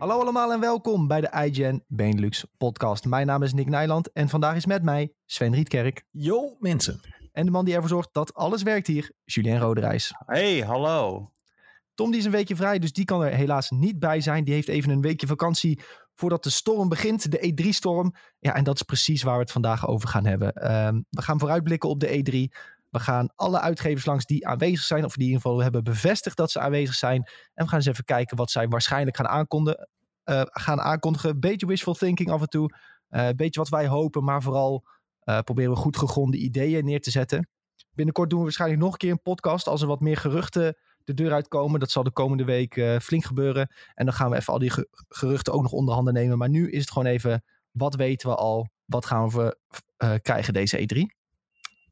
Hallo allemaal en welkom bij de iGen Benelux podcast. Mijn naam is Nick Nijland en vandaag is met mij Sven Rietkerk. Yo mensen. En de man die ervoor zorgt dat alles werkt hier, Julien Roderijs. Hey, hallo. Tom die is een weekje vrij, dus die kan er helaas niet bij zijn. Die heeft even een weekje vakantie voordat de storm begint, de E3-storm. Ja, en dat is precies waar we het vandaag over gaan hebben. Ehm, we gaan vooruitblikken op de E3. We gaan alle uitgevers langs die aanwezig zijn, of die in ieder geval hebben bevestigd dat ze aanwezig zijn. En we gaan eens even kijken wat zij waarschijnlijk gaan aankondigen. Uh, gaan aankondigen. Beetje wishful thinking af en toe. Uh, beetje wat wij hopen, maar vooral uh, proberen we goed gegronde ideeën neer te zetten. Binnenkort doen we waarschijnlijk nog een keer een podcast als er wat meer geruchten de deur uitkomen. Dat zal de komende week flink gebeuren. En dan gaan we even al die geruchten ook nog onder handen nemen. Maar nu is het gewoon even, wat weten we al? Wat gaan we krijgen deze E3?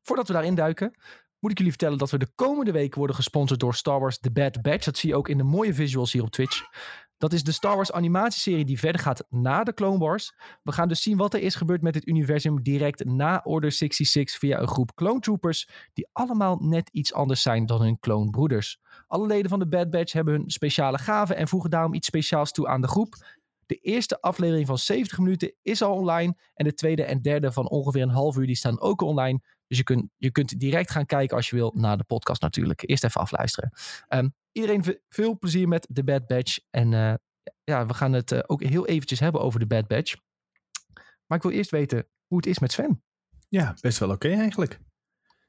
Voordat we daarin duiken, moet ik jullie vertellen dat we de komende weken worden gesponsord door Star Wars The Bad Batch. Dat zie je ook in de mooie visuals hier op Twitch. Dat is de Star Wars animatieserie die verder gaat na de Clone Wars. We gaan dus zien wat er is gebeurd met het universum direct na Order 66 via een groep clone troopers die allemaal net iets anders zijn dan hun clone broeders. Alle leden van de Bad Batch hebben hun speciale gaven en voegen daarom iets speciaals toe aan de groep. De eerste aflevering van 70 minuten is al online en de tweede en derde van ongeveer een half uur die staan ook online. Dus je kunt, je kunt direct gaan kijken als je wil naar de podcast natuurlijk. Eerst even afluisteren. Um, iedereen veel plezier met de Bad Batch. En uh, ja, we gaan het uh, ook heel eventjes hebben over de Bad Batch. Maar ik wil eerst weten hoe het is met Sven. Ja, best wel oké okay eigenlijk.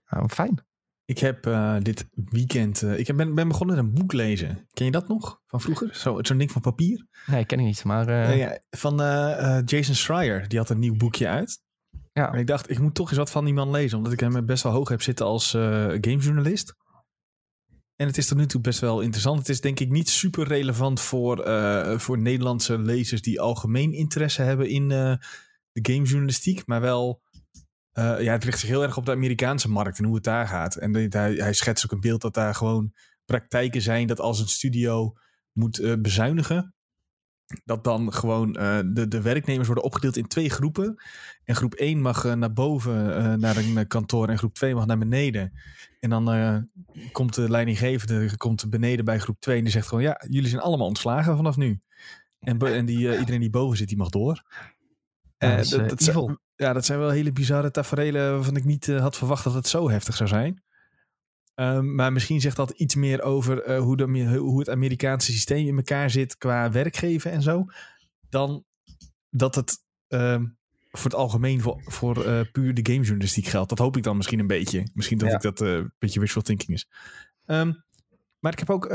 Nou, fijn. Ik heb uh, dit weekend. ik heb, ben, ben, begonnen met een boek lezen. Ken je dat nog van vroeger? Zo'n zo ding van papier? Nee, ken ik niet. Maar, ja, van Jason Schreier. Die had een nieuw boekje uit. Ja. En ik dacht, ik moet toch eens wat van die man lezen. Omdat ik hem best wel hoog heb zitten als gamejournalist. En het is tot nu toe best wel interessant. Het is denk ik niet super relevant voor, uh, voor Nederlandse lezers die algemeen interesse hebben in uh, de gamejournalistiek. Maar wel, uh, ja, het richt zich heel erg op de Amerikaanse markt en hoe het daar gaat. En hij, hij schetst ook een beeld dat daar gewoon praktijken zijn dat als een studio moet bezuinigen, dat dan gewoon uh, de, de werknemers worden opgedeeld in twee groepen. En groep 1 mag uh, naar boven uh, naar een kantoor en groep 2 mag naar beneden. En dan komt de leidinggevende komt beneden bij groep 2 en die zegt gewoon... ja, jullie zijn allemaal ontslagen vanaf nu. En, en die, iedereen die boven zit, die mag door. Ja, dat, dat, dat zijn, ja, dat zijn wel hele bizarre tafereelen waarvan ik niet had verwacht dat het zo heftig zou zijn. Um, maar misschien zegt dat iets meer over uh, hoe, de, hoe het Amerikaanse systeem in elkaar zit qua werkgeven en zo. Dan dat het um, voor het algemeen voor, voor uh, puur de gamejournalistiek geldt. Dat hoop ik dan misschien een beetje. Misschien dat ja. ik dat uh, een beetje wishful thinking is. Um, maar ik heb ook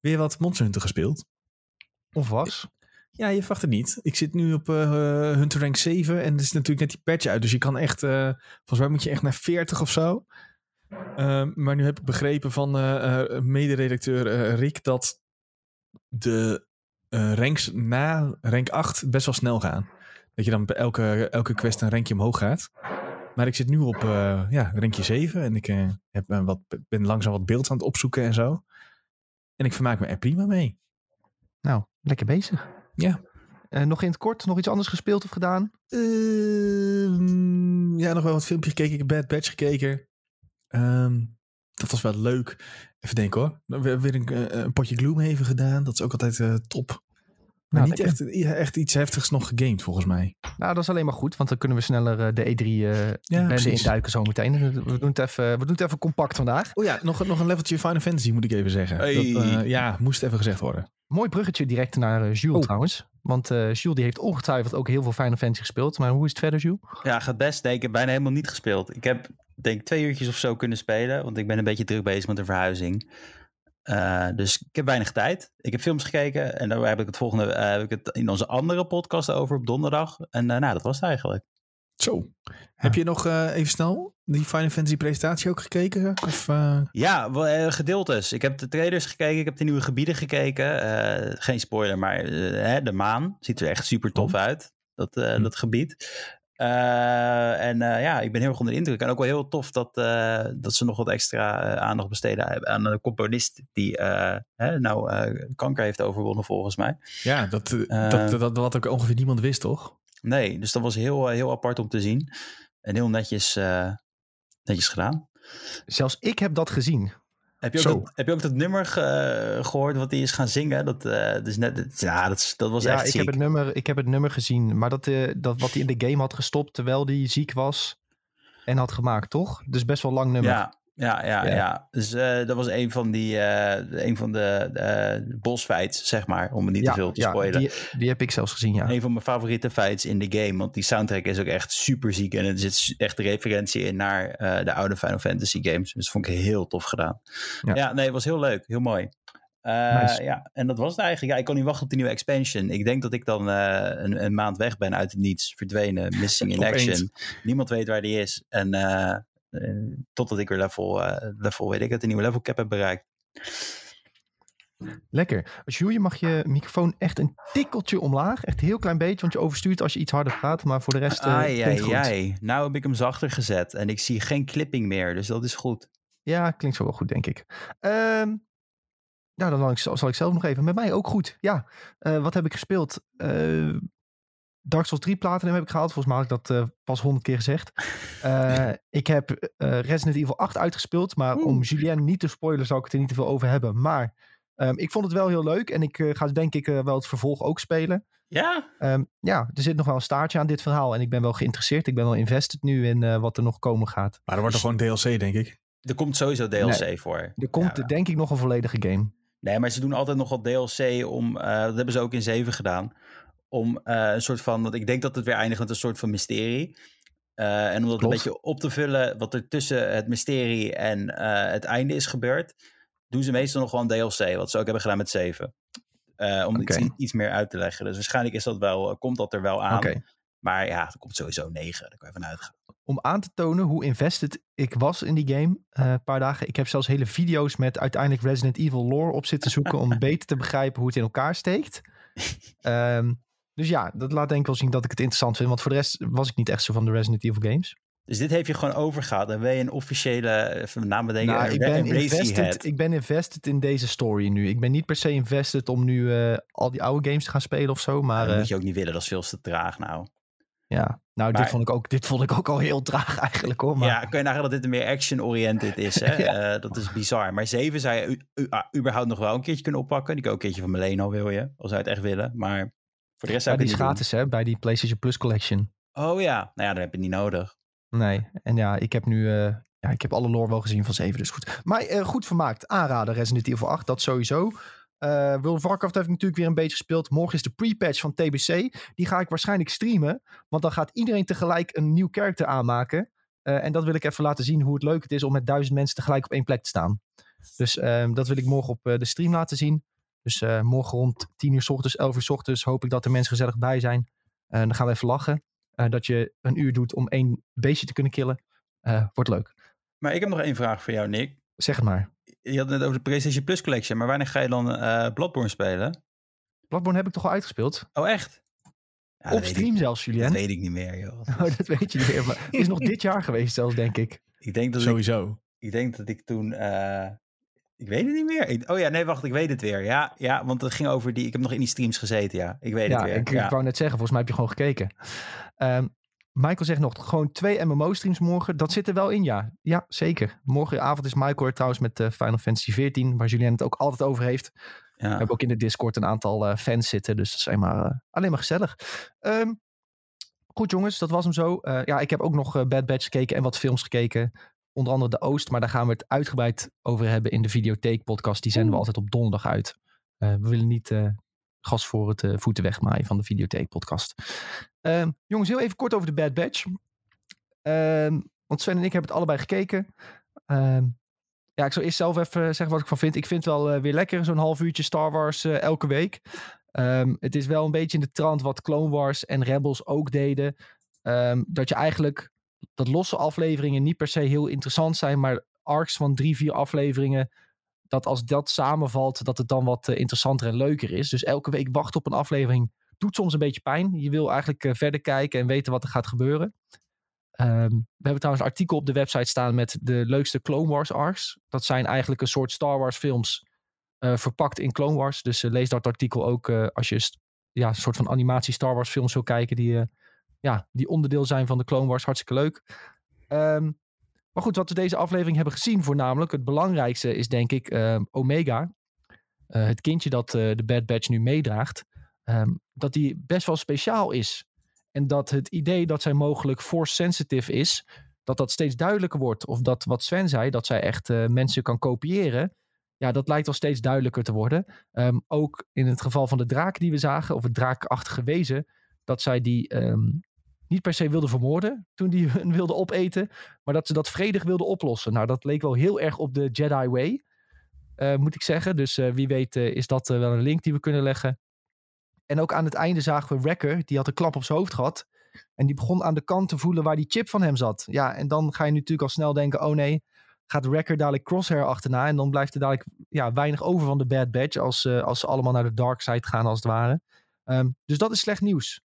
weer wat Monster Hunter gespeeld. Of was? Ja, je verwacht het niet. Ik zit nu op Hunter Rank 7 en er is natuurlijk net die patch uit. Dus je kan echt, volgens mij moet je echt naar 40 of zo. Uh, maar nu heb ik begrepen van uh, uh, mederedacteur Rick dat de ranks na rank 8 best wel snel gaan. Dat je dan bij elke, elke quest een rankje omhoog gaat. Maar ik zit nu op ja, rankje 7 en ik heb, wat, ben langzaam wat beeld aan het opzoeken en zo. En ik vermaak me er prima mee. Nou, lekker bezig. Ja. nog in het kort, nog iets anders gespeeld of gedaan? Ehm, ja, nog wel wat filmpjes gekeken. Ik heb Bad Batch gekeken. Um, dat was wel leuk. Even denken hoor. We hebben weer een, een potje Gloomhaven gedaan. Dat is ook altijd uh, top. Maar nou, niet echt, echt iets heftigs nog gegamed volgens mij. Nou, dat is alleen maar goed. Want dan kunnen we sneller uh, de E3 uh, ja, induiken zometeen. We doen, het even, we doen het even compact vandaag. Oh ja, nog, nog een leveltje Final Fantasy moet ik even zeggen. Hey. Dat, ja, moest even gezegd worden. Mooi bruggetje direct naar Jules oh. trouwens. Want uh, Jules die heeft ongetwijfeld ook heel veel Final Fantasy gespeeld. Maar hoe is het verder, Jules? Ja, gaat best. Nee, ik heb bijna helemaal niet gespeeld. Ik heb denk twee uurtjes of zo kunnen spelen. Want ik ben een beetje druk bezig met de verhuizing. Uh, dus ik heb weinig tijd. Ik heb films gekeken. En daar heb ik het volgende uh, heb ik het in onze andere podcast over op donderdag. En nou, dat was het eigenlijk. Zo. Ja. Heb je nog even snel die Final Fantasy presentatie ook gekeken? Of, uh... Ja, wel, gedeeltes. Ik heb de trailers gekeken, ik heb de nieuwe gebieden gekeken. Uh, geen spoiler, maar uh, de maan ziet er echt super tof oh. uit, dat, hm. dat gebied. En ja, ik ben heel erg onder de indruk. En ook wel heel tof dat, dat ze nog wat extra aandacht besteden aan een componist die hè, nou kanker heeft overwonnen volgens mij. Ja, dat, dat, dat, dat ook ongeveer niemand wist, toch? Nee, dus dat was heel, heel apart om te zien. En heel netjes, uh, netjes gedaan. Zelfs ik heb dat gezien. Heb je, ook dat, heb je ook dat nummer gehoord wat hij is gaan zingen? Dat, uh, dus net, ja, dat, dat was ja, echt ik ziek. Heb het nummer, ik heb het nummer gezien, maar dat, uh, dat wat hij in de game had gestopt terwijl hij ziek was en had gemaakt, toch? Dus best wel lang nummer. Ja, ja, ja, ja. ja. Dus uh, dat was een van, die, uh, een van de uh, bosfights, zeg maar, om het niet ja, te veel te ja, spoilen. Die, die heb ik zelfs gezien, ja. Een van mijn favoriete fights in de game, want die soundtrack is ook echt super ziek en er zit echt referentie in naar de oude Final Fantasy games. Dus dat vond ik heel tof gedaan. Ja, nee, het was heel leuk, heel mooi. Nice. Ja, en dat was het eigenlijk. Ja, ik kon niet wachten op de nieuwe expansion. Ik denk dat ik dan een, een, maand weg ben uit het niets, verdwenen, missing in action. Niemand weet waar die is. En totdat ik weer level, uh, level, weet ik het, een nieuwe level cap heb bereikt. Lekker. Jules, je mag je microfoon echt een tikkeltje omlaag. Echt een heel klein beetje, want je overstuurt als je iets harder praat. Maar voor de rest uh, ai, ai, ai. Nou heb ik hem zachter gezet en ik zie geen clipping meer, dus dat is goed. Ja, klinkt zo wel goed, denk ik. Um, nou, dan zal ik zelf nog even. Met mij ook goed. Ja, uh, wat heb ik gespeeld? Uh, Dark Souls 3 Platinum heb ik gehaald. Volgens mij had ik dat uh, pas honderd keer gezegd. Uh, ik heb uh, Resident Evil 8 uitgespeeld. Maar Oeh. om Julien niet te spoilen zou ik het er niet te veel over hebben. Maar um, ik vond het wel heel leuk. En ik ga denk ik wel het vervolg ook spelen. Ja? Um, ja, er zit nog wel een staartje aan dit verhaal. En ik ben wel geïnteresseerd. Ik ben wel invested nu in wat er nog komen gaat. Maar er wordt toch gewoon DLC, denk ik? Er komt sowieso DLC nee, voor. Er komt ja, denk ik nog een volledige game. Nee, maar ze doen altijd nog wat DLC om... dat hebben ze ook in 7 gedaan om uh, een soort van, want ik denk dat het weer eindigt met een soort van mysterie. Uh, en om dat Klopt. een beetje op te vullen, wat er tussen het mysterie en uh, het einde is gebeurd, doen ze meestal nog gewoon DLC, wat ze ook hebben gedaan met 7. om okay. iets, iets, meer uit te leggen. Dus waarschijnlijk is dat wel, komt dat er wel aan. Okay. Maar ja, er komt sowieso 9, daar kan je vanuit gaan. Om aan te tonen hoe invested ik was in die game, een paar dagen. Ik heb zelfs hele video's met uiteindelijk Resident Evil lore op zitten zoeken om beter te begrijpen hoe het in elkaar steekt. um, dus ja, dat laat denk ik wel zien dat ik het interessant vind. Want voor de rest was ik niet echt zo van de Resident Evil games. Dus dit heeft je gewoon overgehaald. En ben je een officiële, even naam bedenken, nou, ik, ben invested, ik ben invested in deze story nu. Ik ben niet per se invested om nu uh, al die oude games te gaan spelen of zo. Maar, ja, dat moet je ook niet willen, dat is veel te traag nou. Ja, nou maar, dit, vond ik ook, dit vond ik ook al heel traag eigenlijk hoor. Maar... Ja, kun je nagaan dat dit een meer action-oriented is. Hè? ja. uh, dat is bizar. Maar 7 zou je u, u, überhaupt nog wel een keertje kunnen oppakken. Die kan ook een keertje van Meleno wil je, als zou het echt willen. Maar voor de rest die is gratis hè, bij die PlayStation Plus Collection. Oh ja, nou ja, dan heb je niet nodig. Nee, en ja, ik heb nu, uh, ja, ik heb alle lore wel gezien van 7, dus goed. Maar uh, goed vermaakt, aanraden Resident Evil 8, dat sowieso. Uh, World of Warcraft heb ik natuurlijk weer een beetje gespeeld. Morgen is de pre-patch van TBC. Die ga ik waarschijnlijk streamen, want dan gaat iedereen tegelijk een nieuw character aanmaken. en dat wil ik even laten zien hoe het leuk het is om met duizend mensen tegelijk op één plek te staan. Dus ehm, dat wil ik morgen op de stream laten zien. Dus uh, morgen rond 10 uur s ochtends, 11 uur s ochtends hoop ik dat er mensen gezellig bij zijn. Uh, dan gaan we even lachen. Uh, dat je een uur doet om één beestje te kunnen killen. wordt leuk. Maar ik heb nog één vraag voor jou, Nick. Zeg het maar. Je had het net over de PlayStation Plus Collection. Maar wanneer ga je dan Bloodborne spelen? Bloodborne heb ik toch al uitgespeeld? Oh, echt? Ja, Op stream ik, zelfs, Julien. Dat weet ik niet meer, joh. Oh, dat weet je niet meer. Maar het is nog dit jaar geweest zelfs, denk ik. Ik denk dat Sowieso. Ik, ik denk dat ik toen... Ik weet het niet meer. Ik, oh ja, nee, wacht, ik weet het weer. Ja, ja, want het ging over die. Ik heb nog in die streams gezeten, ja. Ik weet ja, het weer. Ik, ja, ik wou net zeggen, volgens mij heb je gewoon gekeken. Um, Michael zegt nog gewoon twee MMO-streams morgen. Dat zit er wel in, ja. Ja, zeker. Morgenavond is Michael trouwens met uh, Final Fantasy XIV, waar Julien het ook altijd over heeft. Ja. We hebben ook in de Discord een aantal uh, fans zitten, dus dat is alleen maar, uh, alleen maar gezellig. Um, goed jongens, dat was hem zo. ja, ik heb ook nog Bad Batch gekeken en wat films gekeken onder andere de Oost. Maar daar gaan we het uitgebreid over hebben in de Videotheek podcast. Die zenden we altijd op donderdag uit. Uh, we willen niet uh, gas voor het uh, voeten wegmaaien van de Videotheek podcast. Ehm, jongens, heel even kort over de Bad Batch. Ehm, want Sven en ik hebben het allebei gekeken. Ehm, ja, ik zal eerst zelf even zeggen wat ik van vind. Ik vind het wel weer lekker, zo'n half uurtje Star Wars elke week. het is wel een beetje in de trant wat Clone Wars en Rebels ook deden. dat je eigenlijk dat losse afleveringen niet per se heel interessant zijn, maar arcs van drie, vier afleveringen, dat als dat samenvalt, dat het dan wat uh, interessanter en leuker is. Dus elke week wachten op een aflevering doet soms een beetje pijn. Je wil eigenlijk uh, verder kijken en weten wat er gaat gebeuren. Um, we hebben trouwens een artikel op de website staan met de leukste Clone Wars arcs. Dat zijn eigenlijk een soort Star Wars films uh, verpakt in Clone Wars. Dus lees dat artikel ook als je ja, een soort van animatie Star Wars films wil kijken die ja, die onderdeel zijn van de Clone Wars. Hartstikke leuk. Um, Maar goed, wat we deze aflevering hebben gezien, voornamelijk het belangrijkste is denk ik ehm, Omega. Uh, het kindje dat uh, de Bad Batch nu meedraagt. Um, dat die best wel speciaal is. En dat het idee dat zij mogelijk force sensitive is, dat dat steeds duidelijker wordt. Of dat wat Sven zei, dat zij echt uh, mensen kan kopiëren. Ja, dat lijkt wel steeds duidelijker te worden. Ook in het geval van de draak die we zagen, of het draakachtige wezen, dat zij die niet per se wilde vermoorden toen die hun wilde opeten, maar dat ze dat vredig wilde oplossen. Nou, dat leek wel heel erg op de Jedi Way, uh, moet ik zeggen. Dus uh, wie weet uh, is dat wel een link die we kunnen leggen. En ook aan het einde zagen we Wrecker, die had een klap op zijn hoofd gehad. En die begon aan de kant te voelen waar die chip van hem zat. Ja, en dan ga je natuurlijk al snel denken, oh nee, gaat Wrecker dadelijk Crosshair achterna. En dan blijft er dadelijk ja, weinig over van de Bad Batch als, als ze allemaal naar de dark side gaan als het ware. Um, dus dat is slecht nieuws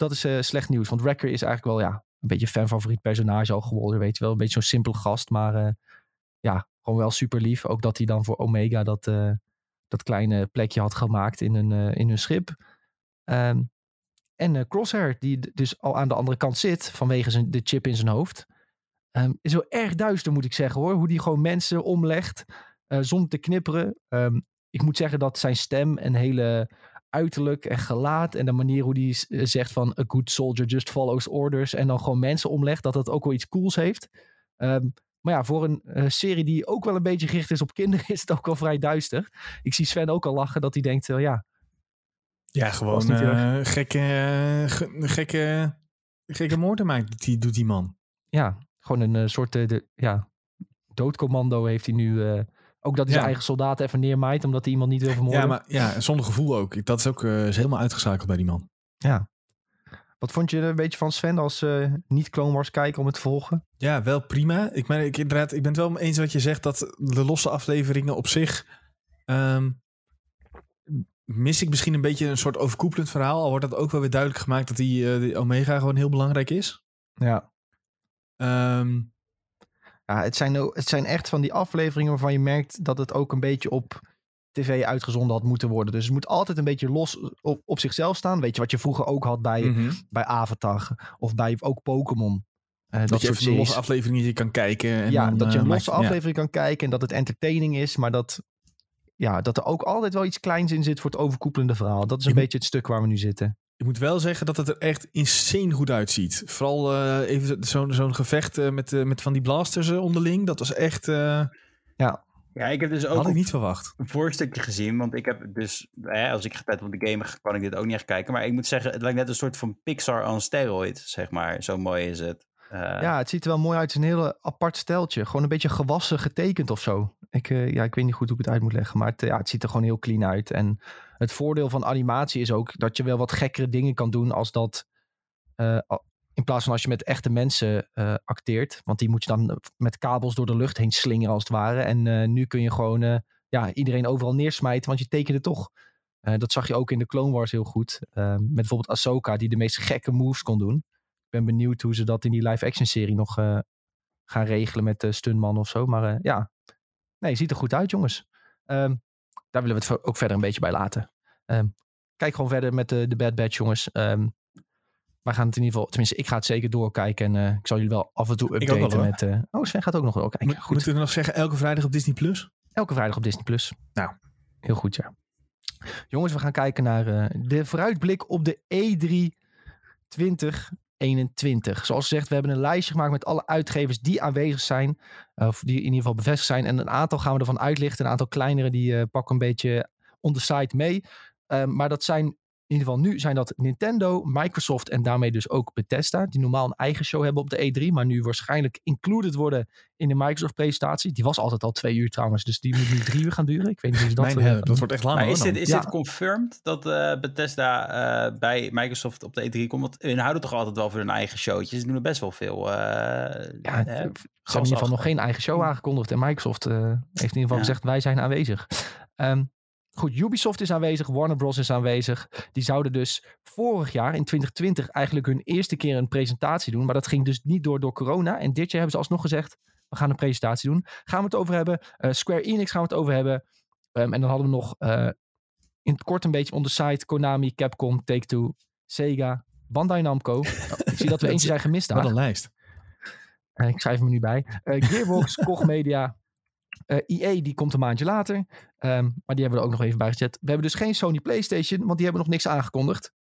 dat is uh, slecht nieuws. Want Wrecker is eigenlijk wel ja, een beetje fan-favoriet personage al geworden. Weet je wel, een beetje zo'n simpel gast. Maar uh, ja, gewoon wel super lief. Ook dat hij dan voor Omega dat, uh, dat kleine plekje had gemaakt in een, in hun schip. Um, en Crosshair, die dus al aan de andere kant zit vanwege zijn, de chip in zijn hoofd. Um, is wel erg duister, moet ik zeggen hoor. Hoe die gewoon mensen omlegt zonder te knipperen. Um, ik moet zeggen dat zijn stem een hele uiterlijk en gelaat en de manier hoe hij eh, zegt van a good soldier just follows orders en dan gewoon mensen omlegt, dat dat ook wel iets cools heeft. Um, maar ja, voor een uh, serie die ook wel een beetje gericht is op kinderen, is het ook wel vrij duister. Ik zie Sven ook al lachen dat hij denkt, uh, ja. Ja, gewoon uh, gekke, gekke, gekke moorden maakt, die doet die man. Ja, gewoon een soort de, ja, doodcommando heeft hij nu ook dat hij zijn eigen soldaten even neermaait omdat hij iemand niet wil vermoorden. Ja, maar ja, zonder gevoel ook. Dat is ook uh, is helemaal uitgeschakeld bij die man. Ja. Wat vond je een beetje van Sven als uh, niet-Clone Wars kijken om het te volgen? Ja, wel prima. Ik, ben, ik, inderdaad, ik ben het wel eens wat je zegt dat de losse afleveringen op zich... Um, mis ik misschien een beetje een soort overkoepelend verhaal. Al wordt dat ook wel weer duidelijk gemaakt dat die, uh, die Omega gewoon heel belangrijk is. Ja. Um, ja, het zijn, het zijn echt van die afleveringen waarvan je merkt dat het ook een beetje op tv uitgezonden had moeten worden. Dus het moet altijd een beetje los op, op zichzelf staan. Weet je wat je vroeger ook had bij, mm -hmm. bij Avatar of bij ook Pokémon. Uh, dat, dat je een losse aflevering je kan kijken. En ja, dan, dat je een uh, losse aflevering ja. kan kijken en dat het entertaining is, maar dat, ja, dat er ook altijd wel iets kleins in zit voor het overkoepelende verhaal. Dat is een je beetje het stuk waar we nu zitten. Ik moet wel zeggen dat het er echt insane goed uitziet. Vooral uh, even zo'n zo'n gevecht uh, met, uh, met van die blasters onderling. Dat was echt... ja. Ja, ik heb dus ook Had ik niet verwacht. een voorstukje gezien. Want ik heb dus, hè, als ik tijd op de game kan ik dit ook niet echt kijken. Maar ik moet zeggen, het lijkt net een soort van Pixar on steroid, zeg maar. Zo mooi is het. ja, het ziet er wel mooi uit. Het is een hele apart steltje. Gewoon een beetje gewassen getekend of zo. Ik, ja, ik weet niet goed hoe ik het uit moet leggen. Maar het, ja, het ziet er gewoon heel clean uit. En het voordeel van animatie is ook dat je wel wat gekkere dingen kan doen als dat. Uh, in plaats van als je met echte mensen uh, acteert. Want die moet je dan met kabels door de lucht heen slingeren als het ware. En uh, nu kun je gewoon ja, iedereen overal neersmijten, want je tekende toch. dat zag je ook in de Clone Wars heel goed. met bijvoorbeeld Ahsoka, die de meest gekke moves kon doen. Ik ben benieuwd hoe ze dat in die live-action serie nog gaan regelen met de stuntman of zo. Maar ja, nee, ziet er goed uit, jongens. Um, daar willen we het ook verder een beetje bij laten. Um, kijk gewoon verder met de, de Bad Batch, jongens. Um, wij gaan het in ieder geval, tenminste, ik ga het zeker doorkijken. En uh, ik zal jullie wel af en toe updaten wel, met. Uh, oh, Sven gaat ook nog wel kijken. Goed. Moeten we nog zeggen, elke vrijdag op Disney Plus? Elke vrijdag op Disney Plus. Nou, heel goed, ja. Jongens, we gaan kijken naar uh, de vooruitblik op de E3 2021. Zoals gezegd, we hebben een lijstje gemaakt met alle uitgevers die aanwezig zijn. Of die in ieder geval bevestigd zijn. En een aantal gaan we ervan uitlichten. Een aantal kleinere die uh, pakken een beetje on the side mee. Uh, maar dat zijn in ieder geval nu zijn dat Nintendo, Microsoft en daarmee dus ook Bethesda. Die normaal een eigen show hebben op de E3. Maar nu waarschijnlijk included worden in de Microsoft presentatie. Die was altijd al twee uur trouwens. Dus die moet nu drie uur gaan duren. Ik weet niet hoe dat... Mijn, uh, dat wordt echt lang maar is dit, is ja. dit confirmed dat uh, Bethesda uh, bij Microsoft op de E3 komt? Want hun houden toch altijd wel voor hun eigen showtjes. Ze doen er best wel veel. ja, ze hebben in ieder geval nog geen eigen show aangekondigd. En Microsoft heeft in ieder geval ja. gezegd wij zijn aanwezig. Um, Goed, Ubisoft is aanwezig, Warner Bros. is aanwezig. Die zouden dus vorig jaar, in 2020, eigenlijk hun eerste keer een presentatie doen. Maar dat ging dus niet door door corona. En dit jaar hebben ze alsnog gezegd, we gaan een presentatie doen. Gaan we het over hebben. Uh, Square Enix gaan we het over hebben. Um, en dan hadden we nog uh, in het kort een beetje on the site Konami, Capcom, Take-Two, Sega, Bandai Namco. Oh, ik zie dat we eentje zijn gemist daar. Wat een lijst. ik schrijf me nu bij. Gearbox, Koch Media, EA die komt een maandje later. Ehm, maar die hebben we er ook nog even bij gezet. We hebben dus geen Sony PlayStation, want die hebben nog niks aangekondigd.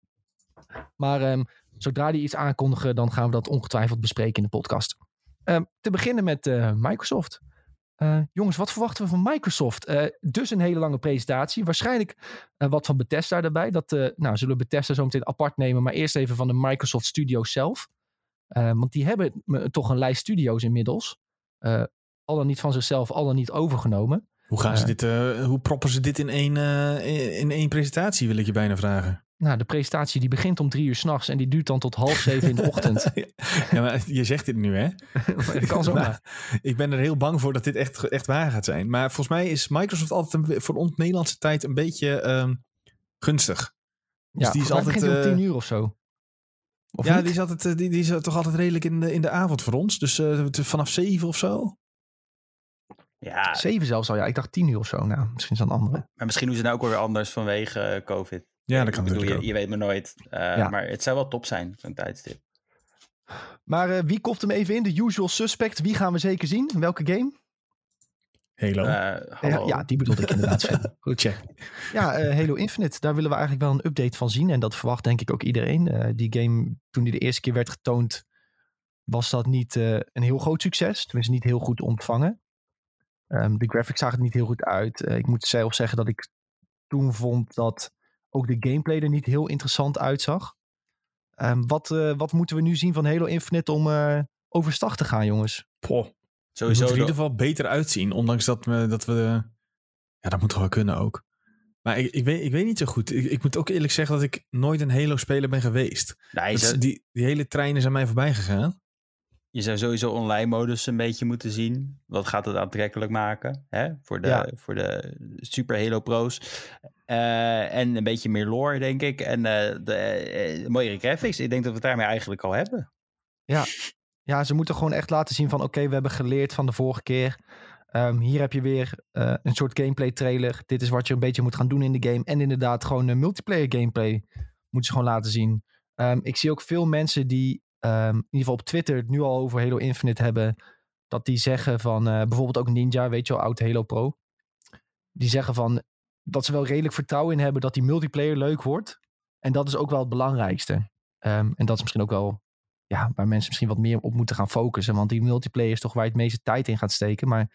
Maar um, zodra die iets aankondigen, dan gaan we dat ongetwijfeld bespreken in de podcast. Um, te beginnen met uh, Microsoft. Uh, jongens, wat verwachten we van Microsoft? Dus een hele lange presentatie. Waarschijnlijk wat van Bethesda erbij. Dat nou, zullen we Bethesda zo meteen apart nemen. Maar eerst even van de Microsoft Studios zelf. want die hebben toch een lijst studio's inmiddels. Al dan niet van zichzelf, al dan niet overgenomen. Hoe, gaan ze dit, hoe proppen ze dit in één, in één presentatie, wil ik je bijna vragen? Nou, de presentatie die begint om drie uur s'nachts en die duurt dan tot half zeven in de ochtend. ja, maar je zegt dit nu, hè? dat kan zo maar. Ik ben er heel bang voor dat dit echt, echt waar gaat zijn. Maar volgens mij is Microsoft altijd een, voor ons Nederlandse tijd een beetje um, gunstig. Dus ja, die is altijd uh, om tien uur of zo. Of ja, die is, altijd, eh, die, die is toch altijd redelijk in de, in de avond voor ons. Dus uh, vanaf zeven of zo. Ja. Zeven zelfs al, ja. Ik dacht tien uur of zo. Nou, misschien is dat een andere. Maar misschien doen ze nou ook weer anders vanwege COVID. Ja, dat kan bedoel, je, je, weet maar nooit. Uh, Maar het zou wel top zijn, zo'n tijdstip. Maar uh, wie kopt hem even in? De usual suspect. Wie gaan we zeker zien? Welke game? Halo. Uh, ja, ja, die bedoelde ik inderdaad. Goed check. Ja, Halo Infinite. Daar willen we eigenlijk wel een update van zien. En dat verwacht denk ik ook iedereen. die game, toen die de eerste keer werd getoond, was dat niet een heel groot succes. Tenminste, niet heel goed ontvangen. Um, de graphics zagen er niet heel goed uit. ik moet zelf zeggen dat ik toen vond dat ook de gameplay er niet heel interessant uitzag. Um, wat, uh, wat moeten we nu zien van Halo Infinite om uh, overstag te gaan, jongens? Poh. Sowieso moet er in ieder geval beter uitzien. Ondanks dat we, dat we ja, dat moet wel kunnen ook. Maar ik, ik, weet, ik weet niet zo goed. Ik, ik moet ook eerlijk zeggen dat ik nooit een Halo-speler ben geweest. Nee, die, die hele treinen zijn mij voorbij gegaan je zou sowieso online modus een beetje moeten zien. Wat gaat het aantrekkelijk maken hè? Voor, de, voor de Super Halo Pro's. Uh, en een beetje meer lore, denk ik. En uh, de uh, mooiere graphics. Ik denk dat we het daarmee eigenlijk al hebben. Ja, ja ze moeten gewoon echt laten zien van... oké, we hebben geleerd van de vorige keer. Um, hier heb je weer een soort gameplay trailer. Dit is wat je een beetje moet gaan doen in de game. En inderdaad gewoon een multiplayer gameplay moeten ze gewoon laten zien. Um, ik zie ook veel mensen die um, in ieder geval op Twitter het nu al over Halo Infinite hebben. Dat die zeggen van, uh, bijvoorbeeld ook Ninja, weet je wel, oud Halo Pro. Die zeggen van, dat ze wel redelijk vertrouwen in hebben dat die multiplayer leuk wordt. En dat is ook wel het belangrijkste. Um, en dat is misschien ook wel ja, waar mensen misschien wat meer op moeten gaan focussen. Want die multiplayer is toch waar je het meeste tijd in gaat steken. Maar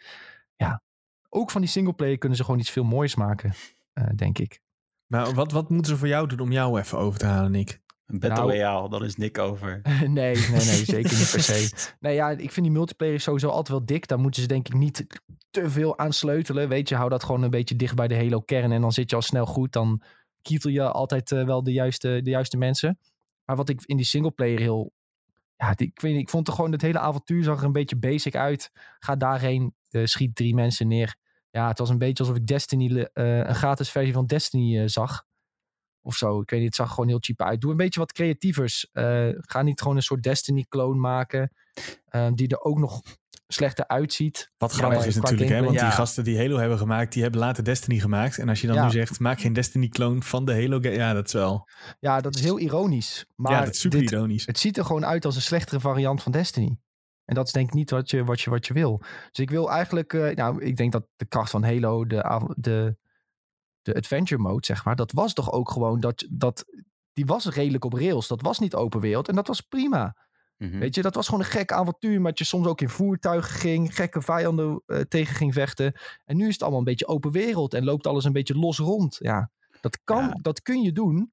ja, ook van die singleplayer kunnen ze gewoon iets veel moois maken, uh, denk ik. Nou, wat, wat moeten ze voor jou doen om jou even over te halen, Nick? Een Battle nou, Royale, dan is Nick over. nee, nee, nee, zeker niet per se. Nee, ja, ik vind die multiplayer sowieso altijd wel dik. Daar moeten ze denk ik niet te veel aan sleutelen. Weet je, hou dat gewoon een beetje dicht bij de Halo-kern. En dan zit je al snel goed. Dan kietel je altijd uh, wel de juiste, de juiste mensen. Maar wat ik in die singleplayer heel... Ja, die, ik, weet niet, ik vond er gewoon het hele avontuur zag er een beetje basic uit. Ga daarheen, uh, schiet drie mensen neer. Ja, het was een beetje alsof ik Destiny, uh, een gratis versie van Destiny zag of zo. Ik weet niet, het zag gewoon heel cheap uit. Doe een beetje wat creatievers. Uh, ga niet gewoon een soort Destiny-clone maken. Uh, die er ook nog slechter uitziet. Wat grappig is natuurlijk, hè? Want die gasten die Halo hebben gemaakt, die hebben later Destiny gemaakt. En als je dan nu zegt, maak geen Destiny-clone van de Halo game. Ja, dat is wel... Ja, dat is heel ironisch. Maar ja, dat is super ironisch. Het ziet er gewoon uit als een slechtere variant van Destiny. En dat is denk ik niet wat je, wat je, wat je wil. Dus ik wil eigenlijk... Uh, nou, ik denk dat de kracht van Halo, de, de de adventure mode, zeg maar, dat was toch ook gewoon dat, dat die was redelijk op rails. Dat was niet open wereld en dat was prima. Mhm. Weet je, dat was gewoon een gek avontuur, maar je soms ook in voertuigen ging, gekke vijanden uh, tegen ging vechten. En nu is het allemaal een beetje open wereld en loopt alles een beetje los rond. Ja, dat kan, dat kun je doen.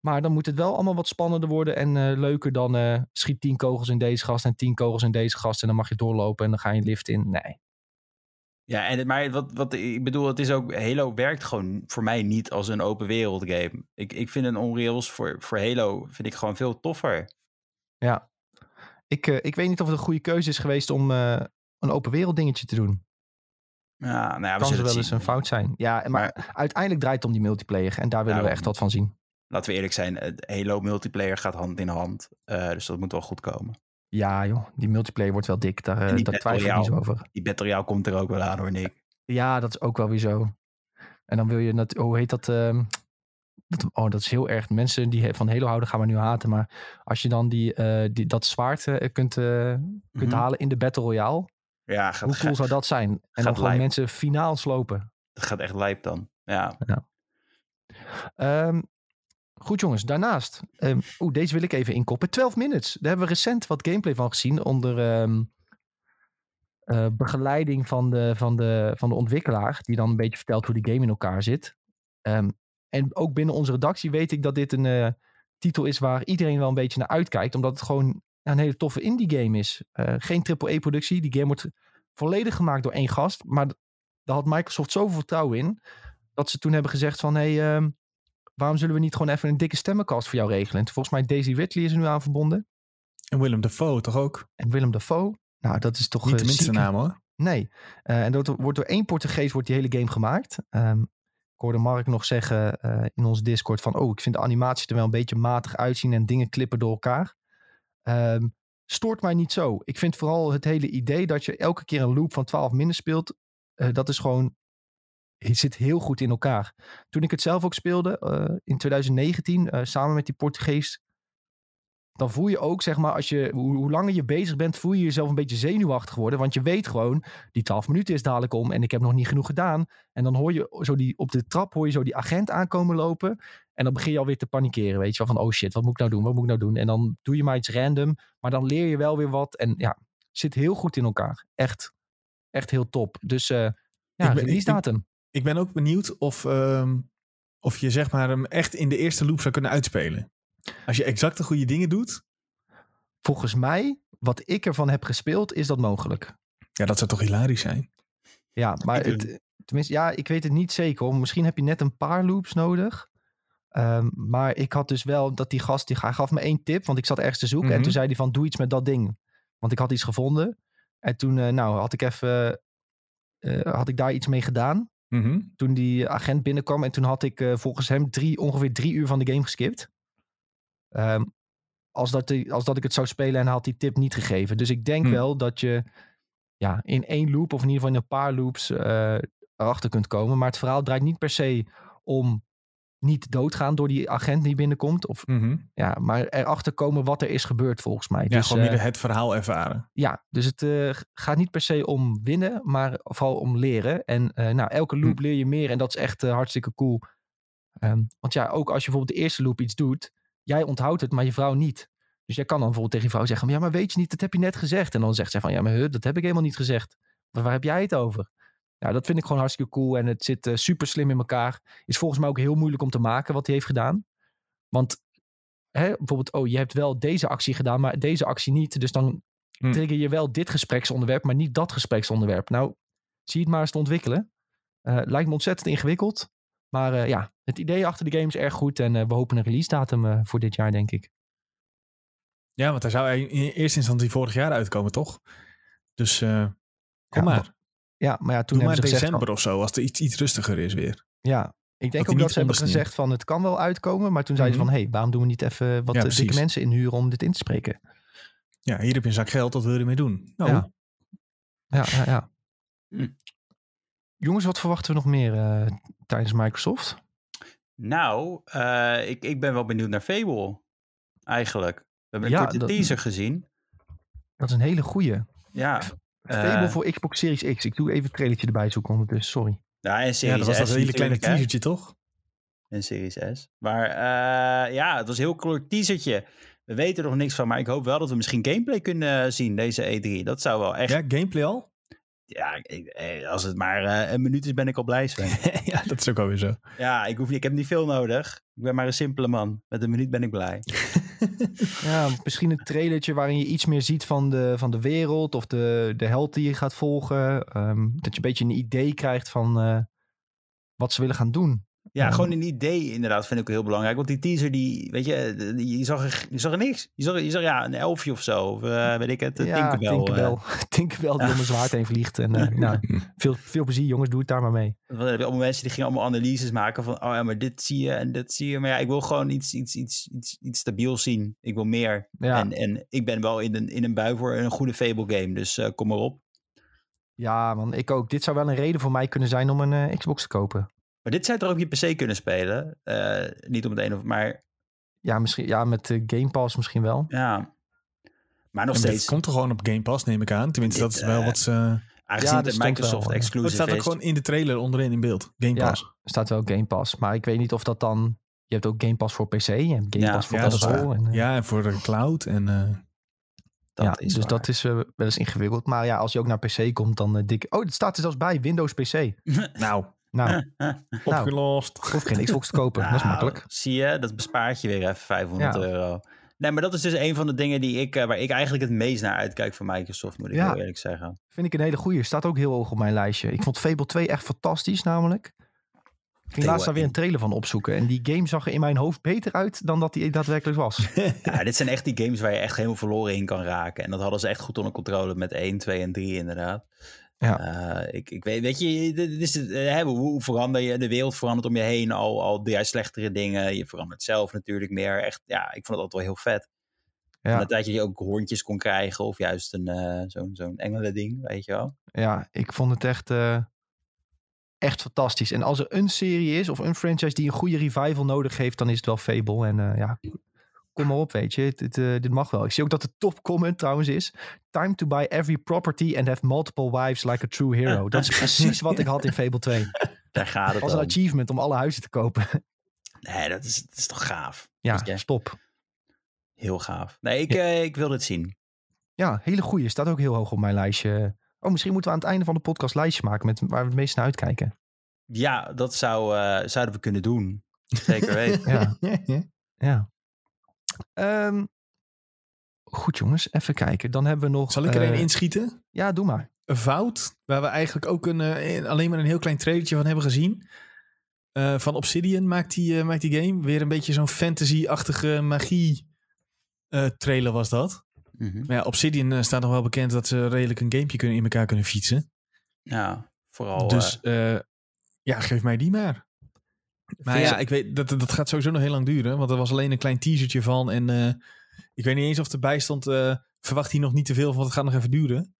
Maar dan moet het wel allemaal wat spannender worden en uh, leuker dan uh, schiet tien kogels in deze gast en tien kogels in deze gast en dan mag je doorlopen en dan ga je lift in. Nee, ja, en, maar wat, wat ik bedoel, het is ook, Halo werkt gewoon voor mij niet als een open wereld game. Ik, ik vind een Unreals voor, voor Halo vind ik gewoon veel toffer. Ja, ik, uh, ik weet niet of het een goede keuze is geweest om uh, een open wereld dingetje te doen. Ja, nou ja, kan ze wel eens een fout zijn. Ja, maar, maar, uiteindelijk draait het om die multiplayer en daar willen we echt wat van zien. Laten we eerlijk zijn, Halo multiplayer gaat hand in hand, uh, dus dat moet wel goed komen. Ja, joh, die multiplayer wordt wel dik. Daar, uh, daar twijfel ik niet over. Die Battle Royale komt er ook wel aan hoor, Nick. Ja, dat is ook wel weer zo. En dan wil je, net, hoe heet dat? Uh, oh, dat is heel erg. Mensen die van Halo houden gaan we nu haten. Maar als je dan die, die, dat zwaard kunt, kunt mhm. halen in de Battle Royale. Ja, gaat, hoe cool zou dat zijn? En dan gewoon mensen finaal slopen. Dat gaat echt lijp dan. Ja. ja. Ehm, goed jongens, daarnaast. Um, Oeh, deze wil ik even inkoppen. 12 minutes. Daar hebben we recent wat gameplay van gezien. Onder um, uh, begeleiding van de, van, de, van de ontwikkelaar. Die dan een beetje vertelt hoe die game in elkaar zit. en ook binnen onze redactie weet ik dat dit een uh, titel is waar iedereen wel een beetje naar uitkijkt. Omdat het gewoon een hele toffe indie game is. Uh, geen AAA-productie. Die game wordt volledig gemaakt door één gast. Maar daar had Microsoft zoveel vertrouwen in. Dat ze toen hebben gezegd van... Hey, waarom zullen we niet gewoon even een dikke stemmenkast voor jou regelen? volgens mij Daisy Ridley is er nu aan verbonden. En Willem Dafoe toch ook? En Willem Dafoe. Nou, dat is toch... Niet de eh, minste naam hoor. Nee. Uh, en dat wordt door één Portugees wordt die hele game gemaakt. Um, ik hoorde Mark nog zeggen uh, in ons Discord van... Oh, ik vind de animatie er wel een beetje matig uitzien en dingen klippen door elkaar. Um, stoort mij niet zo. Ik vind vooral het hele idee dat je elke keer een loop van 12 minder speelt. Uh, dat is gewoon. Het zit heel goed in elkaar. Toen ik het zelf ook speelde uh, in 2019, uh, samen met die Portugees dan voel je ook, zeg maar, als je, hoe, hoe, langer je bezig bent, voel je jezelf een beetje zenuwachtig worden. Want je weet gewoon, die 12 minuten is dadelijk om en ik heb nog niet genoeg gedaan. En dan hoor je zo die, op de trap hoor je zo die agent aankomen lopen. En dan begin je alweer te panikeren, weet je wel, van oh shit, wat moet ik nou doen, wat moet ik nou doen? En dan doe je maar iets random, maar dan leer je wel weer wat. En ja, zit heel goed in elkaar. Echt, echt heel top. Dus uh, ja, ik ben, datum. Ik, ben ook benieuwd of, um, of je zeg maar hem echt in de eerste loop zou kunnen uitspelen. Als je exact de goede dingen doet. Volgens mij, wat ik ervan heb gespeeld, is dat mogelijk. Ja, dat zou toch hilarisch zijn? Ja, maar het, tenminste, ja, ik weet het niet zeker. Misschien heb je net een paar loops nodig. Um, maar ik had dus wel dat die gast, die, hij gaf me één tip, want ik zat ergens te zoeken. En mhm. toen zei hij van, doe iets met dat ding. Want ik had iets gevonden. En toen, uh, nou, had ik even, uh, had ik daar iets mee gedaan. Mhm. Toen die agent binnenkwam. En toen had ik uh, volgens hem drie, ongeveer drie uur van de game geskipt. Um, als, dat, als dat ik het zou spelen en had die tip niet gegeven. Dus ik denk hm. wel dat je ja, in één loop of in ieder geval in een paar loops uh, erachter kunt komen. Maar het verhaal draait niet per se om niet doodgaan door die agent die binnenkomt. Of, mm ja, maar erachter komen wat er is gebeurd volgens mij. Ja, dus, gewoon uh, het verhaal ervaren. Ja, dus het uh, gaat niet per se om winnen, maar vooral om leren. En nou, elke loop hm. leer je meer en dat is echt hartstikke cool. Um, want ja, ook als je bijvoorbeeld de eerste loop iets doet jij onthoudt het, maar je vrouw niet. Dus jij kan dan bijvoorbeeld tegen je vrouw zeggen: Ja, maar weet je niet, dat heb je net gezegd. En dan zegt zij van: Ja, maar dat heb ik helemaal niet gezegd. Maar waar heb jij het over? Ja, dat vind ik gewoon hartstikke cool. En het zit uh, super slim in elkaar. Is volgens mij ook heel moeilijk om te maken wat hij heeft gedaan. Want hè, bijvoorbeeld, oh, je hebt wel deze actie gedaan, maar deze actie niet. Dus dan hm. trigger je wel dit gespreksonderwerp, maar niet dat gespreksonderwerp. Nou, zie het maar eens te ontwikkelen. Uh, lijkt me ontzettend ingewikkeld. Maar uh, ja, het idee achter de game is erg goed. En we hopen een release datum voor dit jaar, denk ik. Ja, want hij zou in eerste instantie vorig jaar uitkomen, toch? Dus kom ja, maar. Ja, maar ja, toen Doe hebben maar ze december of zo, als het iets, iets rustiger is weer. Ja, ik denk ook dat ze hebben gezegd van het kan wel uitkomen. Maar toen zeiden mm -hmm. ze van, hé, hey, waarom doen we niet even wat ja, dikke mensen inhuren om dit in te spreken? Ja, hier heb je een zak geld, wat wil je mee doen? Nou. Ja, ja, ja. ja. Hm. Jongens, wat verwachten we nog meer uh, tijdens Microsoft? Nou, uh, ik, ik ben wel benieuwd naar Fable. Eigenlijk. We hebben een ja, korte dat, teaser gezien. Dat is een hele goeie. Ja. Fable uh, voor Xbox Series X. Ik doe even het trailertje erbij zoeken ondertussen. Sorry. Ja, en Series ja, dat was dat hele kleine teasertje, toch? En Series S. Maar uh, ja, het was een heel kort teasertje. We weten er nog niks van, maar ik hoop wel dat we misschien gameplay kunnen zien deze E3. Dat zou wel echt... Ja, gameplay al? ja, eh, als het maar uh, een minuut is, ben ik al blij. ja, dat is ook alweer zo. Ja, ik, hoef, ik heb niet veel nodig. Ik ben maar een simpele man. Met een minuut ben ik blij. ja, misschien een trailertje waarin je iets meer ziet van de, van de wereld of de, de held die je gaat volgen. Um, dat je een beetje een idee krijgt van uh, wat ze willen gaan doen. Ja, gewoon een idee inderdaad vind ik heel belangrijk. Want die teaser, die, weet je, die, je, zag er, je zag er niks. Je zag, je zag ja, een elfje of zo. Of uh, weet ik het, ja, Tinkerbell. Tinkerbell, uh. Tinkerbell die ja. om een zwaard heen vliegt. En uh, nou, veel, veel plezier jongens, doe het daar maar mee. Dan heb je allemaal mensen die gingen allemaal analyses maken van... oh ja, maar dit zie je en dit zie je. Maar ja, ik wil gewoon iets, iets, iets, iets, iets stabiels zien. Ik wil meer. Ja. En, en ik ben wel in een, in een bui voor een goede Fable game. Dus kom maar op. Ja man, ik ook. Dit zou wel een reden voor mij kunnen zijn om een Xbox te kopen. Maar dit zou er ook je PC kunnen spelen. niet om het een of maar. Ja, misschien, ja, met Game Pass misschien wel. Ja. Maar nog steeds. Het komt er gewoon op Game Pass, neem ik aan. Tenminste, dat is wel wat ze. Aangezien ja, het Microsoft exclusive Het staat ook gewoon in de trailer onderin in beeld. Game Pass. Ja, staat wel Game Pass. Maar ik weet niet of dat dan... Je hebt ook Game Pass voor PC. en Game Pass voor console. En, ja, en voor de cloud. En, uh, dat ja, is dus dat is uh, wel eens ingewikkeld. Maar ja, als je ook naar PC komt, dan uh, dik... Oh, het staat er zelfs bij. Windows PC. nou, nou, opgelost. Nou, hoef geen Xbox te kopen. dat is nou, makkelijk. Zie je, dat bespaart je weer even 500 euro. Nee, maar dat is dus een van de dingen die ik, waar ik eigenlijk het meest naar uitkijk van Microsoft, moet ik heel eerlijk zeggen. Vind ik een hele goede. Staat ook heel hoog op mijn lijstje. Ik vond Fable 2 echt fantastisch, namelijk. Ik ging laatst daar weer een trailer van opzoeken. En die game zag er in mijn hoofd beter uit dan dat die daadwerkelijk was. ja, dit zijn echt die games waar je echt helemaal verloren in kan raken. En dat hadden ze echt goed onder controle met 1, 2 en 3 inderdaad. Ja. Uh, ik, ik weet, weet je, dit is het, uh, hoe verander je, de wereld verandert om je heen, al, al juist slechtere dingen. Je verandert zelf natuurlijk meer. Echt, ja, ik vond het altijd wel heel vet. Ja. En dat je ook hondjes kon krijgen of juist een, uh, zo'n zo'n engelen ding, weet je wel. Ja, ik vond het echt, echt fantastisch. En als er een serie is of een franchise die een goede revival nodig heeft, dan is het wel Fable. En ja, kom maar op, weet je. Dit, uh, dit mag wel. Ik zie ook dat de top comment trouwens is... Time to buy every property and have multiple wives like a true hero. Dat is precies wat ik had in Fable 2. Daar gaat het Als een achievement om alle huizen te kopen. Nee, dat is, dat is toch gaaf. Ja, stop. Heel gaaf. Nee, ik, uh, ik wil dit zien. Ja, hele goeie. Staat ook heel hoog op mijn lijstje. Oh, misschien moeten we aan het einde van de podcast lijstje maken... met waar we het meest naar uitkijken. Ja, dat zou, uh, zouden we kunnen doen. Zeker weten. ja. ja. Um, goed jongens, even kijken. Dan hebben we nog... Zal ik er een uh, inschieten? Ja, doe maar. Een fout, waar we eigenlijk ook een, uh, alleen maar een heel klein trailertje van hebben gezien. Uh, van Obsidian maakt die, maakt die game. Weer een beetje zo'n fantasy-achtige magie trailer was dat. Mm -hmm. Maar ja, Obsidian staat nog wel bekend dat ze redelijk een gamepje kunnen in elkaar kunnen fietsen. Ja, vooral... Dus ja, geef mij die maar. Maar ja, ik weet, dat, dat gaat sowieso nog heel lang duren. Want er was alleen een klein teasertje van. En uh, ik weet niet eens of erbij stond. Uh, verwacht hier nog niet te veel, want het gaat nog even duren.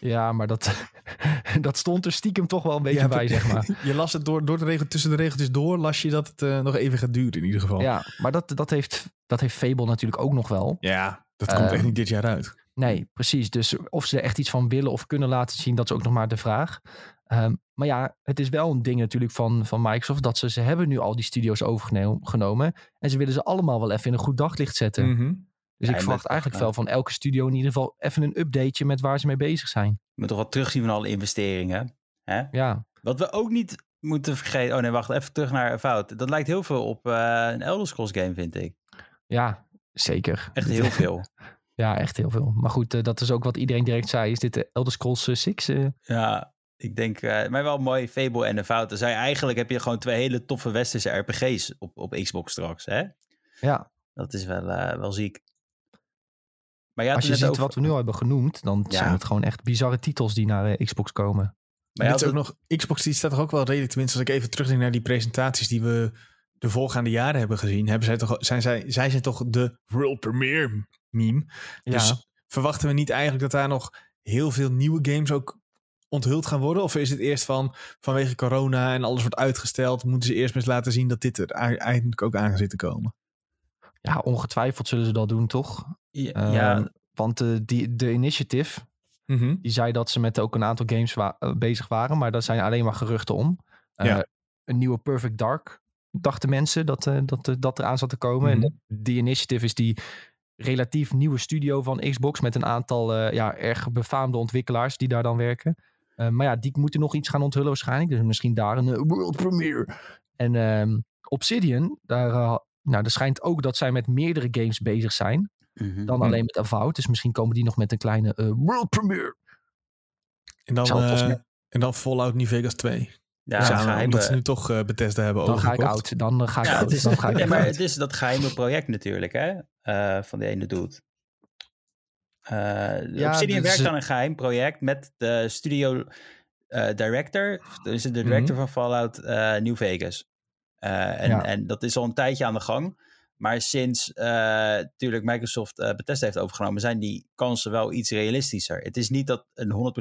Ja, maar dat, dat stond er stiekem toch wel een beetje ja, bij, zeg maar. Je las het door, door de regel, tussen de regeltjes door, las je dat het uh, nog even gaat duren in ieder geval. Ja, maar dat, dat, heeft, dat heeft Fable natuurlijk ook nog wel. Ja, dat komt echt niet dit jaar uit. Nee, precies. Dus of ze er echt iets van willen of kunnen laten zien, dat is ook nog maar de vraag. Um, maar ja, het is wel een ding natuurlijk van, van Microsoft dat ze, ze hebben nu al die studio's overgenomen. En ze willen ze allemaal wel even in een goed daglicht zetten. Mm -hmm. Dus ja, ik verwacht eigenlijk wel van elke studio in ieder geval even een updateje met waar ze mee bezig zijn. Je moet toch wat terugzien van alle investeringen. Hè? Ja. Wat we ook niet moeten vergeten. Oh nee, wacht, even terug naar fout. Dat lijkt heel veel op uh, een Elder Scrolls game, vind ik. Ja, zeker. Echt heel veel. ja, echt heel veel. Maar goed, uh, dat is ook wat iedereen direct zei. Is dit de Elder Scrolls 6? Uh, ja, ik denk, uh, maar wel mooi, Fable en de Fouten. Zij eigenlijk heb je gewoon twee hele toffe westerse RPG's op, op Xbox straks, hè? Ja. Dat is wel, uh, wel ziek. Maar ja, Als je ziet over... wat we nu al hebben genoemd, dan ja. zijn het gewoon echt bizarre titels die naar uh, Xbox komen. Maar ja, ook nog, Xbox die staat toch ook wel redelijk, tenminste als ik even terugdenk naar die presentaties die we de voorgaande jaren hebben gezien, hebben zij toch, zijn zij, zij zijn toch de world premiere meme. Dus ja. verwachten we niet eigenlijk dat daar nog heel veel nieuwe games ook onthuld gaan worden? Of is het eerst van vanwege corona en alles wordt uitgesteld, moeten ze eerst eens laten zien dat dit er eigenlijk ook aan zit te komen? Ja, ongetwijfeld zullen ze dat doen, toch? Ja. ja. want de, die, de initiative, mm die zei dat ze met ook een aantal games wa bezig waren, maar daar zijn alleen maar geruchten om. Ja. Uh, een nieuwe Perfect Dark, dachten mensen dat, uh, dat, uh, dat eraan zat te komen. Mm -hmm. En die initiative is die relatief nieuwe studio van Xbox met een aantal ja, erg befaamde ontwikkelaars die daar dan werken. Uh, maar ja, die moeten nog iets gaan onthullen waarschijnlijk. Dus misschien daar een uh, world premiere. En uh, Obsidian, daar, uh, nou, er schijnt ook dat zij met meerdere games bezig zijn. Mm -hmm. Dan alleen met Avowed. Dus misschien komen die nog met een kleine world premiere. En dan, en dan Fallout New Vegas 2. Ja, geheime, omdat ze nu toch uh, Bethesda hebben dan ga ik oud. Dan ga ik ja, oud. Het is, dan ga ik ja, maar het is dat geheime project natuurlijk, hè? Uh, van de ene dude. Uh, ja, Obsidian dus, werkt aan een geheim project met de studio uh, director, dus de director mm -hmm. van Fallout uh, New Vegas. en, ja. en dat is al een tijdje aan de gang. Maar sinds natuurlijk Microsoft Bethesda heeft overgenomen, zijn die kansen wel iets realistischer. Het is niet dat een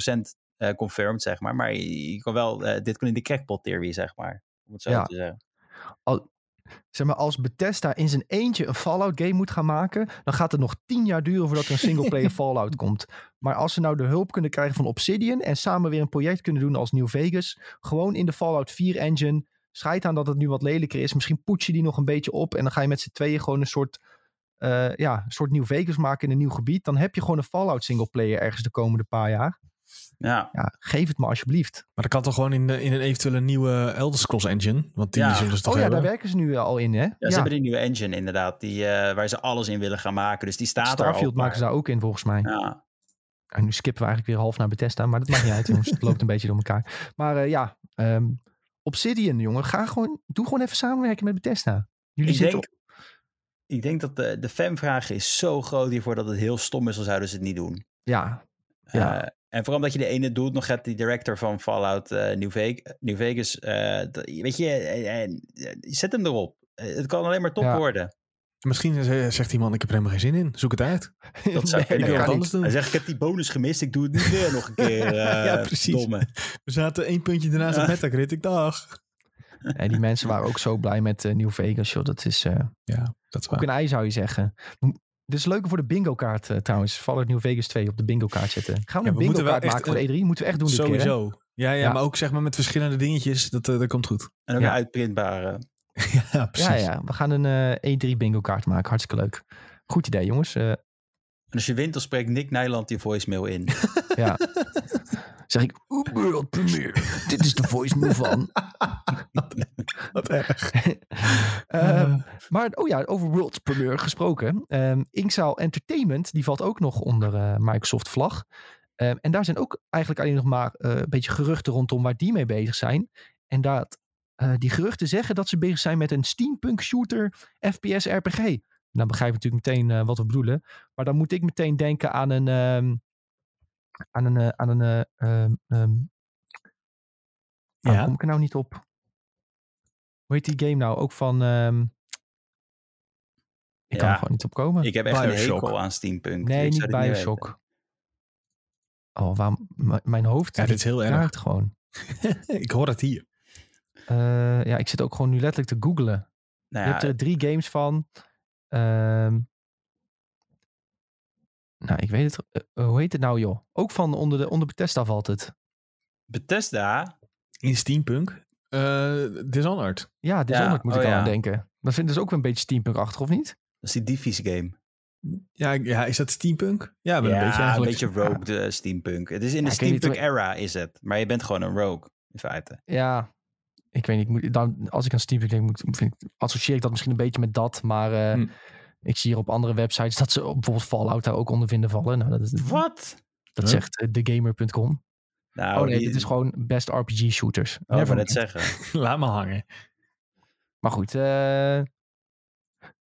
100% confirmed, zeg maar, maar je, je kan wel, dit kan in de crackpot theorie, zeg maar. om het zo ja. te zeggen. Al, zeg maar, als Bethesda in zijn eentje een Fallout game moet gaan maken, dan gaat het nog tien jaar duren voordat er een singleplayer Fallout komt. Maar als ze nou de hulp kunnen krijgen van Obsidian en samen weer een project kunnen doen als New Vegas, gewoon in de Fallout 4 engine, schijt aan dat het nu wat lelijker is. Misschien poets je die nog een beetje op en dan ga je met z'n tweeën gewoon een soort, uh, ja, een soort New Vegas maken in een nieuw gebied. Dan heb je gewoon een Fallout singleplayer ergens de komende paar jaar. Ja. ja. Geef het me alsjeblieft. Maar dat kan toch gewoon in, de, in een eventuele nieuwe Elder Scrolls engine? Want die ja. zullen ze toch Oh ja, hebben? daar werken ze nu al in, hè? Ja, ze hebben die nieuwe engine inderdaad, die, uh, waar ze alles in willen gaan maken. Dus die staat Starfield er al. maken ze daar ook in, volgens mij. Ja. En nu skippen we eigenlijk weer half naar Bethesda, maar dat maakt niet uit, jongens. Het loopt een beetje door elkaar. Maar uh, ja, um, Obsidian, jongen, ga gewoon, doe gewoon even samenwerken met Bethesda. Jullie ik zitten denk, op... Ik denk dat de, de fanvraag is zo groot hiervoor dat het heel stom is, al zouden ze het niet doen. Ja. ja. Uh, en vooral omdat je de ene doet, nog hebt die director van Fallout uh, New, Vegas, New Vegas uh, weet je, zet hem erop. het kan alleen maar top ja. worden. Misschien zegt die man, ik heb er helemaal geen zin in. Zoek het uit. Dat zou nee, ik anders doen. Hij zegt, ik heb die bonus gemist. Ik doe het niet weer nog een keer. Uh, ja, precies. Domme. We zaten één puntje daarnaast ja. op Metacritic. Dag. En die mensen waren ook zo blij met uh, New Vegas. Joh. Dat is uh, ja, dat is ook een ei zou je zeggen. Dit is leuker voor de bingo kaart uh, trouwens. Fallout New Vegas 2 op de bingo kaart zetten. Gaan we ja, een bingo kaart maken voor de E3? Moeten we echt doen dit Sowieso. Keer, ja, ja, ja, maar ook zeg maar met verschillende dingetjes. Dat, dat komt goed. En ook ja. uitprintbare. ja, precies. Ja, ja, we gaan een E3 bingo kaart maken. Hartstikke leuk. Goed idee, jongens. Uh, en als je wint, dan spreekt Nick Nijland je voicemail in. ja. zeg ik, World Premiere. Dit is de voicemail van. Wat erg. uh, maar, oh ja, over World Premiere gesproken. Um, Inkzaal Entertainment, die valt ook nog onder uh, Microsoft vlag. Um, en daar zijn ook eigenlijk alleen nog maar uh, een beetje geruchten rondom waar die mee bezig zijn. En dat, die geruchten zeggen dat ze bezig zijn met een steampunk shooter FPS RPG. Dan begrijp je natuurlijk meteen wat we bedoelen. Maar dan moet ik meteen denken aan een... Um, aan een... Uh, aan een um, um, ja. Oh, kom ik er nou niet op? Hoe heet die game nou? Ook van... Um, ik ja, kan er gewoon niet op komen. Ik heb echt Bioshock. een hekel aan steampunk. Nee, niet Bioshock. Niet oh, waar, mijn hoofd... Ja, dit is heel erg. gewoon. ik hoor het hier. Uh, ja, ik zit ook gewoon nu letterlijk te googlen. Nou ja, je hebt er drie games van. Um, nou, ik weet het. Uh, hoe heet het nou, joh? Ook van onder, de, onder Bethesda valt het. Bethesda? In Steampunk? Uh, Dishonored. Ja, Dishonored ja, moet oh, ik al ja. aan denken. Dat vinden ze ook een beetje steampunk-achtig, of niet? Dat is die Diffies game. Ja, ja, is dat steampunk? Ja, ja een beetje eigenlijk. een beetje rogue de steampunk. Het is in de ja, steampunk era is het. Maar je bent gewoon een rogue, in feite. Ja, ik weet niet, ik moet, dan, als ik aan steampunk denk, moet, vind ik, associeer ik dat misschien een beetje met dat. Maar uh, hm. Ik zie hier op andere websites dat ze bijvoorbeeld Fallout daar ook onder vinden vallen. Nou, dat is, Wat? Dat huh? zegt uh, thegamer.com. Nou, oh nee, die... dit is gewoon best RPG shooters. Oh, ik net zeggen. Laat me hangen. Maar goed, uh,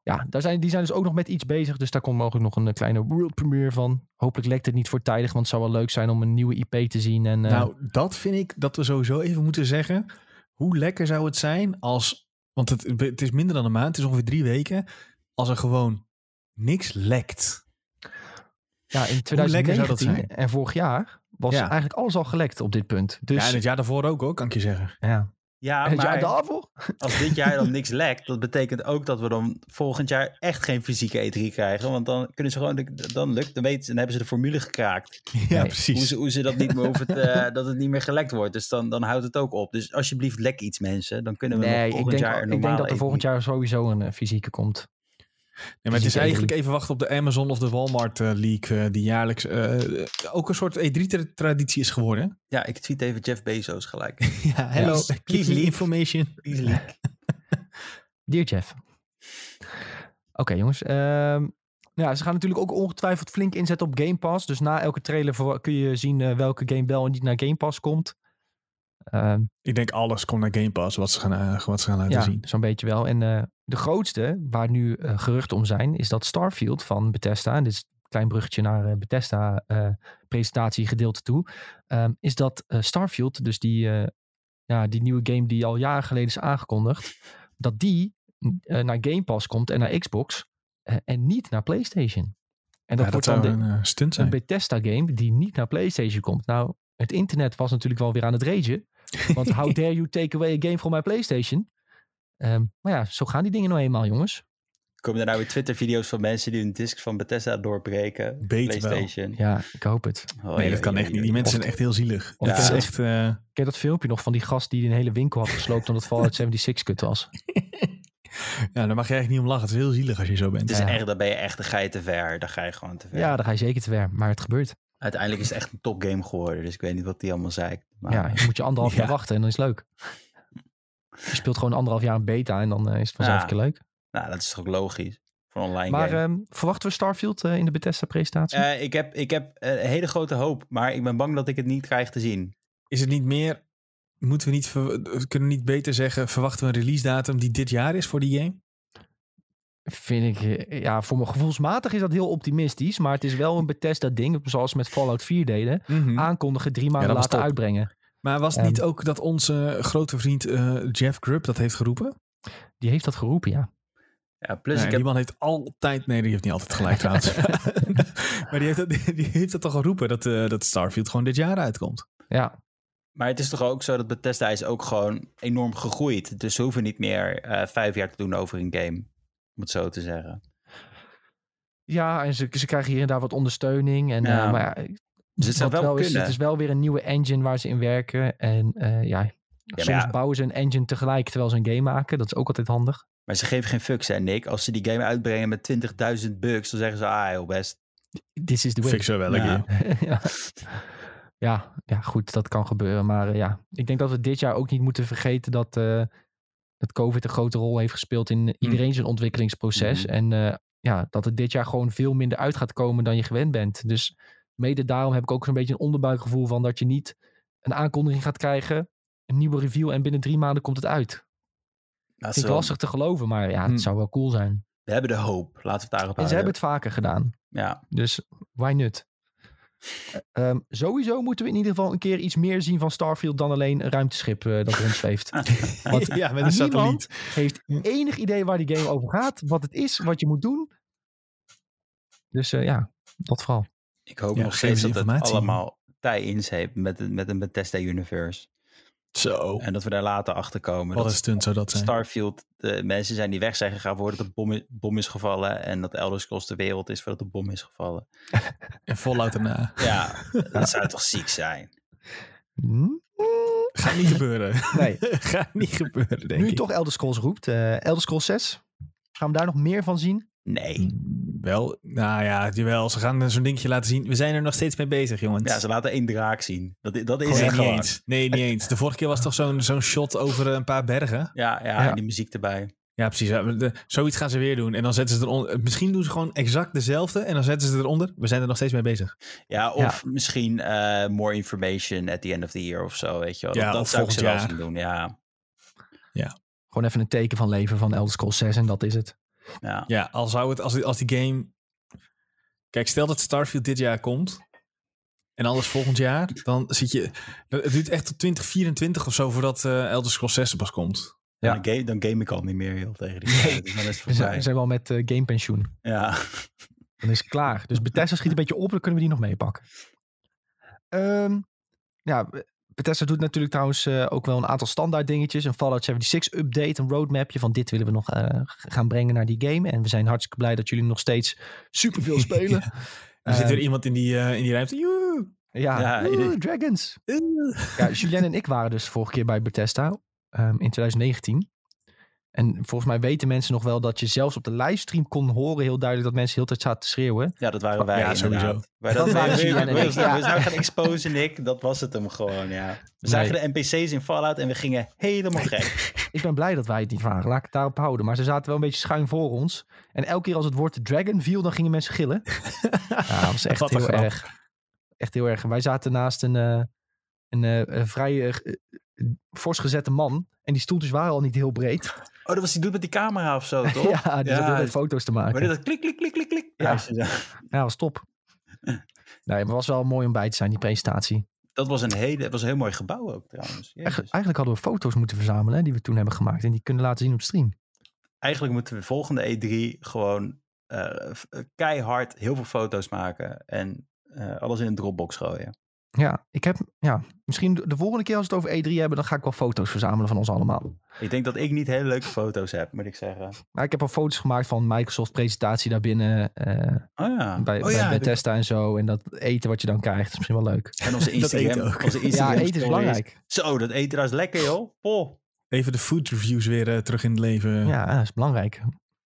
ja, daar zijn, die zijn dus ook nog met iets bezig. Dus daar komt mogelijk nog een kleine world premiere van. Hopelijk lekt het niet voortijdig, want het zou wel leuk zijn om een nieuwe IP te zien. En, uh, nou, dat vind ik dat we sowieso even moeten zeggen. Hoe lekker zou het zijn als, want het, het is minder dan een maand, het is ongeveer drie weken, als er gewoon niks lekt. Ja, in 2019 en vorig jaar was ja. eigenlijk alles al gelekt op dit punt. Dus... Ja, en het jaar daarvoor ook, ook kan ik je zeggen. Ja. Ja, en maar daarvoor? als dit jaar dan niks lekt, dat betekent ook dat we dan volgend jaar echt geen fysieke E3 krijgen. Want dan kunnen ze gewoon, dan lukt, dan, weten, dan hebben ze de formule gekraakt. Ja, nee, precies. Hoe ze, hoe ze dat niet meer hoeven te, dat het niet meer gelekt wordt. Dus dan, dan houdt het ook op. Dus alsjeblieft lek iets mensen. Dan kunnen we nee, nog volgend ik denk, jaar een Ik denk dat er volgend jaar sowieso een uh, fysieke komt. Ja, maar het is eigenlijk even wachten op de Amazon of de Walmart uh, leak, uh, die jaarlijks uh, ook een soort E3-traditie is geworden. Ja, ik tweet even Jeff Bezos gelijk. ja, hello, yes. please leak information. Please leak. Dear Jeff. Oké okay, jongens, um, ja, ze gaan natuurlijk ook ongetwijfeld flink inzetten op Game Pass. Dus na elke trailer kun je zien welke game wel en niet naar Game Pass komt. Um, ik denk alles komt naar Game Pass, wat ze gaan, wat ze gaan laten ja, zien. zo'n beetje wel. En uh, de grootste, waar nu uh, geruchten om zijn, is dat Starfield van Bethesda. En dit is een klein bruggetje naar Bethesda presentatie gedeelte toe. Um, is dat Starfield, dus die, ja, die nieuwe game die al jaren geleden is aangekondigd, dat die naar Game Pass komt en naar Xbox en niet naar PlayStation. En dat, ja, wordt dat dan een, stunt zijn. een Bethesda game die niet naar PlayStation komt. Nou, het internet was natuurlijk wel weer aan het ragen. Want how dare you take away a game from my PlayStation? Ehm, maar ja, zo gaan die dingen nou eenmaal, jongens. Komen er nou weer Twitter-video's van mensen die een disc van Bethesda doorbreken? Beter PlayStation. Ja, ik hoop het. Oh, nee, dat kan echt niet. Die mensen Of- zijn echt heel zielig. of Dat het is echt... eh, Ken je dat filmpje nog van die gast die een hele winkel had gesloopt omdat Fallout 76 kut was? ja, daar mag je eigenlijk niet om lachen. Het is heel zielig als je zo bent. Het is Ja. echt, dan ben je echt, dan ga je te ver. Dan ga je gewoon te ver. Ja, daar ga je zeker te ver. Maar het gebeurt. Uiteindelijk is het echt een topgame geworden. Dus ik weet niet wat die allemaal zei. Maar Ja, je moet je anderhalf Ja. jaar wachten en dan is het leuk. Je speelt gewoon anderhalf jaar een beta en dan eh, is het vanzelf Ja. een keer leuk. nou, dat is toch ook logisch. Voor een online Maar game. ehm, verwachten we Starfield eh, in de Bethesda-presentatie? Eh, ik heb, ik heb een hele grote hoop. Maar ik ben bang dat ik het niet krijg te zien. Is het niet meer... Moeten we niet... Kunnen we niet beter zeggen... Verwachten we een release datum die dit jaar is voor die game? Vind ik, eh, ja, voor mijn gevoelsmatig is dat heel optimistisch. Maar het is wel een Bethesda-ding, zoals ze met Fallout 4 deden. Mhm. Aankondigen, drie maanden top. uitbrengen. Maar was het Ehm. niet ook dat onze grote vriend eh, Jeff Grubb dat heeft geroepen? Die heeft dat geroepen, ja. Ja, plus ik die heb... man heeft altijd... Nee, die heeft niet altijd gelijk trouwens. maar die heeft, dat, die heeft dat toch geroepen dat, eh, dat Starfield gewoon dit jaar uitkomt. Ja, Maar het is toch ook zo dat Bethesda is ook gewoon enorm gegroeid. Dus ze hoeven niet meer eh, vijf jaar te doen over een game. Om het zo te zeggen. ja en ze, ze krijgen hier en daar wat ondersteuning. En, Ja. eh, maar ja, Dus het zou wel wel is, kunnen. het is wel weer een nieuwe engine waar ze in werken. En eh, ja, soms ja. bouwen ze een engine tegelijk terwijl ze een game maken. Dat is ook altijd handig. Maar ze geven geen fucks, hè Nick? Als ze die game uitbrengen met 20.000 bugs, dan zeggen ze, ah, heel best. This is the way. Fix zo wel een Ja. keer. ja. Ja, ja, goed, dat kan gebeuren. Maar eh, ja, ik denk dat we dit jaar ook niet moeten vergeten dat, eh, dat COVID een grote rol heeft gespeeld in iedereen zijn ontwikkelingsproces. Mhm. En eh, ja, dat het dit jaar gewoon veel minder uit gaat komen dan je gewend bent. Dus mede daarom heb ik ook zo'n beetje een onderbuikgevoel van dat je niet een aankondiging gaat krijgen, een nieuwe review en binnen drie maanden komt het uit. Vind ik zo- lastig te geloven, maar ja, het Hmm. zou wel cool zijn. We hebben de hoop. Laten we het daarop En ze houden. hebben het vaker gedaan. Ja, Dus why not? Ehm, sowieso moeten we in ieder geval een keer iets meer zien van Starfield dan alleen een ruimteschip eh, dat rondzweeft. Want ja, met een niemand satelliet. heeft enig idee waar die game over gaat, wat het is, wat je moet doen. Dus eh, ja, dat vooral. ik hoop Ja, nog steeds dat het allemaal tie-ins heeft met, met een Bethesda Universe. Zo. En dat we daar later achter komen. Wat dat een stunt zou dat zijn. Starfield, de mensen zijn die weg zijn gegaan voordat de bom, bom is gevallen. En dat Elder Scrolls de wereld is voordat de bom is gevallen. En Fallout erna. Ja, dat zou toch ziek zijn. Hm? Gaat niet gebeuren. Nee, Gaat niet gebeuren, denk nu je ik. toch Elder Scrolls roept. eh Elder Scrolls 6. Gaan we daar nog meer van zien? Nee. Wel, nou ja, jawel. Ze gaan zo'n dingetje laten zien. We zijn er nog steeds mee bezig, jongens. Ja, ze laten één draak zien. Dat, dat is nee, het niet gewoon. eens. Nee, niet eens. De vorige keer was toch zo'n zo'n shot over een paar bergen? Ja, ja, Ja. en die muziek erbij. Ja, precies. Ja, de- zoiets gaan ze weer doen. En dan zetten ze eronder. Misschien doen ze gewoon exact dezelfde. En dan zetten ze eronder. We zijn er nog steeds mee bezig. Ja, of misschien eh, more information at the end of the year of zo, weet je wel. Ja, dat dat of zou ik ze wel doen, ja. Gewoon even een teken van leven van Elder Scrolls 6 en dat is het. Ja. Ja, al zou het, als, die- als die game. Kijk, stel dat Starfield dit jaar komt. En anders volgend jaar. Dan zit je. Het duurt echt tot 2024 of zo voordat eh Elder Scrolls 6 er pas komt. Ja. Dan, game, dan game ik al niet meer heel tegen die tijd. Dus dan is het We zijn, zijn wel met eh, gamepensioen. Ja. Dan is het klaar. Dus Bethesda schiet een beetje op, dan kunnen we die nog meepakken. Ehm, ja, Bethesda doet natuurlijk trouwens eh, ook wel een aantal standaard dingetjes. Een Fallout 76 update, een roadmapje van dit willen we nog eh, gaan brengen naar die game. En we zijn hartstikke blij dat jullie nog steeds superveel spelen. Er zit Ehm, weer iemand in die, eh, in die ruimte. Joe! Ja, Ja, Oeh, dragons. Eh. Ja, Julien en ik waren dus vorige keer bij Bethesda ehm, in 2019. En volgens mij weten mensen nog wel dat je zelfs op de livestream kon horen heel duidelijk dat mensen heel tijd zaten te schreeuwen. ja, dat waren wij Ja, inderdaad. sowieso. Wij Dat waren we, ja. gaan exposen, Nick. Dat was het hem gewoon, ja. We zagen de NPC's in Fallout en we gingen helemaal gek. Ik ben blij dat wij het niet waren. Laat ik het daarop houden. Maar ze zaten wel een beetje schuin voor ons. En elke keer als het woord dragon viel, dan gingen mensen gillen. Ja, dat was echt heel erg. Echt heel erg. Wij zaten naast een, eh, een, eh, vrij eh, fors gezette man. En die stoeltjes waren al niet heel breed. Oh, dat was die doet met die camera of zo, toch? ja, die zat heel tijd foto's te maken. Maar dit dat klik, klik, klik, klik, klik. Ja. Ja. Ja, was top. Nee, maar het was wel mooi om bij te zijn, die presentatie. Dat was een, hele, was een heel mooi gebouw ook trouwens. Eigen- eigenlijk hadden we foto's moeten verzamelen hè, die we toen hebben gemaakt. En die kunnen laten zien op stream. Eigenlijk moeten we volgende E3 gewoon eh, keihard heel veel foto's maken. En eh, alles in een Dropbox gooien. Ja, ik heb, ja, misschien de volgende keer als we het over E3 hebben, dan ga ik wel foto's verzamelen van ons allemaal. Ik denk dat ik niet hele leuke foto's heb, moet ik zeggen. Maar ik heb al foto's gemaakt van Microsoft presentatie daarbinnen. Uh, oh ja. Bij, oh, bij Bethesda en zo. En dat eten wat je dan krijgt, is misschien wel leuk. En onze Instagram. onze Instagram ja, eten is belangrijk. Zo, dat eten is lekker joh. Even de food reviews weer uh, terug in het leven. Ja, dat is belangrijk.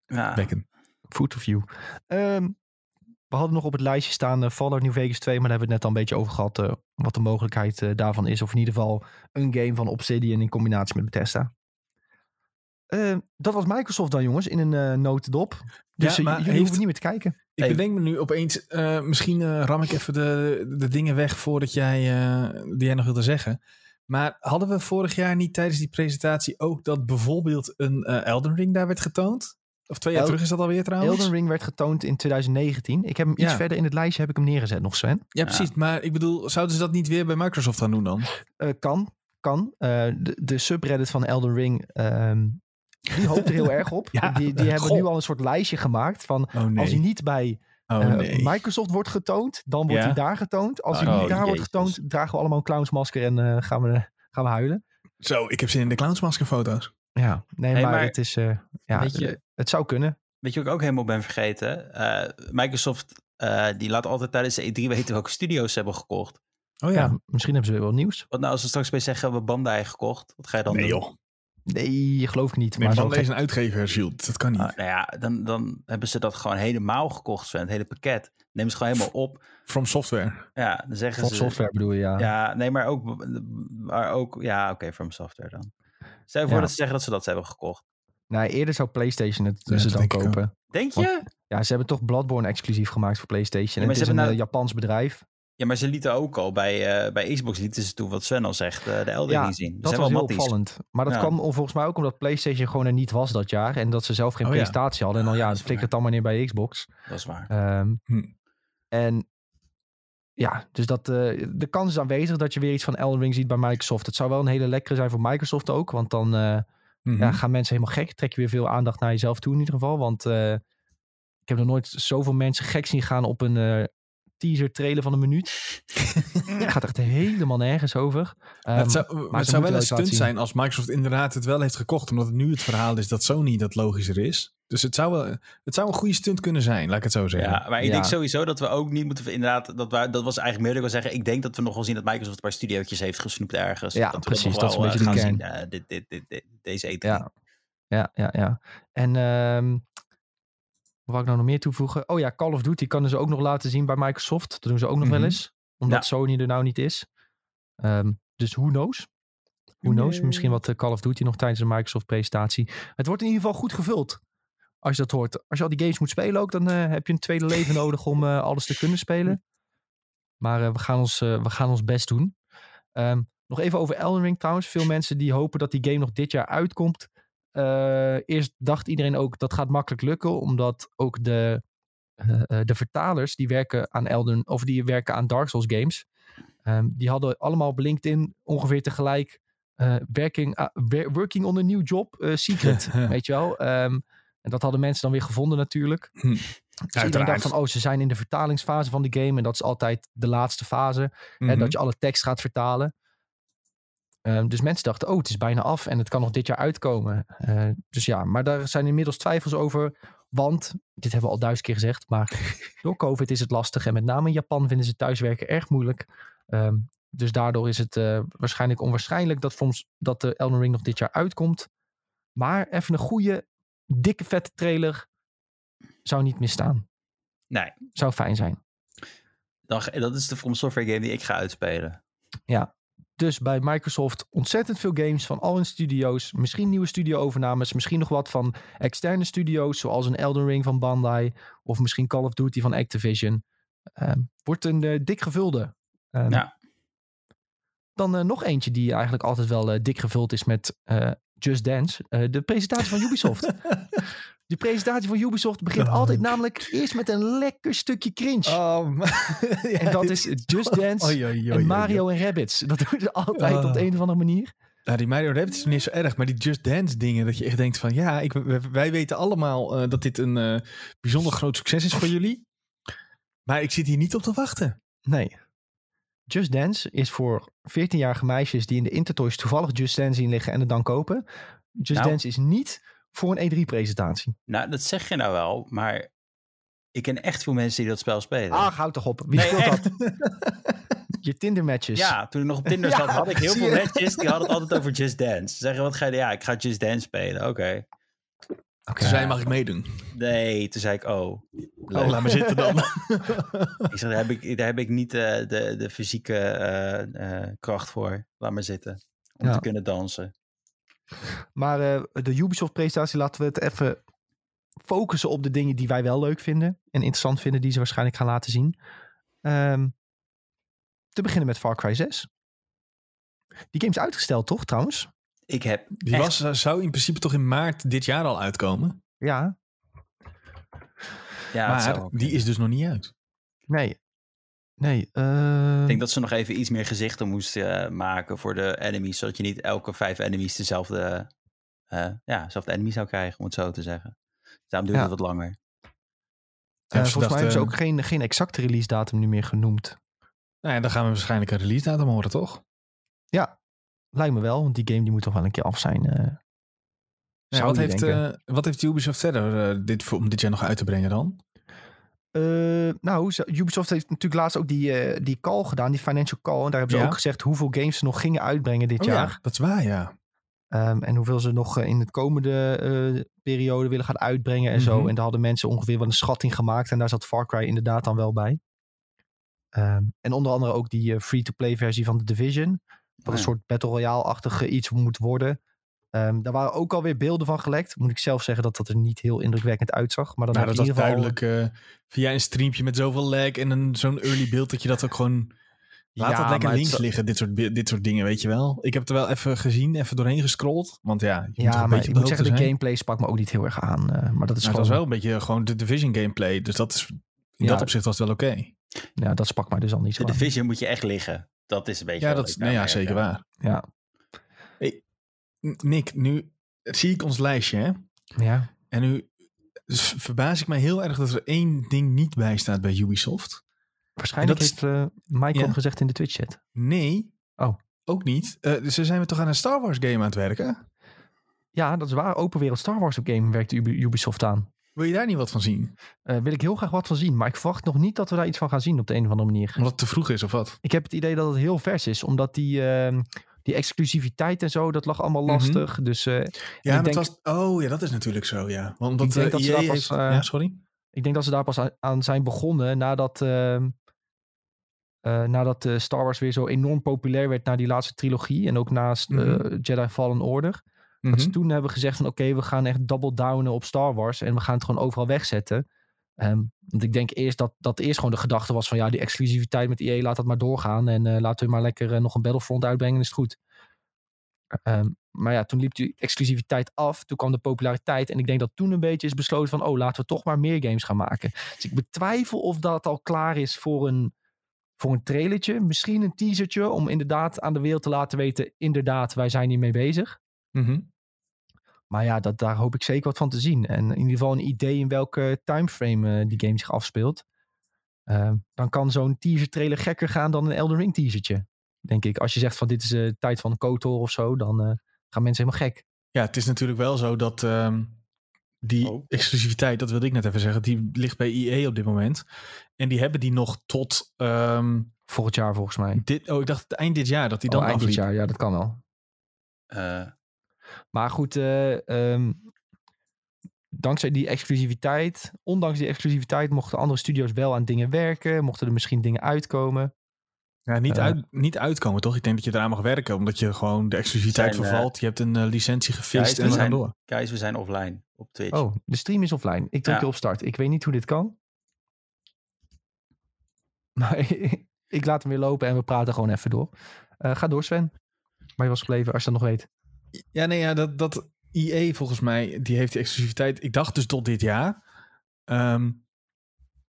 Ja. Bekken. Food review. Um, we hadden nog op het lijstje staan uh, Fallout New Vegas 2, maar daar hebben we het net al een beetje over gehad. Uh, wat de mogelijkheid uh, daarvan is. Of in ieder geval een game van Obsidian in combinatie met Bethesda. dat was Microsoft dan, jongens, in een notendop. Dus ja, maar jullie heeft... hoeven niet meer te kijken. Ik hey. bedenk me nu opeens, misschien ram ik even de, de dingen weg voordat jij, die jij nog wilde zeggen. Maar hadden we vorig jaar niet tijdens die presentatie ook dat bijvoorbeeld een Elden Ring daar werd getoond? Of twee jaar terug is dat alweer trouwens? Elden Ring werd getoond in 2019. Ik heb hem iets verder in het lijstje heb ik hem neergezet nog, Sven. Ja, precies. Maar ik bedoel, zouden ze dat niet weer bij Microsoft gaan doen dan? Uh, kan, kan. Uh, de, de, subreddit van Elden Ring, uh, die hoopt er heel erg op. ja, die die hebben nu al een soort lijstje gemaakt van oh, nee. als hij niet bij oh, eh, nee. Microsoft wordt getoond, dan wordt hij daar getoond. Als hij oh, niet daar wordt getoond, dragen we allemaal een clownsmasker en gaan, we, gaan we huilen. Zo, ik heb zin in de clownsmasker foto's. Ja, nee, maar, het is, uh, ja, weet je, het zou kunnen. Weet je wat ik ook helemaal ben vergeten? Uh, Microsoft, uh, die laat altijd tijdens de E3 weten welke studio's ze hebben gekocht. Oh ja. ja. misschien hebben ze weer wel nieuws. Wat nou als ze straks bij zeggen, we Bandai gekocht. Wat ga je dan nee, doen? Joh. Nee, geloof ik niet. Nee, maar Bandai is een uitgever, Jules. Dat kan niet. Uh, nou ja, dan, dan hebben ze dat gewoon helemaal gekocht, Sven. Het hele pakket. Neem ze gewoon helemaal op. From software. Ja, dan zeggen From ze... software bedoel je, ja. Ja, nee, maar ook... Maar ook ja, oké, okay, from software dan. Stel je voor dat ze zeggen dat ze dat hebben gekocht. Nee, eerder zou PlayStation het ja, ze dan kopen. Denk je? ja, ze hebben toch Bloodborne exclusief gemaakt voor PlayStation. Ja, het is een nou... Japans bedrijf. Ja, maar ze lieten ook al bij, uh, bij Xbox lieten ze toen wat Sven al zegt, uh, de Elden ja, zien. Dat was heel opvallend. Maar dat kwam volgens mij ook omdat PlayStation gewoon er niet was dat jaar. En dat ze zelf geen oh, presentatie hadden. En dan ja, het flikkert het dan maar neer bij Xbox. Dat is waar. Um, hm. En ja, dus dat, uh, de kans is aanwezig dat je weer iets van Elden Ring ziet bij Microsoft. Het zou wel een hele lekkere zijn voor Microsoft ook. Want dan ja, mhm. gaan mensen helemaal gek. Trek je weer veel aandacht naar jezelf toe in ieder geval. Want uh, ik heb nog nooit zoveel mensen gek zien gaan op een teaser trailer van een minuut. Het gaat echt helemaal nergens over. Um, het zou, maar het zou wel een stunt zijn als Microsoft inderdaad het wel heeft gekocht. Omdat het nu het verhaal is dat Sony dat logischer is. Dus het zou, wel, het zou een goede stunt kunnen zijn, laat ik het zo zeggen. Ja, maar ik denk sowieso dat we ook niet moeten... Inderdaad, dat, we, dat was eigenlijk meer dat ik wil zeggen. Ik denk dat we nog wel zien dat Microsoft een paar studiootjes heeft gesnoept ergens. Ja, dat precies. dat is een beetje de kern. Zien, uh, dit, dit, dit, deze E3. Ja, ja, ja. ja. En um, wat wou ik nou nog meer toevoegen? Oh ja, Call of Duty kan ze ook nog laten zien bij Microsoft. Dat doen ze ook nog wel mhm. eens. Omdat Sony er nou niet is. Um, dus who knows? Who knows? Misschien wat Call of Duty nog tijdens de Microsoft presentatie. Het wordt in ieder geval goed gevuld als je dat hoort. Als je al die games moet spelen ook, dan uh, heb je een tweede leven nodig om uh, alles te kunnen spelen. Maar uh, we, gaan ons, we gaan ons best doen. Um, nog even over Elden Ring trouwens. Veel mensen die hopen dat die game nog dit jaar uitkomt. Eerst dacht iedereen ook dat gaat makkelijk lukken. Omdat ook de, de vertalers die werken aan Elden, of die werken aan Dark Souls games. Um, die hadden allemaal op LinkedIn ongeveer tegelijk working, working on a new job, secret. weet je wel. Um, en dat hadden mensen dan weer gevonden natuurlijk. Hm. Dus iedereen dacht van, oh, ze zijn in de vertalingsfase van de game. En dat is altijd de laatste fase. En mhm. dat je alle tekst gaat vertalen. Ehm, dus mensen dachten, oh, het is bijna af en het kan nog dit jaar uitkomen. Uh, dus ja, maar daar zijn inmiddels twijfels over. Want, dit hebben we al duizend keer gezegd, maar door COVID is het lastig. En met name in Japan vinden ze thuiswerken erg moeilijk. Um, dus daardoor is het uh, waarschijnlijk onwaarschijnlijk dat, dat de Elden Ring nog dit jaar uitkomt. Maar even een goede dikke vette trailer zou niet misstaan. Nee. Zou fijn zijn. Dan, dat is de From Software game die ik ga uitspelen. Ja, dus bij Microsoft ontzettend veel games van al hun studio's. Misschien nieuwe studio-overnames. Misschien nog wat van externe studio's. Zoals een Elden Ring van Bandai. Of misschien Call of Duty van Activision. Uh, wordt een uh, dik gevulde. Um, ja. Dan uh, nog eentje die eigenlijk altijd wel uh, dik gevuld is met Just Dance. De presentatie van Ubisoft. De presentatie van Ubisoft begint oh. altijd namelijk eerst met een lekker stukje cringe. Oh, ja, en dat is Just Dance en Mario en Rabbids. Dat doen ze altijd oh. op de een of andere manier. Nou, die Mario Rabbids is niet zo erg, maar die Just Dance dingen, dat je echt denkt van ja, ik, wij weten allemaal uh, dat dit een uh, bijzonder groot succes is voor jullie. Maar ik zit hier niet op te wachten. Nee. Just Dance is voor 14-jarige meisjes die in de Intertoys toevallig Just Dance zien liggen en het dan kopen. Just Nou. Dance is niet voor een E3-presentatie. Nou, dat zeg je nou wel, maar ik ken echt veel mensen die dat spel spelen. Ah, houd toch op. Wie Nee, speelt echt. dat? Je Tinder-matches. Ja, toen ik nog op Tinder Ja, zat, had ik heel veel matches. Die hadden het altijd over Just Dance. Ze zeggen, wat ga je doen? Ja, ik ga Just Dance spelen. Oké. Oké. Toen zei mag ik meedoen. Nee, toen zei ik, oh. leuk. Oh, laat me zitten dan. Ik zeg, daar heb ik, daar heb ik niet eh, de, de fysieke eh, eh, kracht voor. Laat maar zitten. Om Ja. te kunnen dansen. Maar eh, de Ubisoft-presentatie laten we het even focussen op de dingen die wij wel leuk vinden. En interessant vinden, die ze waarschijnlijk gaan laten zien. Ehm, te beginnen met Far Cry 6. Die game is uitgesteld, toch, trouwens? Ik heb Die echt- was, zou in principe toch in maart dit jaar al uitkomen. Ja, Ja, maar ook die is dus nog niet uit. nee. Nee, ehm, Ik denk dat ze nog even iets meer gezichten moesten eh, maken voor de enemies. Zodat je niet elke vijf enemies dezelfde, eh ja, dezelfde enemy zou krijgen, om het zo te zeggen. Daarom duurt Ja. het wat langer. eh, Ja, volgens mij hebben ze ook geen, geen exacte release datum nu meer genoemd. Nou ja, dan gaan we waarschijnlijk een release datum horen, toch? Ja, lijkt me wel, want die game die moet toch wel een keer af zijn. eh. Ja, wat, heeft, eh, wat heeft Ubisoft verder eh, dit, voor- om dit jaar nog uit te brengen dan? Eh, nou, Ubisoft heeft natuurlijk laatst ook die, eh, die call gedaan, die financial call. En daar hebben ze Ja. ook gezegd hoeveel games ze nog gingen uitbrengen dit Oh jaar. ja, dat is waar, ja. Ehm, en hoeveel ze nog eh, in het komende periode willen gaan uitbrengen en zo. Mhm. En daar hadden mensen ongeveer wel een schatting gemaakt. En daar zat Far Cry inderdaad dan wel bij. Ehm, en onder andere ook die free-to-play versie van The Division. Wat een soort Battle Royale-achtige iets moet worden. Ehm, daar waren ook alweer beelden van gelekt. Moet ik zelf zeggen dat dat er niet heel indrukwekkend uitzag. Maar dan Nou, dat was geval... duidelijk eh, via een streampje met zoveel lag en een, zo'n early beeld dat je dat ook gewoon... Laat Ja, dat lekker het links liggen, dit soort, dit soort dingen, weet je wel. Ik heb het er wel even gezien, even doorheen gescrolld. Want ja, je moet Ja, een maar beetje ik moet zeggen, de gameplay sprak me ook niet heel erg aan. eh, maar dat is het gewoon... was wel een beetje gewoon de Division gameplay. Dus dat is, in Ja. dat opzicht was het wel oké. Ja, dat sprak mij dus al niet zo De aan. Division moet je echt liggen. Dat is een beetje... Ja, dat nee, ja, zeker waar. Ja, Nick, nu zie ik ons lijstje, hè? ja. En nu verbaas ik mij heel erg dat er één ding niet bij staat bij Ubisoft. Waarschijnlijk heeft eh Michael Ja. gezegd in de Twitch-chat. Nee. Oh. Ook niet. Eh, ze zijn we toch aan een Star Wars game aan het werken? Ja, dat is waar. Open wereld Star Wars game werkt Ubi- Ubisoft aan. Wil je daar niet wat van zien? Eh wil ik heel graag wat van zien. Maar ik verwacht nog niet dat we daar iets van gaan zien op de een of andere manier. Omdat het te vroeg is of wat? Ik heb het idee dat het heel vers is. Omdat die, ehm, die exclusiviteit en zo, dat lag allemaal Mhm. lastig. Dus eh, Ja, denk- het was... Oh, ja, dat is natuurlijk zo, ja. Want Ik denk eh, dat ze EA daar pas, heeft... eh, ja, sorry? ik denk dat ze daar pas aan- aan zijn begonnen nadat, ehm, eh, nadat Star Wars weer zo enorm populair werd na die laatste trilogie. En ook naast Mhm. Jedi Fallen Order. Dat ze Mhm. toen hebben gezegd van oké, we gaan echt double downen op Star Wars. En we gaan het gewoon overal wegzetten. Ehm, want ik denk eerst dat dat eerst gewoon de gedachte was van ja, die exclusiviteit met EA, laat dat maar doorgaan. En eh, laten we maar lekker eh, nog een Battlefront uitbrengen, is het goed. Ehm, maar ja, toen liep die exclusiviteit af. Toen kwam de populariteit. En ik denk dat toen een beetje is besloten van oh, laten we toch maar meer games gaan maken. Dus ik betwijfel of dat al klaar is voor een, voor een trailertje. Misschien een teasertje om inderdaad aan de wereld te laten weten, inderdaad, wij zijn hiermee bezig. Mhm. Maar ja, dat, daar hoop ik zeker wat van te zien. En in ieder geval een idee in welke timeframe eh, die game zich afspeelt. Ehm, dan kan zo'n teaser trailer gekker gaan dan een Elden Ring teasertje. Denk ik. Als je zegt van dit is de tijd van KOTOR of zo, dan eh, gaan mensen helemaal gek. Ja, het is natuurlijk wel zo dat ehm, die Oh. exclusiviteit, dat wilde ik net even zeggen, die ligt bij EA op dit moment. En die hebben die nog tot ehm, Volgend jaar volgens mij. dit, oh ik dacht eind dit jaar dat die dan oh, eind dit jaar, ja, dat kan wel. Eh, Maar goed, eh, ehm, dankzij die exclusiviteit, ondanks die exclusiviteit, mochten andere studio's wel aan dingen werken. Mochten er misschien dingen uitkomen. Ja, niet, Eh. uit, niet uitkomen toch? Ik denk dat je eraan mag werken, omdat je gewoon de exclusiviteit Zijn, eh, vervalt. Je hebt een licentie gefist Ja, en we zijn- gaan door. guys, we zijn offline op Twitch. Oh, de stream is offline. Ik druk Ja. je op start. Ik weet niet hoe dit kan. Maar ik laat hem weer lopen en we praten gewoon even door. Eh, ga door Sven. Maar je was gebleven als je dat nog weet. Ja, nee, ja, dat, dat EA volgens mij, die heeft die exclusiviteit. Ik dacht dus tot dit jaar. Ehm,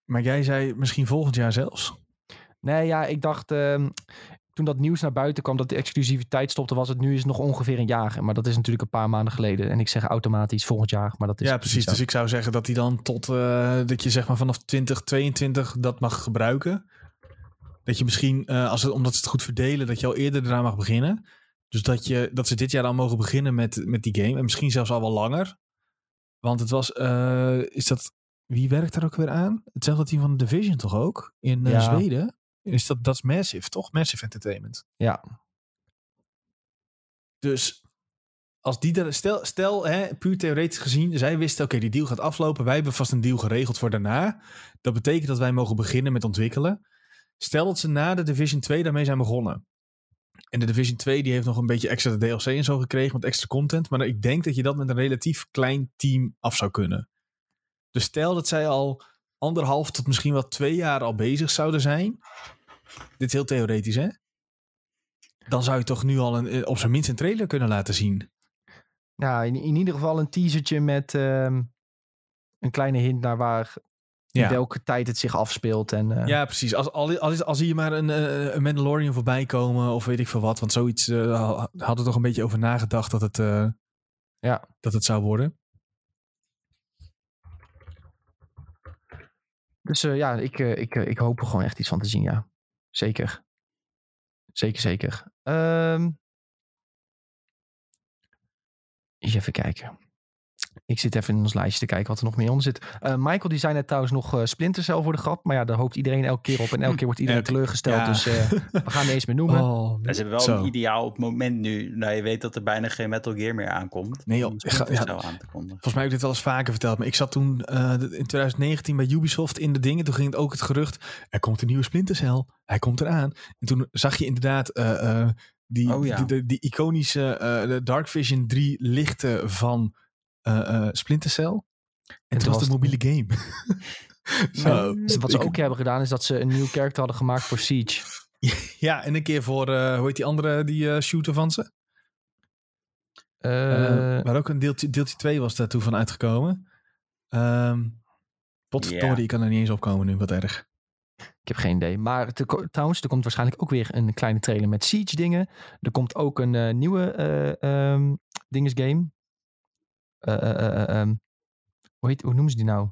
maar jij zei misschien volgend jaar zelfs. Nee, ja, ik dacht ehm, toen dat nieuws naar buiten kwam dat de exclusiviteit stopte, was het nu is het nog ongeveer een jaar. Maar dat is natuurlijk een paar maanden geleden. En ik zeg automatisch volgend jaar, maar dat is ja, precies. Dus ik zou zeggen dat die dan tot, eh, dat je zeg maar vanaf 2022 dat mag gebruiken. Dat je misschien, als het, omdat ze het goed verdelen, dat je al eerder eraan mag beginnen. Dus dat, je, dat ze dit jaar al mogen beginnen met, met die game. En misschien zelfs al wel langer. Want het was, is dat, wie werkt daar ook weer aan? Hetzelfde team van Division toch ook? In Zweden? Is dat, dat is Massive, toch? Massive Entertainment. Ja. Dus als die stel, stel hè, puur theoretisch gezien, zij wisten, oké, die deal gaat aflopen. Wij hebben vast een deal geregeld voor daarna. Dat betekent dat wij mogen beginnen met ontwikkelen. Stel dat ze na de Division 2 daarmee zijn begonnen. En de Division 2 die heeft nog een beetje extra DLC en zo gekregen met extra content. Maar ik denk dat je dat met een relatief klein team af zou kunnen. Dus stel dat zij al anderhalf tot misschien wel twee jaar al bezig zouden zijn. Dit is heel theoretisch, hè? Dan zou je toch nu al een, eh, op zijn minst een trailer kunnen laten zien. Nou, in, in ieder geval een teasertje met ehm, een kleine hint naar waar in welke tijd het zich afspeelt. En, uh... Ja, precies. Als, als, als, zie je maar een, uh, een Mandalorian voorbij komen of weet ik veel wat. Want zoiets uh, hadden toch een beetje over nagedacht dat het, ja. dat het zou worden. Dus ja, ik, ik, ik hoop er gewoon echt iets van te zien, ja. Zeker. Zeker, zeker. Um, eens even kijken. Ik zit even in ons lijstje te kijken wat er nog meer onder zit. Uh, Michael die zei net trouwens nog uh, Splinter Cell voor de grap. Maar ja, daar hoopt iedereen elke keer op. En elke keer wordt iedereen teleurgesteld. Dus uh, we gaan het eens meer noemen. Oh, ze hebben wel zo. een ideaal op het moment nu. Nou, je weet dat er bijna geen Metal Gear meer aankomt. Nee joh. Ga, ja, aan te Volgens mij heb ik dit wel eens vaker verteld. Maar ik zat toen in 2019 bij Ubisoft in de dingen. Toen ging het ook het gerucht. Er komt een nieuwe Splinter Cell. Hij komt eraan. En toen zag je inderdaad die, oh, ja. die, die, iconische uh, Dark Vision 3 lichten van uh, Splinter Cell. En, en het was de mobiele game. Zo. Wat ze ook hebben gedaan is dat ze een nieuw karakter hadden gemaakt voor Siege. ja, en een keer voor, hoe heet die andere, die shooter van ze? maar ook een deeltje, deeltje 2 was daar toen van uitgekomen. Um, potverdorie, yeah. ik kan er niet eens opkomen nu, wat erg. Ik heb geen idee. Maar trouwens, er komt waarschijnlijk ook weer een kleine trailer met Siege dingen. Er komt ook een uh, nieuwe uh, um, dinges game. Uh, um, hoe, heet, hoe noemen ze die nou?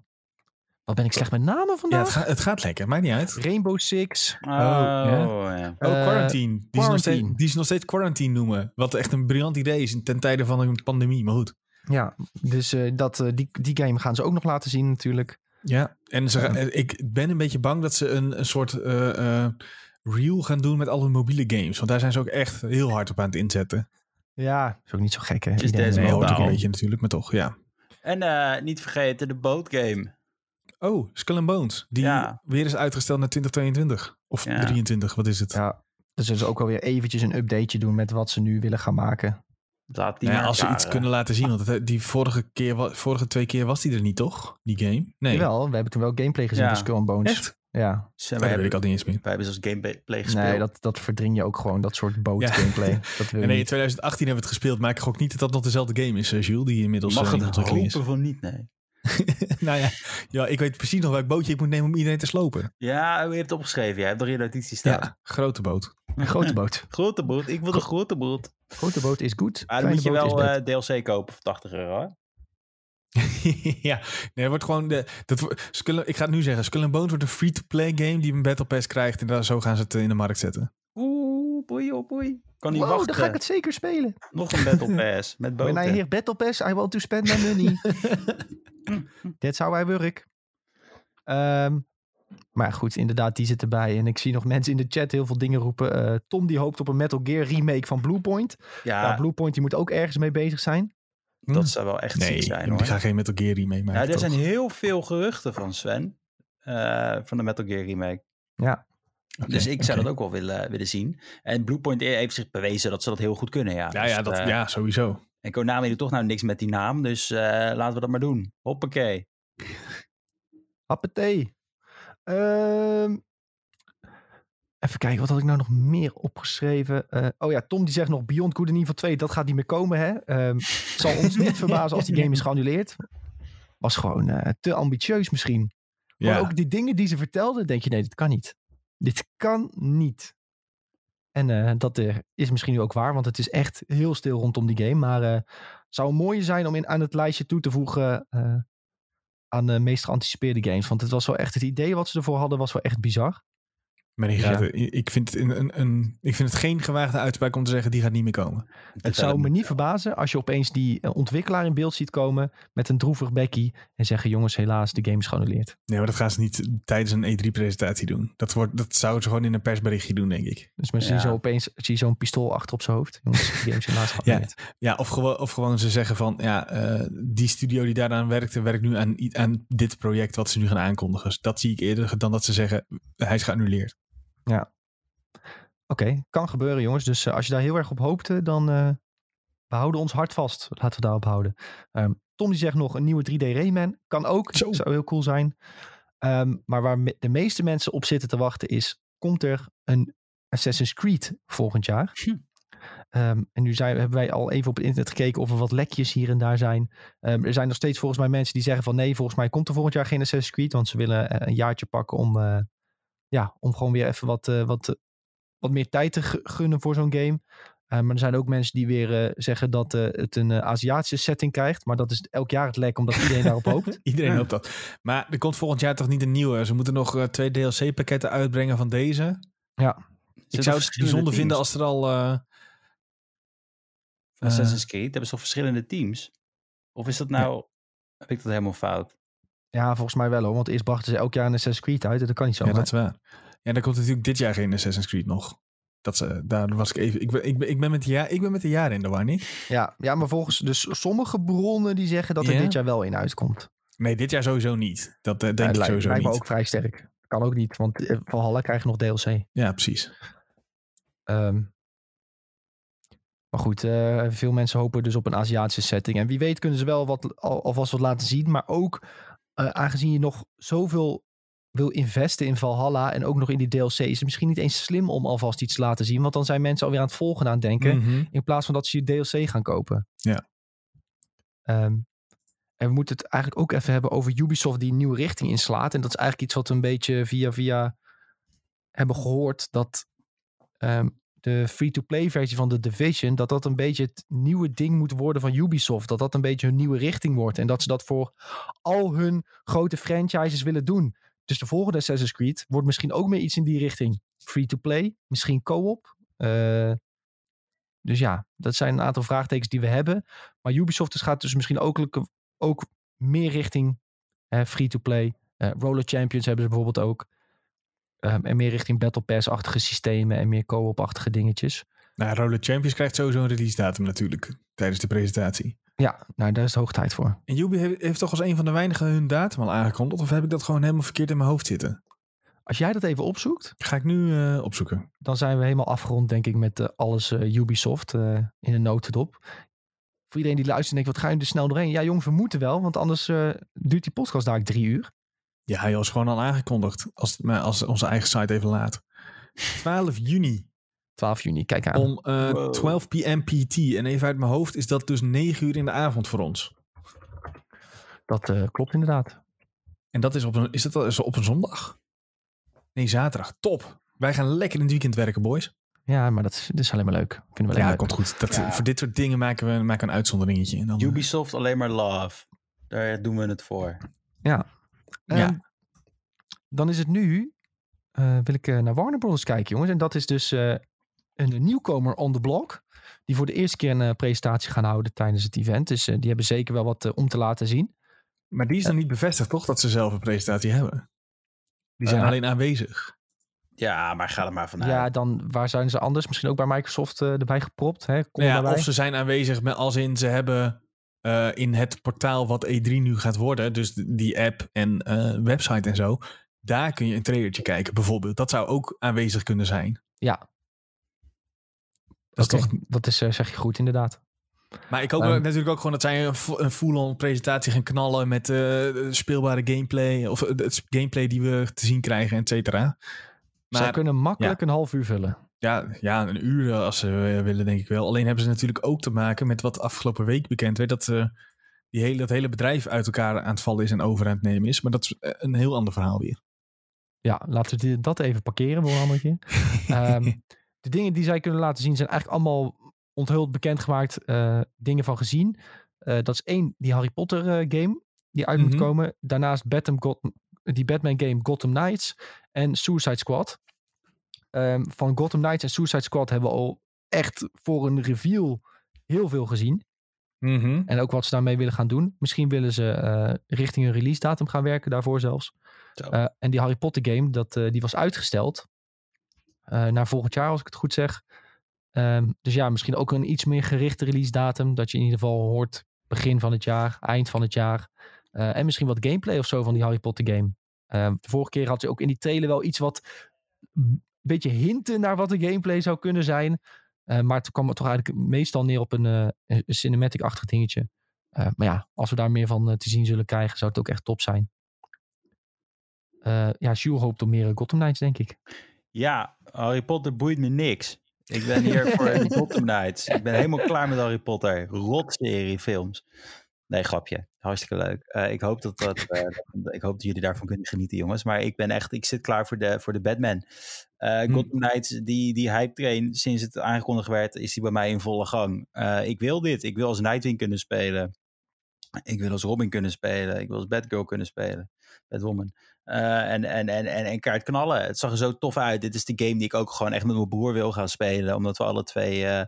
Wat ben ik slecht met namen vandaag? Ja, het, gaat, het gaat lekker. Maakt niet uit. Rainbow Six. Oh, ja. oh Quarantine. Die, Quarantine. Ze nog steeds, die ze nog steeds Quarantine noemen. Wat echt een briljant idee is ten tijde van een pandemie. Maar goed. Ja, dus dat, die, die game gaan ze ook nog laten zien natuurlijk. Ja, en ze, ik ben een beetje bang dat ze een, een soort uh, reel gaan doen met alle mobiele games. Want daar zijn ze ook echt heel hard op aan het inzetten. Ja, is ook niet zo gek hè. Is deze nee, ook een beetje natuurlijk, maar toch, ja. En uh, niet vergeten de bootgame. Oh, Skull and Bones. Die ja. weer is uitgesteld naar 2022. Of ja. 23, wat is het? Ja, dus ze ook wel weer eventjes een updateje doen met wat ze nu willen gaan maken. Laat die ja, als ze iets kunnen laten zien. Want die vorige, keer, vorige twee keer was die er niet, toch? Die game? Nee. Jawel, we hebben toen wel gameplay gezien ja. van Skull and Bones. Echt? Ja. Dus, uh, weet ik al niet eens meer. Wij hebben zelfs gameplay gespeeld. Nee, dat, dat verdring je ook gewoon, dat soort boot gameplay. Dat wil nee, in 2018 hebben we het gespeeld. Maar ik gok niet dat dat nog dezelfde game is, uh, Jules, die inmiddels Mag uh, het hopen is. van niet, nee. nou ja, ja, ik weet precies nog welk bootje ik moet nemen om iedereen te slopen. Ja, u hebt het opgeschreven. Jij hebt er in notitie staan. Ja, grote boot. Een grote boot. grote boot. Ik wil een grote boot. Grote boot is goed. Ah, dan moet je wel uh, DLC kopen voor 80 euro. ja, nee, het wordt gewoon de. Dat, Skull, ik ga het nu zeggen: Skull Bones wordt een free-to-play game die een Battle Pass krijgt. En daar, zo gaan ze het in de markt zetten. Oeh, boei, oh boei. Kan niet wow, wachten. dan ga ik het zeker spelen. Nog een Battle Pass met boten. When I hear Battle Pass, I want to spend my money. That's how I work. Um, maar goed, inderdaad, die zit erbij. En ik zie nog mensen in de chat heel veel dingen roepen. Uh, Tom die hoopt op een Metal Gear remake van Bluepoint. Ja. Nou, Bluepoint die moet ook ergens mee bezig zijn. Dat hmm. zou wel echt nee, zijn hoor. ik ga geen Metal Gear remake maken. Ja, er zijn heel veel geruchten van Sven. Uh, van de Metal Gear remake. Ja. dus ik zou dat ook wel willen, willen zien. En Bluepoint heeft zich bewezen dat ze dat heel goed kunnen. Ja, ja, dus, ja, dat, uh, ja sowieso. En Konami doet toch nou niks met die naam. Dus uh, laten we dat maar doen. Hoppakee. Hoppatee. Um, even kijken, wat had ik nou nog meer opgeschreven? Uh, oh ja, Tom die zegt nog Beyond Good and Evil 2, dat gaat niet meer komen. Hè? Um, zal ons niet verbazen als die game is geannuleerd. Was gewoon uh, te ambitieus misschien. Ja. Maar ook die dingen die ze vertelden, denk je nee, dit kan niet. Dit kan niet. En uh, dat is misschien nu ook waar, want het is echt heel stil rondom die game. Maar het zou mooi zijn om in, aan het lijstje toe te voegen aan de meest geanticipeerde games. Want het was wel echt het idee wat ze ervoor hadden, was wel echt bizar. Maar die gaat, ik, vind het een, een, ik vind het geen gewaagde uitspraak om te zeggen die gaat niet meer komen. Het zou me niet verbazen als je opeens die eh, ontwikkelaar in beeld ziet komen met een droevig bekkie en zeggen jongens helaas de game is geannuleerd. Nee, maar dat gaan ze niet tijdens een E3-presentatie doen. Dat, wordt, dat zouden ze gewoon in een persberichtje doen, denk ik. Dus misschien ja. zo opeens zie je zo'n pistool achter op zijn hoofd. Jongens, de game is helaas geannuleerd. ja, ja of, gewoon, of gewoon ze zeggen van ja, uh, die studio die daaraan werkte, werkt nu aan, aan dit project wat ze nu gaan aankondigen. Dus dat zie ik eerder dan dat ze zeggen hij is geannuleerd. Ja. Oké, kan gebeuren jongens. Dus uh, als je daar heel erg op hoopte, dan uh, we houden ons hart vast. Laten we daarop houden. Um, Tom die zegt nog een nieuwe 3D Rayman. Kan ook. Zo. Zou heel cool zijn. Um, maar waar me de meeste mensen op zitten te wachten is, komt er een Assassin's Creed volgend jaar? Hm. Um, en nu zijn, hebben wij al even op het internet gekeken of er wat lekjes hier en daar zijn. Um, er zijn nog steeds volgens mij mensen die zeggen van nee, volgens mij komt er volgend jaar geen Assassin's Creed. Want ze willen uh, een jaartje pakken om, uh, ja, om gewoon weer even wat, uh, wat, wat meer tijd te gunnen voor zo'n game. Uh, maar er zijn ook mensen die weer uh, zeggen dat uh, het een Aziatische setting krijgt. Maar dat is elk jaar het lek, omdat iedereen daarop hoopt. iedereen hoopt dat. Maar er komt volgend jaar toch niet een nieuwe. Ze moeten nog twee DLC-pakketten uitbrengen van deze. Ja. Ik zou het bijzonder teams? vinden als er al... Assassin's Creed hebben ze toch verschillende teams? Of is dat nou... Ja. Heb ik dat helemaal fout? Ja, volgens mij wel hoor. Want eerst brachten ze elk jaar een Assassin's Creed uit. Dat kan niet zo. Ja, dat is waar. Ja, dan komt natuurlijk dit jaar geen Assassin's Creed nog. Dat ze, daar was ik even. Ik ben, ik ben, ik ben met de jaar, ik ben met de jaren in de war niet. Ja, ja, maar volgens dus sommige bronnen die zeggen dat er yeah. dit jaar wel in uitkomt. Nee, dit jaar sowieso niet. Dat uh, denk ja, ik sowieso lijkt niet. me ook vrij sterk. Kan ook niet, want uh, Valhalla krijgt nog DLC. Ja, precies. Um, maar goed, uh, veel mensen hopen dus op een Aziatische setting. En wie weet kunnen ze wel wat, al, alvast wat laten zien. Maar ook aangezien je nog zoveel wil investen in Valhalla en ook nog in die DLC, is het misschien niet eens slim om alvast iets te laten zien. Want dan zijn mensen alweer aan het volgen aan het denken. Mhm. In plaats van dat ze je DLC gaan kopen. Ja. Um, en we moeten het eigenlijk ook even hebben over Ubisoft die een nieuwe richting inslaat. En dat is eigenlijk iets wat we een beetje via via hebben gehoord. Dat um, de free-to-play versie van The Division, dat dat een beetje het nieuwe ding moet worden van Ubisoft. Dat dat een beetje hun nieuwe richting wordt. En dat ze dat voor al hun grote franchises willen doen. Dus de volgende Assassin's Creed wordt misschien ook meer iets in die richting. Free-to-play, misschien co-op. Uh, dus ja, dat zijn een aantal vraagtekens die we hebben. Maar Ubisoft dus gaat dus misschien ook, ook meer richting free-to-play. Uh, Roller Champions hebben ze bijvoorbeeld ook. Um, en meer richting Battle Pass-achtige systemen en meer co-op-achtige dingetjes. Nou, Roller Champions krijgt sowieso een release datum natuurlijk tijdens de presentatie. Ja, nou, daar is het hoog tijd voor. En Ubi heeft, heeft, toch als een van de weinigen hun datum al aangekondigd? Of heb ik dat gewoon helemaal verkeerd in mijn hoofd zitten? Als jij dat even opzoekt. Ga ik nu uh, opzoeken. Dan zijn we helemaal afgerond, denk ik, met uh, alles uh, Ubisoft in een notendop. Voor iedereen die luistert en denkt, wat ga je er snel doorheen? Ja, jongens, we moeten wel, want anders duurt die podcast daar drie uur. Ja, hij was gewoon al aangekondigd. Als, als onze eigen site even laat. 12 juni 12 juni, kijk aan. Om uh, wow. 12 pm PT. En even uit mijn hoofd is dat dus 9 uur in de avond voor ons. Dat uh, klopt inderdaad. En dat is op een, is dat is op een zondag? Nee, zaterdag. Top. Wij gaan lekker in het weekend werken, boys. Ja, maar dat is, dat is alleen maar leuk. Vinden we ja, leuk. komt goed. Dat, ja. Voor dit soort dingen maken we, maken we een uitzonderingetje. En dan, Ubisoft alleen maar love. Daar doen we het voor. Ja. Ja. Um, dan is het nu... Uh, wil ik naar Warner Bros. kijken, jongens. En dat is dus een nieuwkomer on the block. Die voor de eerste keer een uh, presentatie gaan houden tijdens het event. Dus uh, die hebben zeker wel wat uh, om te laten zien. Maar die is dan niet bevestigd, toch? Dat ze zelf een presentatie hebben. Die zijn alleen aanwezig. Ja, maar ga er maar vanuit. Ja, dan waar zijn ze anders? Misschien ook bij Microsoft erbij gepropt. Hè? Kom ja, of ze zijn aanwezig met als in ze hebben in het portaal wat E3 nu gaat worden. Dus die app en website en zo. Daar kun je een trailertje kijken bijvoorbeeld. Dat zou ook aanwezig kunnen zijn. Ja, dat, okay. is toch... dat is, uh, zeg je goed, inderdaad. Maar ik hoop um, natuurlijk ook gewoon dat zij een, full-on presentatie gaan knallen met uh, speelbare gameplay. Of het gameplay die we te zien krijgen, et cetera. Maar, Zij kunnen makkelijk ja. een half uur vullen. Ja, ja, een uur als ze willen, denk ik wel. Alleen hebben ze natuurlijk ook te maken met wat afgelopen week bekend werd. Dat, uh, die hele, dat hele bedrijf uit elkaar aan het vallen is en over aan het nemen is. Maar dat is een heel ander verhaal weer. Ja, laten we dat even parkeren voor een ander keer. um, de dingen die zij kunnen laten zien zijn eigenlijk allemaal onthuld, bekendgemaakt, uh, dingen van gezien. Uh, dat is één, die Harry Potter game die uit moet komen. Daarnaast Batman, God, die Batman game Gotham Knights en Suicide Squad. Ehm, van Gotham Knights en Suicide Squad hebben we al echt voor een reveal heel veel gezien. Mhm. En ook wat ze daarmee willen gaan doen. Misschien willen ze eh, richting een release datum gaan werken daarvoor zelfs. Uh, en die Harry Potter game, dat, uh, die was uitgesteld. naar volgend jaar, als ik het goed zeg. Um, dus ja, misschien ook een iets meer gerichte release datum. Dat je in ieder geval hoort begin van het jaar, eind van het jaar. en misschien wat gameplay of zo van die Harry Potter game. Ehm, de vorige keer had ze ook in die trailer wel iets wat beetje hinten naar wat de gameplay zou kunnen zijn. Uh, maar het kwam toch eigenlijk meestal neer op een, uh, een cinematic-achtig dingetje. Uh, maar ja, als we daar meer van te zien zullen krijgen, zou het ook echt top zijn. ja, Jules hoopt op meer Gotham Knights, denk ik. Ja, Harry Potter boeit me niks. Ik ben hier voor Gotham Knights. Ik ben helemaal klaar met Harry Potter. Rotserie films. Nee, grapje. Hartstikke leuk. ik, hoop dat, dat, ik hoop dat jullie daarvan kunnen genieten, jongens. Maar ik ben echt, ik zit klaar voor de, voor de Batman. Uh, Gotham Knights, die, die hype train, sinds het aangekondigd werd, is die bij mij in volle gang. Ik wil dit. Ik wil als Nightwing kunnen spelen. Ik wil als Robin kunnen spelen. Ik wil als Batgirl kunnen spelen. Batwoman. En, en, en, en, en kaart knallen. Het zag er zo tof uit. Dit is de game die ik ook gewoon echt met mijn broer wil gaan spelen. Omdat we alle twee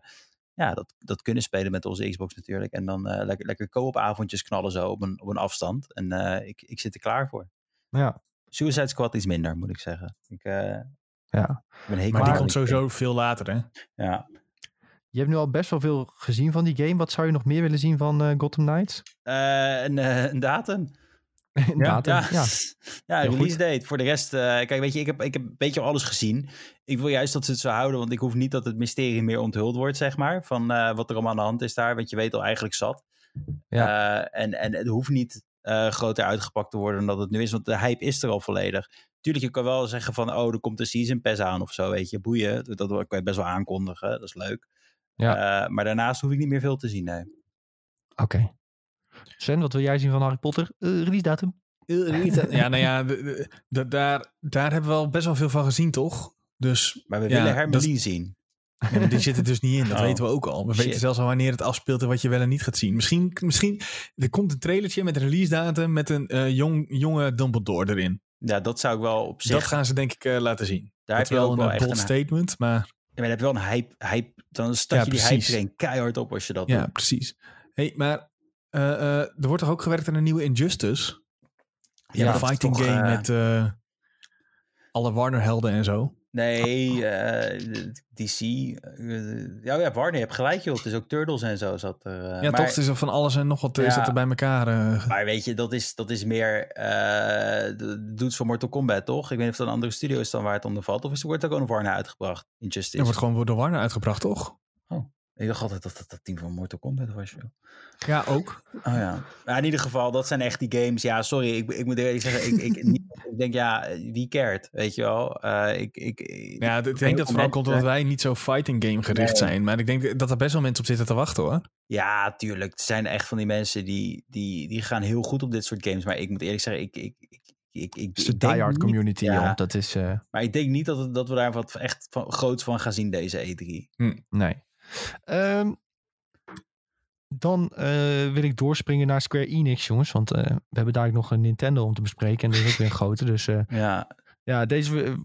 ja, dat, dat kunnen spelen met onze Xbox natuurlijk. En dan lekker, lekker co-op avondjes knallen zo op een, op een afstand. En ik, ik zit er klaar voor. Ja. Suicide Squad is minder, moet ik zeggen. Ik, ja. Maar die komt sowieso veel later, hè? Ja. Je hebt nu al best wel veel gezien van die game. Wat zou je nog meer willen zien van uh, Gotham Knights? Uh, een, een, datum. ja. ja. Ja, ja release date. Voor de rest, kijk, weet je, ik heb, ik heb een beetje alles gezien. Ik wil juist dat ze het zo houden, want ik hoef niet dat het mysterie meer onthuld wordt, zeg maar. Van wat er allemaal aan de hand is daar, want je weet al eigenlijk zat. Ja. en, en het hoeft niet groter uitgepakt te worden dan dat het nu is, want de hype is er al volledig. Tuurlijk, je kan wel zeggen van, oh, er komt een season pass aan of zo, weet je, boeien. Dat kan je best wel aankondigen, dat is leuk. Ja. Uh, maar daarnaast hoef ik niet meer veel te zien, nee. Oké. Okay. Sven, wat wil jij zien van Harry Potter? Uh, release datum? ja, nou ja, daar, daar hebben we al best wel veel van gezien, toch? Dus, maar we ja, willen Hermeline zien. Ja, maar die zit er dus niet in, dat oh. weten we ook al. We Shit. weten zelfs al wanneer het afspeelt en wat je wel en niet gaat zien. Misschien, misschien er komt een trailertje met een release datum met een uh, jong, jonge Dumbledore erin. Ja, dat zou ik wel op zich... Dat gaan ze denk ik uh, laten zien. Daar dat heb je wel een bold statement, maar... Ja, maar dan heb je wel een hype, hype dan start Ja, je die precies. hype train keihard op als je dat Ja, doet. precies. hey, maar uh, uh, er wordt toch ook gewerkt aan een nieuwe Injustice? Ja, een is fighting toch, game eh, met uh, alle Warner-helden en zo. Nee, eh, DC. eh, ja, ja, Warner, je hebt gelijk joh. Het is ook Turtles en zo zat er. eh, ja, maar, toch? Het is er van alles en nog wat is Ja. dat er bij elkaar. eh, Maar weet je, dat is, dat is meer eh, de dudes van Mortal Kombat, toch? Ik weet niet of dat een andere studio is dan waar het onder valt. Of is, wordt het ook onder Warner uitgebracht? Injustice. er wordt gewoon door Warner uitgebracht, toch? Ik dacht altijd dat dat dat team van Mortal Kombat was, joh. Ja, ook. Oh ja. Maar in ieder geval, dat zijn echt die games. Ja, sorry, ik, ik moet eerlijk zeggen, ik, ik, niet- ik denk, ja, wie cared, weet je wel? Eh, ik, ik, ik- Ja, ik denk dat vooral komt omdat wij niet zo fighting game gericht Nee. zijn. Maar ik denk dat er best wel mensen op zitten te wachten, hoor. Ja, tuurlijk. Er zijn echt van die mensen die, die, die gaan heel goed op dit soort games. Maar ik moet eerlijk zeggen, ik... ik, ik ik, ik, Het is de diehard community, ja. joh. Dat is... eh, Maar ik denk niet dat, dat we daar wat echt van, groots van gaan zien deze E E3. Nee. Ehm, dan eh, wil ik doorspringen naar Square Enix, jongens. Want eh, we hebben daar nog een Nintendo om te bespreken. En dat is ook weer een grote. Dus eh, Ja, ja, deze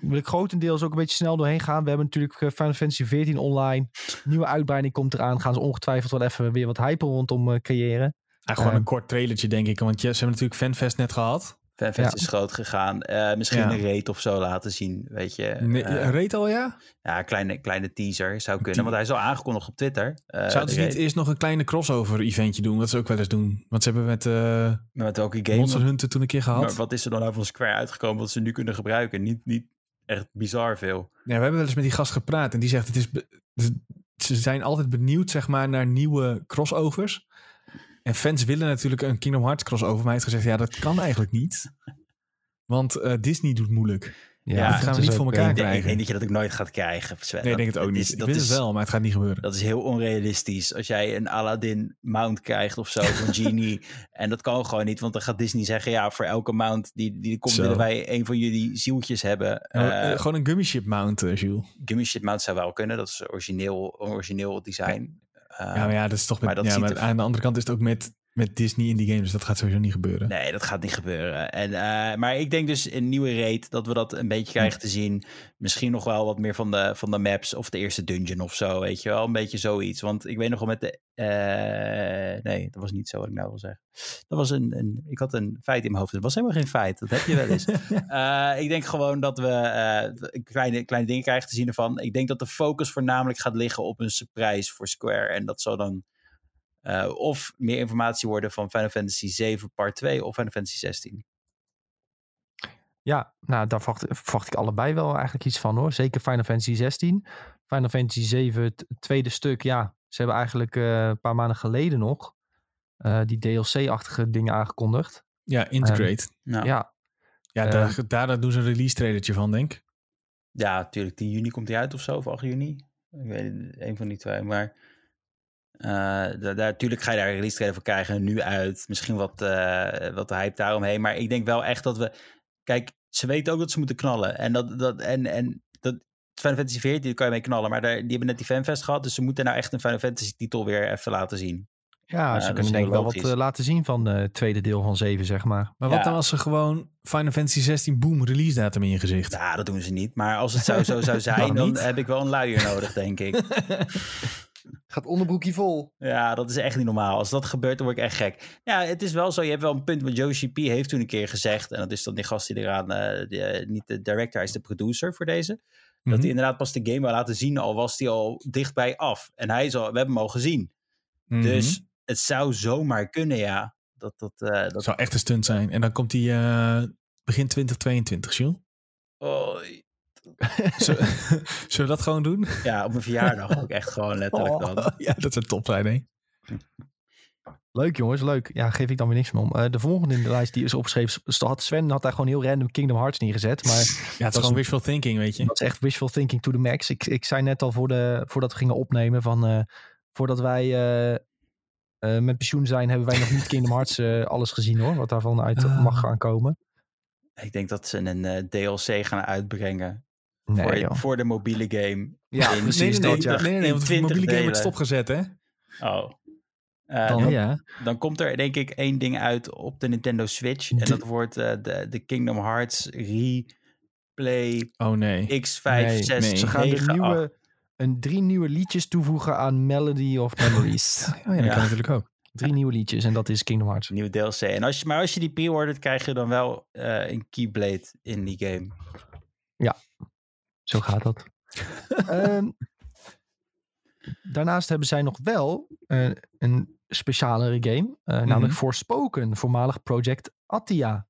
wil ik grotendeels ook een beetje snel doorheen gaan. We hebben natuurlijk Final Fantasy 14 online. Nieuwe uitbreiding komt eraan. Gaan ze ongetwijfeld wel even weer wat hype rondom creëren. Ja, gewoon Eh. een kort trailertje, denk ik. Want ja, ze hebben natuurlijk FanFest net gehad. FanFest Ja. is groot gegaan. Eh, misschien Ja. een rate of zo laten zien, weet je. Nee, Eh, reed al, ja? ja, kleine, kleine teaser zou kunnen. Want hij is al aangekondigd op Twitter. Eh, Zouden ze de niet eerst nog een kleine crossover-eventje doen? Wat ze ook wel eens doen. Want ze hebben met Met welke game? Monster Hunter toen een keer gehad. Maar wat is er dan nou van Square uitgekomen wat ze nu kunnen gebruiken? Niet, niet echt bizar veel. Ja, we hebben wel eens met die gast gepraat en die zegt: het is ze zijn altijd benieuwd zeg maar, naar nieuwe crossovers. En fans willen natuurlijk een Kingdom Hearts crossover, maar hij heeft gezegd: ja, dat kan eigenlijk niet. Want eh, Disney doet moeilijk. Ja, dat gaan we niet voor elkaar Ik denk, ik krijgen. denk dat je dat ook nooit gaat krijgen, Sven. Nee, ik denk het ook niet. is- dat wil is, het wel, maar het gaat niet gebeuren. Dat is heel onrealistisch. Als jij een Aladdin mount krijgt of zo van Genie. en dat kan gewoon niet, want dan gaat Disney zeggen... ja, voor elke mount die, die er komt... Zo. willen wij een van jullie zieltjes hebben. Nou, Eh, eh, gewoon een gummy ship mount, eh, Jules. Gummy shit mount zou wel kunnen. Dat is origineel, origineel design. Ja, maar ja, dat is toch met, maar dat ja, maar aan de andere kant is het ook met met Disney in die games. Dus dat gaat sowieso niet gebeuren. Nee, dat gaat niet gebeuren. En, uh, maar ik denk dus een nieuwe raid dat we dat een beetje krijgen te zien. Misschien nog wel wat meer van de, van de maps of de eerste dungeon of zo. Weet je wel, een beetje zoiets. Want ik weet nog wel met de. Uh, nee, dat was niet zo wat ik nou wil zeggen. Dat was een, een. Ik had een feit in mijn hoofd. Dat was helemaal geen feit. Dat heb je wel eens. uh, ik denk gewoon dat we kleine, kleine dingen krijgen te zien ervan. Ik denk dat de focus voornamelijk gaat liggen op een surprise voor Square. En dat zal dan uh, of meer informatie worden van Final Fantasy 7 part 2 of Final Fantasy 16. Ja, nou daar verwacht, verwacht, ik allebei wel eigenlijk iets van hoor. Zeker Final Fantasy 16. Final Fantasy 7, het tweede stuk, ja. Ze hebben eigenlijk uh, een paar maanden geleden nog uh, die DLC-achtige dingen aangekondigd. Ja, Integrate. Um, ja. Ja, daar, daar, doen ze een release trailertje van, denk ik. Ja, natuurlijk. 10 juni komt hij uit of zo, of 8 juni. Ik weet een van die twee. Maar uh, daar, natuurlijk ga je daar release trailer voor krijgen. Nu uit. Misschien wat, uh, wat hype daaromheen. Maar ik denk wel echt dat we. Kijk, ze weten ook dat ze moeten knallen. En dat. dat en, en dat. Final Fantasy 14, daar kan je mee knallen. Maar daar, die hebben net die fanfest gehad. Dus ze moeten nou echt een Final Fantasy titel weer even laten zien. Ja, ze kunnen denk ik wel wat uh, laten zien van het tweede deel van 7, zeg maar. Maar wat ja. dan als ze gewoon Final Fantasy 16 boom release datum in je gezicht? Ja, dat doen ze niet. Maar als het zo, zo zou zijn, dan heb ik wel een luier nodig, denk ik. Gaat onderbroekje vol. Ja, dat is echt niet normaal. Als dat gebeurt, dan word ik echt gek. Ja, het is wel zo. Je hebt wel een punt. wat Joshi P heeft toen een keer gezegd. En dat is dan die gast die eraan. Uh, die, uh, niet de director, hij is de producer voor deze. Mm -hmm. Dat hij mhm. inderdaad pas de game wil laten zien. Al was hij al dichtbij af. En hij is al, we hebben hem al gezien. Mm -hmm. Dus het zou zomaar kunnen, ja. Dat, dat, uh, dat zou echt een stunt zijn. En dan komt hij begin 2022, Jules. Oh, Zullen, we dat gewoon doen? Ja, op mijn verjaardag ook echt gewoon letterlijk dan. Oh, ja, dat is een top hè? Leuk jongens, leuk. Ja, geef ik dan weer niks meer om. Uh, de volgende in de lijst die is opgeschreven, had Sven had daar gewoon heel random Kingdom Hearts neergezet. Maar ja, het is gewoon wishful thinking, weet je. Dat is echt wishful thinking to the max. Ik, ik zei net al voor de, voordat we gingen opnemen van, uh, voordat wij uh, met pensioen zijn, hebben wij nog niet Kingdom Hearts alles gezien hoor. Wat daarvan uit Ah. mag gaan komen. Ik denk dat ze een DLC gaan uitbrengen. Nee, voor, joh. voor de mobiele game. Ja, in precies Nee, nee, nee, dat, ja. nee, nee, nee, want de 20 mobiele game delen. stopgezet, hè? Oh. Uh, Dan- ja. dan komt er denk ik één ding uit op de Nintendo Switch. En dat wordt eh, de, de Kingdom Hearts Replay Oh nee. X5, Nee, 6, nee. Ze gaan 9, nieuwe, een drie nieuwe liedjes toevoegen aan Melody of Memories. Oh ja, dat Ja. kan natuurlijk ook. drie nieuwe liedjes en dat is Kingdom Hearts. nieuwe DLC. En als je, maar als je die pre-ordert, krijg je dan wel eh, een Keyblade in die game. Zo gaat dat. Ehm, daarnaast hebben zij nog wel eh, een specialere game, eh, Mhm. namelijk Forspoken, voormalig Project Attia.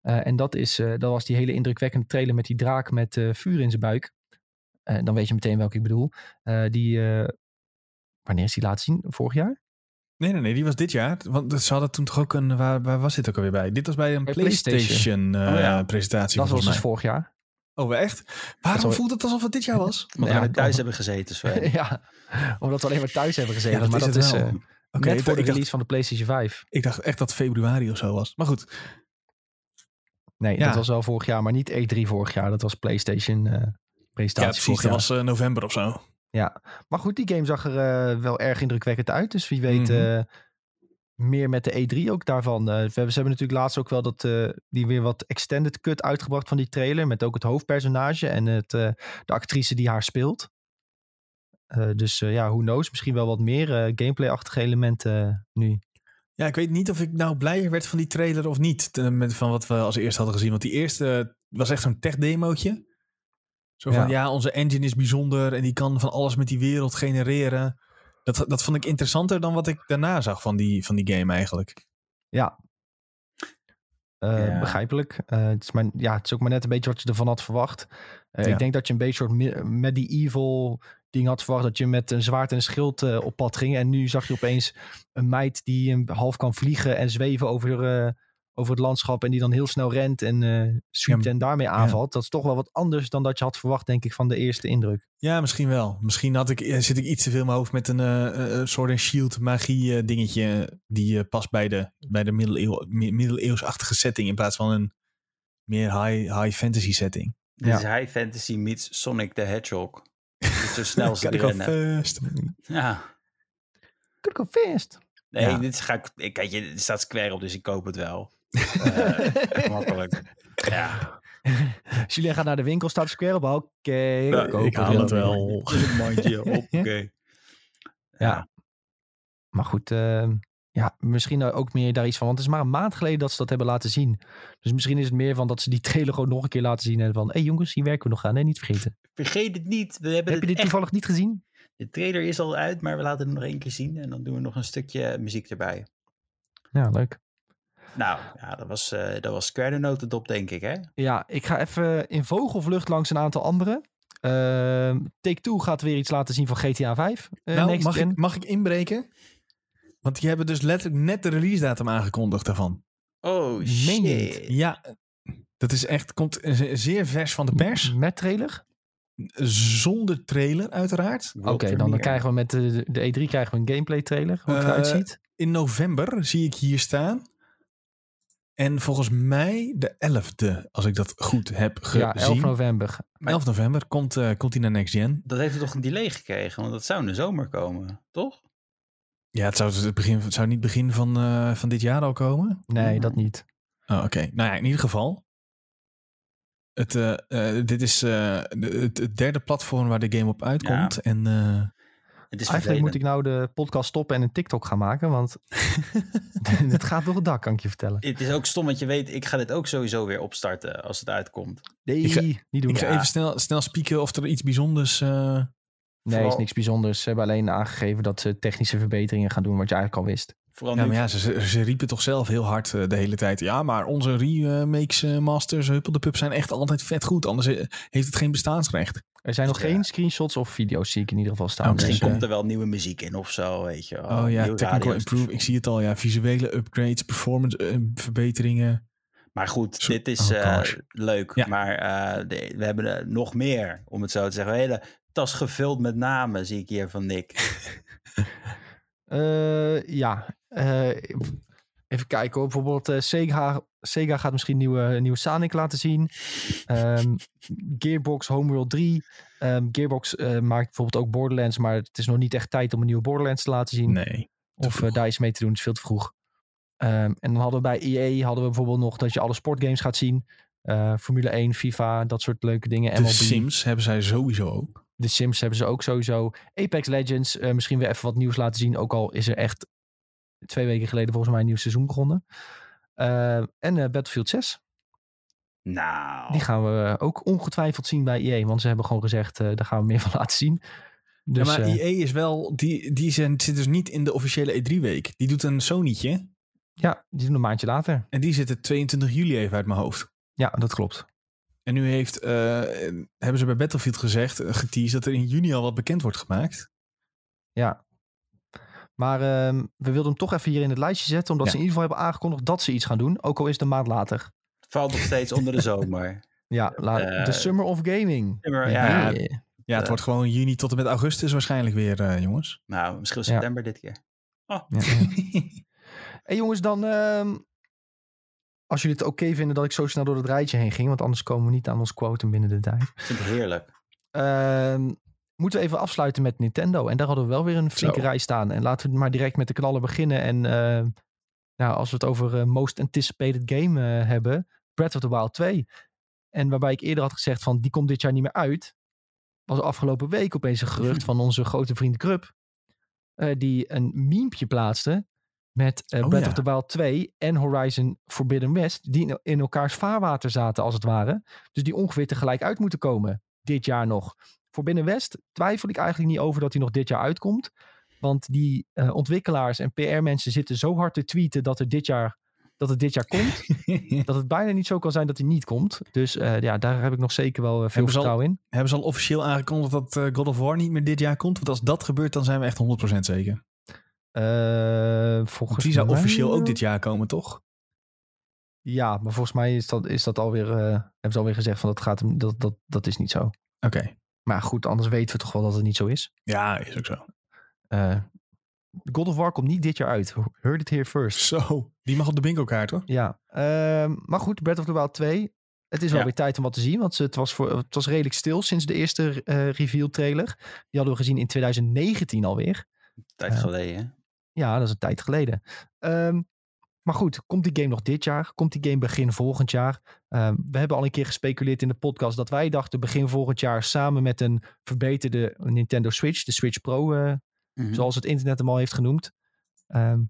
Eh, en dat, is, dat was die hele indrukwekkende trailer met die draak met vuur in zijn buik. Dan weet je meteen welke ik bedoel. Die, wanneer is die laten zien? Vorig jaar? Nee, nee, nee, die was dit jaar. Want ze hadden toen toch ook een. Waar, waar was dit ook alweer bij? Dit was bij een Bij PlayStation, PlayStation. eh, Oh ja. presentatie. Dat was dus vorig jaar. Oh, echt? Waarom voelt het alsof het dit jaar was? Want Ja, we thuis hebben gezeten. Sven. ja, omdat we alleen maar thuis hebben gezeten. Ja, dat maar is dat het is wel. eh, Oké, net voor de ik, release dacht, van de PlayStation 5. ik dacht echt dat februari of zo was. Maar goed. Nee, Ja. dat was wel vorig jaar, maar niet E3 vorig jaar. Dat was PlayStation eh Ja, presentatie precies. vorig Dat was eh, november of zo. Maar goed, die game zag er wel erg indrukwekkend uit. Dus wie weet Mhm. eh, meer met de E3 ook daarvan. Eh, we hebben, ze hebben natuurlijk laatst ook wel dat, eh, die weer wat extended cut uitgebracht van die trailer. Met ook het hoofdpersonage en het, eh, de actrice die haar speelt. Dus ja, who knows. Misschien wel wat meer gameplay-achtige elementen nu. Ja, ik weet niet of ik nou blijer werd van die trailer of niet. te- met, van wat we als eerste hadden gezien. Want die eerste was echt zo'n tech-demootje. Zo van, ja. Ja. onze engine is bijzonder en die kan van alles met die wereld genereren. Dat, dat vond ik interessanter dan wat ik daarna zag van die, van die game eigenlijk. Ja. Eh, Ja. Begrijpelijk. Eh, het, is maar, ja, het is ook maar net een beetje wat je ervan had verwacht. Eh, Ja. Ik denk dat je een beetje soort me- medieval ding had verwacht. Dat je met een zwaard en een schild op pad ging. En nu zag je opeens een meid die een half kan vliegen en zweven over, over het landschap. En die dan heel snel rent en eh sweept Ja, en daarmee aanvalt. Dat is toch wel wat anders dan dat je had verwacht, denk ik, van de eerste indruk. Ja, misschien wel. Misschien had ik, eh, zit ik iets te veel in mijn hoofd met een eh, eh, sword and shield magie eh, dingetje. Die eh, past bij de, bij de middeleeuw, mi- middeleeuwsachtige setting. In plaats van een meer high, high fantasy setting. Dit is High Fantasy meets Sonic the Hedgehog. Zo snel ze Kan ik rennen. first. Ja. Could go fast. Nee, dit ga ik, kijk, je, er staat Square op, dus ik koop het wel. Uh, makkelijk. Ja. Julien gaat naar de winkel, staat Square op. Oké, okay, ja, ik haal het wel. mandje op, oké. Ja. Maar goed, uh, ja, misschien ook meer daar iets van. Want het is maar een maand geleden dat ze dat hebben laten zien. Dus misschien is het meer van dat ze die trailer gewoon nog een keer laten zien. En van, hé hey jongens, hier werken we nog aan. Nee, niet vergeten. Vergeet het niet. We hebben Heb je dit toevallig niet gezien? De trailer is al uit, maar we laten hem nog één keer zien. En dan doen we nog een stukje muziek erbij. Ja, leuk. Nou, ja, dat was, uh, dat was Square de notendop, denk ik, hè? Ja, ik ga even in vogelvlucht langs een aantal andere. Uh, Take-Two gaat weer iets laten zien van GTA 5. Uh, nou, mag ik, mag ik inbreken? Want die hebben dus letterlijk net de release datum aangekondigd daarvan. Oh, shit. Ja, dat is echt, komt zeer vers van de pers. Met trailer? Zonder trailer, uiteraard. Oké, okay, dan, dan krijgen we met de, de E3 krijgen we een gameplay trailer, hoe het uh, eruit ziet. In november zie ik hier staan. En volgens mij de 11e, als ik dat goed heb gezien. Ja, 11 november. 11 november komt, uh, komt hij naar Next Gen. Dat heeft er toch een delay gekregen, want dat zou in de zomer komen, toch? Ja, het zou, het begin, het zou niet begin van, uh, van dit jaar al komen? Nee, dat niet. Oh, Oké, nou ja, in ieder geval. Het, uh, uh, dit is het, het, derde platform waar de game op uitkomt. Ja. En het is Eigenlijk moet ik nou de podcast stoppen en een TikTok gaan maken, want het gaat door het dak, kan ik je vertellen. Het is ook stom, want je weet, ik ga dit ook sowieso weer opstarten als het uitkomt. Nee, ik ga, niet doen. Ik ga ja. even snel, snel spieken of er iets bijzonders... Uh, nee, vooral... is niks bijzonders. Ze hebben alleen aangegeven dat ze technische verbeteringen gaan doen, wat je eigenlijk al wist. Vooral ja, maar ja, ze, ze, riepen toch zelf heel hard uh, de hele tijd. Ja, maar onze remakes, uh, masters, Huppel de Pup zijn echt altijd vet goed. Anders heeft het geen bestaansrecht. Er zijn nog geen screenshots of video's, zie ik in ieder geval staan. Oh, misschien dus, komt er wel nieuwe muziek in of zo, weet je. Oh, oh ja, technical improve. Ik zie het al, ja. Visuele upgrades, performance uh, verbeteringen. Maar goed, dit is oh, leuk. Ja. Maar de, we hebben nog meer, om het zo te zeggen. Een hele tas gevuld met namen, zie ik hier van Nick. ja, even kijken hoor. Bijvoorbeeld Sega Sega gaat misschien nieuwe, nieuwe Sonic laten zien. Um, Gearbox Homeworld 3. Um, ehm, Gearbox maakt bijvoorbeeld ook Borderlands, maar het is nog niet echt tijd om een nieuwe Borderlands te laten zien. Nee. Of daar iets mee te doen, het is veel te vroeg. Um, en dan hadden we bij EA hadden we bijvoorbeeld nog dat je alle sportgames gaat zien. Uh, Formule 1, FIFA, dat soort leuke dingen. De MLB. Sims hebben zij sowieso ook. De Sims hebben ze ook sowieso. Apex Legends, misschien weer even wat nieuws laten zien. Ook al is er echt twee weken geleden volgens mij een nieuw seizoen begonnen. Uh, en uh, Battlefield 6. Nou. Die gaan we ook ongetwijfeld zien bij EA. Want ze hebben gewoon gezegd, uh, daar gaan we meer van laten zien. Dus, ja, maar EA is wel, die, die zijn, zit dus niet in de officiële E3-week. Die doet een Sony'tje. Ja, die doen een maandje later. En die zit 22 juli even uit mijn hoofd. Ja, dat klopt. En nu heeft, hebben ze bij Battlefield gezegd, geteased, dat er in juni al wat bekend wordt gemaakt. Ja, maar uh, we wilden hem toch even hier in het lijstje zetten. Omdat ze in ieder geval hebben aangekondigd dat ze iets gaan doen. Ook al is het een maand later. Valt nog steeds onder de zomer. ja, de uh, Summer of Gaming. Summer, ja. ja. Ja, het wordt gewoon juni tot en met augustus waarschijnlijk weer, uh, jongens. Nou, misschien september dit keer. Oh. Ja, hey, jongens, dan... Uh, als jullie het oké okay vinden dat ik zo snel door het rijtje heen ging. Want anders komen we niet aan ons quotum binnen de tijd. Ik vind het heerlijk. Ehm, moeten we even afsluiten met Nintendo. En daar hadden we wel weer een flinke Zo. rij staan. En laten we maar direct met de knallen beginnen. En uh, nou, als we het over uh, Most Anticipated Game uh, hebben, Breath of the Wild 2. En waarbij ik eerder had gezegd van die komt dit jaar niet meer uit. Was afgelopen week opeens een gerucht van onze grote vriend Krupp. die een memepje plaatste met oh, Breath ja. of the Wild 2 en Horizon Forbidden West. Die in elkaars vaarwater zaten als het ware. Dus die ongeveer tegelijk uit moeten komen. Dit jaar nog. Voor Binnen West twijfel ik eigenlijk niet over dat hij nog dit jaar uitkomt. Want die uh, ontwikkelaars en PR-mensen zitten zo hard te tweeten dat, er dit jaar, dat het dit jaar komt. dat het bijna niet zo kan zijn dat hij niet komt. Dus uh, ja, daar heb ik nog zeker wel uh, veel hebben vertrouwen al, in. Hebben ze al officieel aangekondigd dat God of War niet meer dit jaar komt? Want als dat gebeurt, dan zijn we echt 100% zeker. Volgens die zou officieel ook dit jaar komen, toch? Ja, maar volgens mij is dat, is dat alweer, hebben ze alweer gezegd van dat, gaat, dat, dat, dat is niet zo. Oké. Okay. Maar goed, anders weten we toch wel dat het niet zo is. Ja, is ook zo. Uh, God of War komt niet dit jaar uit. Heard it here first. Zo, die mag op de bingo kaart hoor. Ja, uh, maar goed, Breath of the Wild 2. Het is wel ja. weer tijd om wat te zien, want het was, voor, het was redelijk stil sinds de eerste uh, reveal trailer. Die hadden we gezien in 2019 alweer. Tijd geleden. Ja, dat is een tijd geleden. Um, maar goed, komt die game nog dit jaar? Komt die game begin volgend jaar? Ehm, we hebben al een keer gespeculeerd in de podcast dat wij dachten begin volgend jaar samen met een verbeterde Nintendo Switch, de Switch Pro, uh, zoals het internet hem al heeft genoemd. Ehm,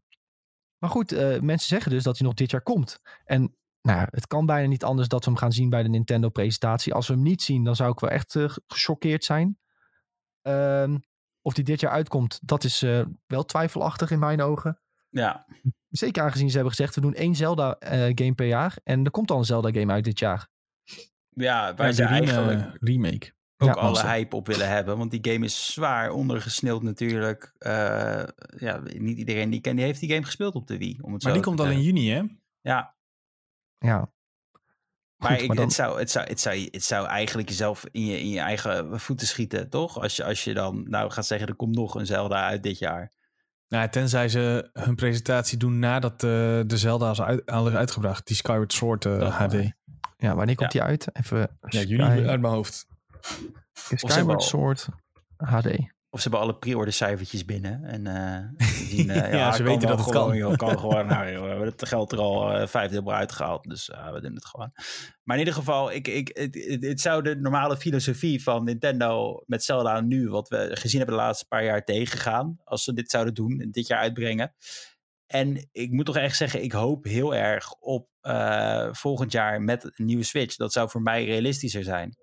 maar goed, uh, mensen zeggen dus dat hij nog dit jaar komt. En nou, het kan bijna niet anders dat we hem gaan zien bij de Nintendo presentatie. Als we hem niet zien, dan zou ik wel echt uh, gechoqueerd zijn. Um, of die dit jaar uitkomt, dat is wel twijfelachtig in mijn ogen. Ja. Zeker aangezien ze hebben gezegd, we doen één Zelda-game eh, per jaar. En er komt al een Zelda-game uit dit jaar. Ja, waar ze eigenlijk remake ook alle hype op willen hebben. Want die game is zwaar ondergesneeld natuurlijk. Uh, ja, niet iedereen die kent, die heeft die game gespeeld op de Wii. Om het maar die komt al in juni, hè? Ja. Ja. Maar, ik, het, zou, het, zou, het, zou, het zou eigenlijk jezelf in je, in je eigen voeten schieten, toch? Als je, als je dan nou gaat zeggen, er komt nog een Zelda uit dit jaar. Nou, tenzij ze hun presentatie doen nadat uh, de Zelda is uit, al is uitgebracht. Die Skyward Sword HD. Eh, ja, wanneer komt die uit? Even ja, juni uit mijn hoofd. Skyward Sword HD. Of ze hebben alle pre-order cijfertjes binnen. En uh, zien, uh, ja, ja, ze weten dat het gewoon, kan. Joh, kan gewoon nou, joh, we hebben het geld er al uh, vijf dubbel uitgehaald. Dus we doen het gewoon. Maar in ieder geval, ik, ik, het, het, zou de normale filosofie van Nintendo met Zelda nu, wat we gezien hebben de laatste paar jaar, tegengaan. Als ze dit zouden doen en dit jaar uitbrengen. En ik moet toch echt zeggen, ik hoop heel erg op volgend jaar met een nieuwe Switch. Dat zou voor mij realistischer zijn.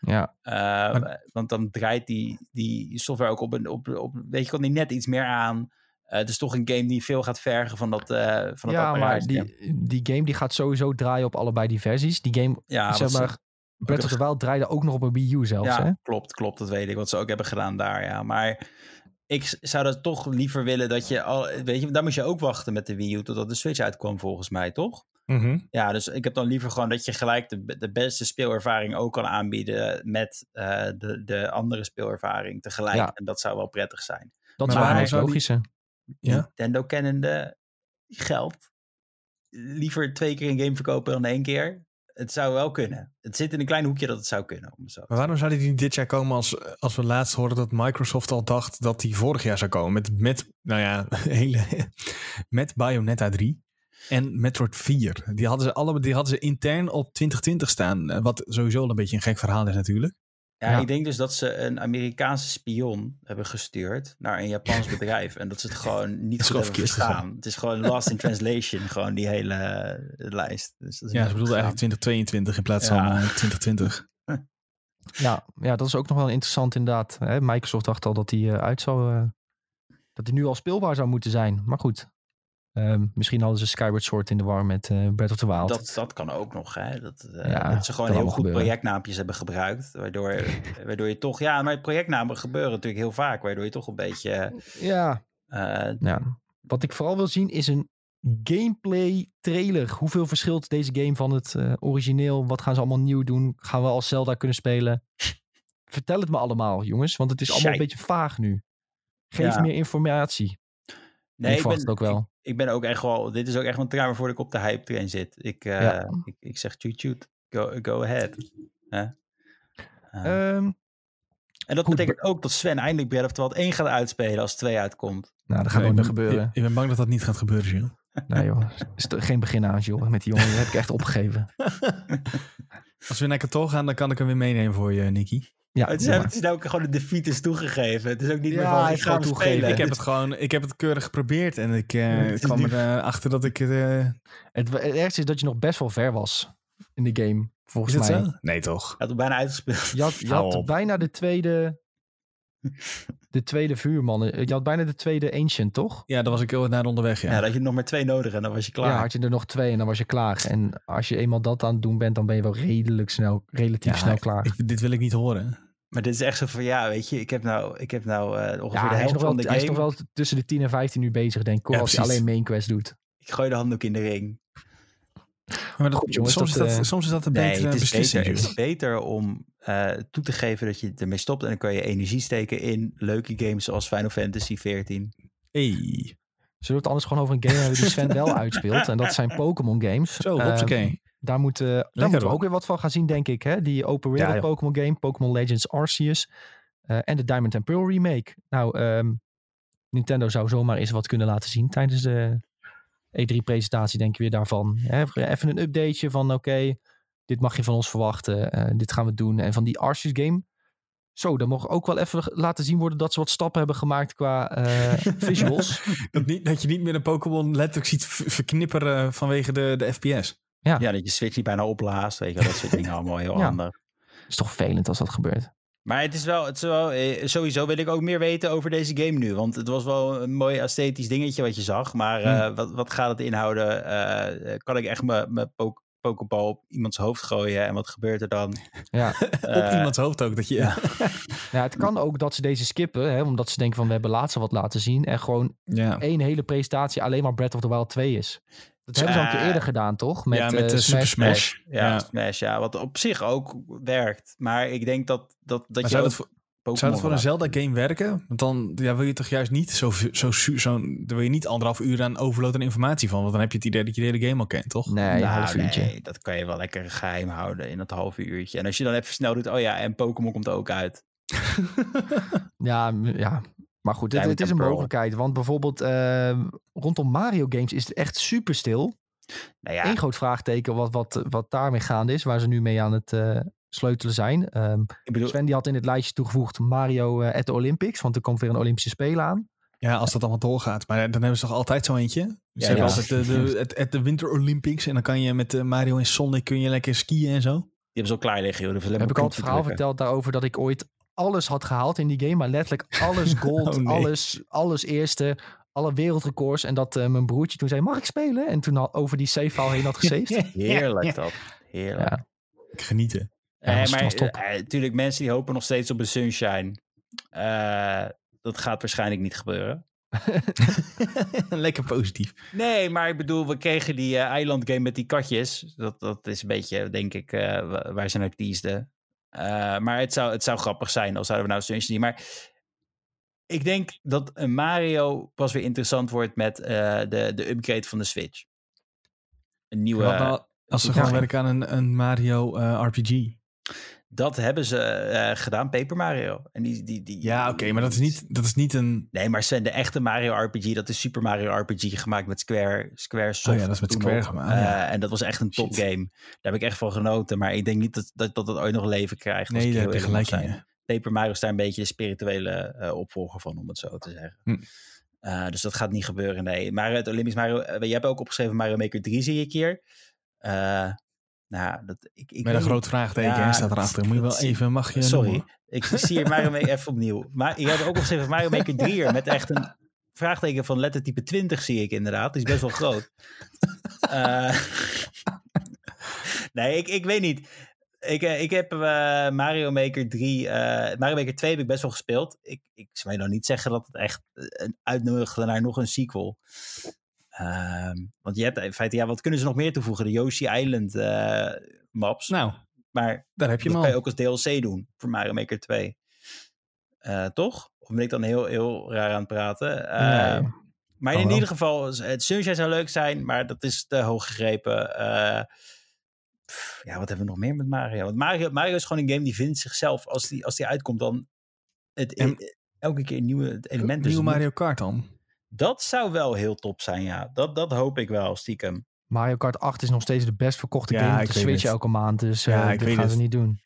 Ja. Uh, Want dan draait die, die software ook op, een, op, op weet je, kan die net iets meer aan. Uh, het is toch een game die veel gaat vergen van dat, uh, van ja, maar die, die game die gaat sowieso draaien op allebei die versies. Die game, ja, zeg maar, Breath of the Wild draaide ook nog op een Wii U zelfs. Ja, hè? klopt, klopt. Dat weet ik, wat ze ook hebben gedaan daar, ja. Maar ik zou dat toch liever willen dat je al, weet je, daar moest je ook wachten met de Wii U totdat de Switch uitkwam volgens mij, toch? Mm Ja, dus ik heb dan liever gewoon dat je gelijk de, de beste speelervaring ook kan aanbieden met uh, de, de andere speelervaring tegelijk. Ja. En dat zou wel prettig zijn. Dat zou het logische. Ja? Nintendo kennende geld. Liever twee keer een game verkopen dan één keer. Het zou wel kunnen. Het zit in een klein hoekje dat het zou kunnen. Om zo maar waarom zou die niet dit jaar komen als, als we laatst hoorden dat Microsoft al dacht dat die vorig jaar zou komen? Met, met nou ja, hele, met Bayonetta 3. En Metroid 4. Die hadden ze allebei die hadden ze intern op 2020 staan. Eh, wat sowieso al een beetje een gek verhaal is natuurlijk. Ja, ja, ik denk dus dat ze een Amerikaanse spion hebben gestuurd naar een Japans bedrijf. En dat ze het gewoon niet goed hebben verstaan. Het is gewoon lost in translation, gewoon die hele uh, lijst. Dus dat is ja, ze bedoelden eigenlijk 2022 in plaats ja. van uh, 2020. ja, ja, dat is ook nog wel interessant inderdaad. Hè? Microsoft dacht al dat die uit zou... dat die nu al speelbaar zou moeten zijn. Maar goed, Um, misschien hadden ze Skyward Sword in de war met uh, Breath of the Wild. Dat, dat kan ook nog. Hè? Dat, uh, ja, dat ze gewoon heel goed gebeuren. projectnaampjes hebben gebruikt. Waardoor, waardoor je toch... Ja, maar projectnamen gebeuren natuurlijk heel vaak. Waardoor je toch een beetje... Ja. Uh, ja. Wat ik vooral wil zien is een gameplay trailer. Hoeveel verschilt deze game van het origineel? Wat gaan ze allemaal nieuw doen? Gaan we als Zelda kunnen spelen? Vertel het me allemaal, jongens. Want het is allemaal een beetje vaag nu. Geef ja. meer informatie. Nee, ik, ik ben, ook wel. Ik, ben ook echt wel. Dit is ook echt een traan waarvoor ik op de hype train zit. Ik, uh, ja. ik, ik, zeg shoot shoot. Go, go ahead. Huh? Uh, um, en dat goed, betekent ook dat Sven eindelijk Breath of the Wild 1 gaat uitspelen als 2 uitkomt. Nou, dat gaat nooit meer gebeuren. Ik, ik, ben bang dat dat niet gaat gebeuren, Gilles. Nee joh, is geen begin aan, joh. Met die jongen heb ik echt opgegeven. als we naar Kato gaan, dan kan ik hem weer meenemen voor je, Nicky. Ja, het, is, het is nou ook gewoon een defeat is toegegeven. Het is ook niet ja, meer van, ik ga toegeven. Ik heb het gewoon, ik heb het keurig geprobeerd en ik uh, kwam erachter dat ik... Uh... Het, het ergste is dat je nog best wel ver was in de game, volgens is mij. Zo? Nee, toch? Je had het bijna uitgespeeld. Je had, je had bijna de tweede... De tweede vuurman. Je had bijna de tweede Ancient, toch? Ja, dan was ik heel naar onderweg, ja. Ja, dan had je nog maar twee nodig en dan was je klaar. Ja, had je er nog twee en dan was je klaar. En als je eenmaal dat aan het doen bent, dan ben je wel redelijk snel, relatief ja, snel klaar. Ik, dit wil ik niet horen. Maar dit is echt zo van, ja, weet je, ik heb nou, ik heb nou uh, ongeveer ja, de helft van wel, de game. Hij is nog wel tussen de 10 en 15 uur bezig, denk ik, ja, als je alleen main quest doet. Ik gooi de handdoek in de ring. Maar dat, Goed, jongens, soms, dat, is dat, uh, soms is dat een nee, betere het is beslissing. Beter, het is beter om uh, toe te geven dat je ermee stopt en dan kan je energie steken in leuke games zoals Final Fantasy 14. Hey. Zullen we het anders gewoon over een game hebben die Sven wel uitspeelt? En dat zijn Pokémon games. Zo, hoppakee. Uh, daar, moet, daar moeten we ook weer wat van gaan zien, denk ik. Hè? Die open wereld ja, Pokémon game, Pokémon Legends Arceus. Uh, en de Diamond and Pearl remake. Nou, um, Nintendo zou zomaar eens wat kunnen laten zien tijdens de E3-presentatie, denk je weer daarvan. Even een updateje van oké, dit mag je van ons verwachten, uh, dit gaan we doen. En van die Arceus game, zo, dan mocht ook wel even laten zien worden dat ze wat stappen hebben gemaakt qua uh, visuals. dat, niet, dat je niet meer een Pokémon letterlijk ziet verknipperen vanwege de, de FPS. Ja. ja, dat je Switch niet bijna opblaast, weet je dat soort dingen allemaal heel ja. handig. is toch vervelend als dat gebeurt. Maar het is wel, het is wel eh, sowieso wil ik ook meer weten over deze game nu. Want het was wel een mooi esthetisch dingetje wat je zag. Maar uh, wat, wat gaat het inhouden? Uh, kan ik echt mijn pokebal op iemands hoofd gooien en wat gebeurt er dan? Ja, op iemands hoofd ook. Dat je, ja. ja, het kan ook dat ze deze skippen, hè, omdat ze denken van we hebben laatst wat laten zien. En gewoon ja. één hele presentatie alleen maar Breath of the Wild 2 is. Dat hebben ze al een keer eerder gedaan, toch? Met, ja, met uh, Super Smash. Ja, ja, Smash, ja. Wat op zich ook werkt. Maar ik denk dat, dat, dat je zou, dat voor, zou dat voor een Zelda-game werken? Want dan ja, wil je toch juist niet zo, zo, zo, dan wil je niet anderhalf uur aan overload en informatie van. Want dan heb je het idee dat je de hele game al kent, toch? Nee, nou, half uurtje. Nee, dat kan je wel lekker geheim houden in dat half uurtje. En als je dan even snel doet, oh ja, en Pokémon komt ook uit. ja, ja, maar goed, het, het is een mogelijkheid. Want bijvoorbeeld uh, rondom Mario games is het echt super stil. Nou ja. Eén groot vraagteken wat, wat, wat daarmee gaande is, waar ze nu mee aan het uh, sleutelen zijn. Um, ik bedoel... Sven die had in het lijstje toegevoegd Mario uh, at the Olympics, want er komt weer een Olympische Spelen aan. Ja, als dat allemaal doorgaat. Maar dan hebben ze toch altijd zo eentje? Ze ja, hebben ja. altijd de, de, het, de Winter Olympics en dan kan je met Mario en Sonic kun je lekker skiën en zo. Die hebben ze al klaar liggen, joh. Heb ik al het verhaal verteld daarover dat ik ooit alles had gehaald in die game, maar letterlijk alles gold, oh, alles, alles eerste, alle wereldrecords. En dat uh, mijn broertje toen zei, mag ik spelen? En toen al over die save file heen had gesaved. Heerlijk dat. Heerlijk. Ja. Genieten. Ja, uh, maar natuurlijk, uh, mensen die hopen nog steeds op een sunshine. dat gaat waarschijnlijk niet gebeuren. Lekker positief. Nee, maar ik bedoel, we kregen die uh, eilandgame met die katjes. Dat, dat is een beetje, denk ik, uh, waar ze naar teasden. Uh, maar het zou, het zou grappig zijn als zouden we nou Sunshine zien. Maar ik denk dat een Mario pas weer interessant wordt met uh, de, de upgrade van de Switch. Een nieuwe... Nou, als ze gewoon werken aan een, een Mario uh, RPG. Dat hebben ze uh, gedaan, Paper Mario. En die, die, die, ja, oké, maar dat is, niet, dat is niet een... Nee, maar Sven, de echte Mario RPG, dat is Super Mario RPG gemaakt met Square, Square Soft. Oh ja, dat is met Square gemaakt. Uh, En dat was echt een top game. Daar heb ik echt van genoten. Maar ik denk niet dat dat, dat, dat ooit nog leven krijgt. Nee, daar heb je gelijk in. Paper Mario is daar een beetje de spirituele uh, opvolger van, om het zo te zeggen. Hm. Uh, dus dat gaat niet gebeuren, nee. Maar het Olympisch Mario... Uh, je hebt ook opgeschreven Mario Maker 3, zie ik hier. Nou, dat, ik, ik Met een groot vraagteken ja, staat erachter. Moet je wel even, mag je... Sorry, ik zie hier Mario Maker even opnieuw. Maar je hebt ook opgeschreven Mario Maker 3 met echt een vraagteken van lettertype 20 zie ik inderdaad. Die is best wel groot. uh, nee, ik, ik weet niet. Ik, ik heb uh, Mario Maker 3, uh, Mario Maker 2 heb ik best wel gespeeld. Ik, ik zou je nou niet zeggen dat het echt een uitnodigde naar nog een sequel. Ehm, want je hebt in feite, ja, wat kunnen ze nog meer toevoegen? De Yoshi Island uh, maps. Nou, maar daar heb je dat kan je ook als DLC doen voor Mario Maker 2. Uh, eh, toch? Of ben ik dan heel, heel raar aan het praten? Uh, nee, maar in, in ieder geval, het Sunshine zou leuk zijn, maar dat is te hoog gegrepen. Pff, ja, wat hebben we nog meer met Mario? Want Mario, Mario is gewoon een game die vindt zichzelf, als die, als die uitkomt, dan het, en, elke keer nieuwe elementen. Nieuwe Mario Kart dan? Dat zou wel heel top zijn, ja. Dat, dat hoop ik wel, stiekem. Mario Kart 8 is nog steeds de best verkochte game op de Switch elke maand. Dus ja, uh, dat gaan we niet doen.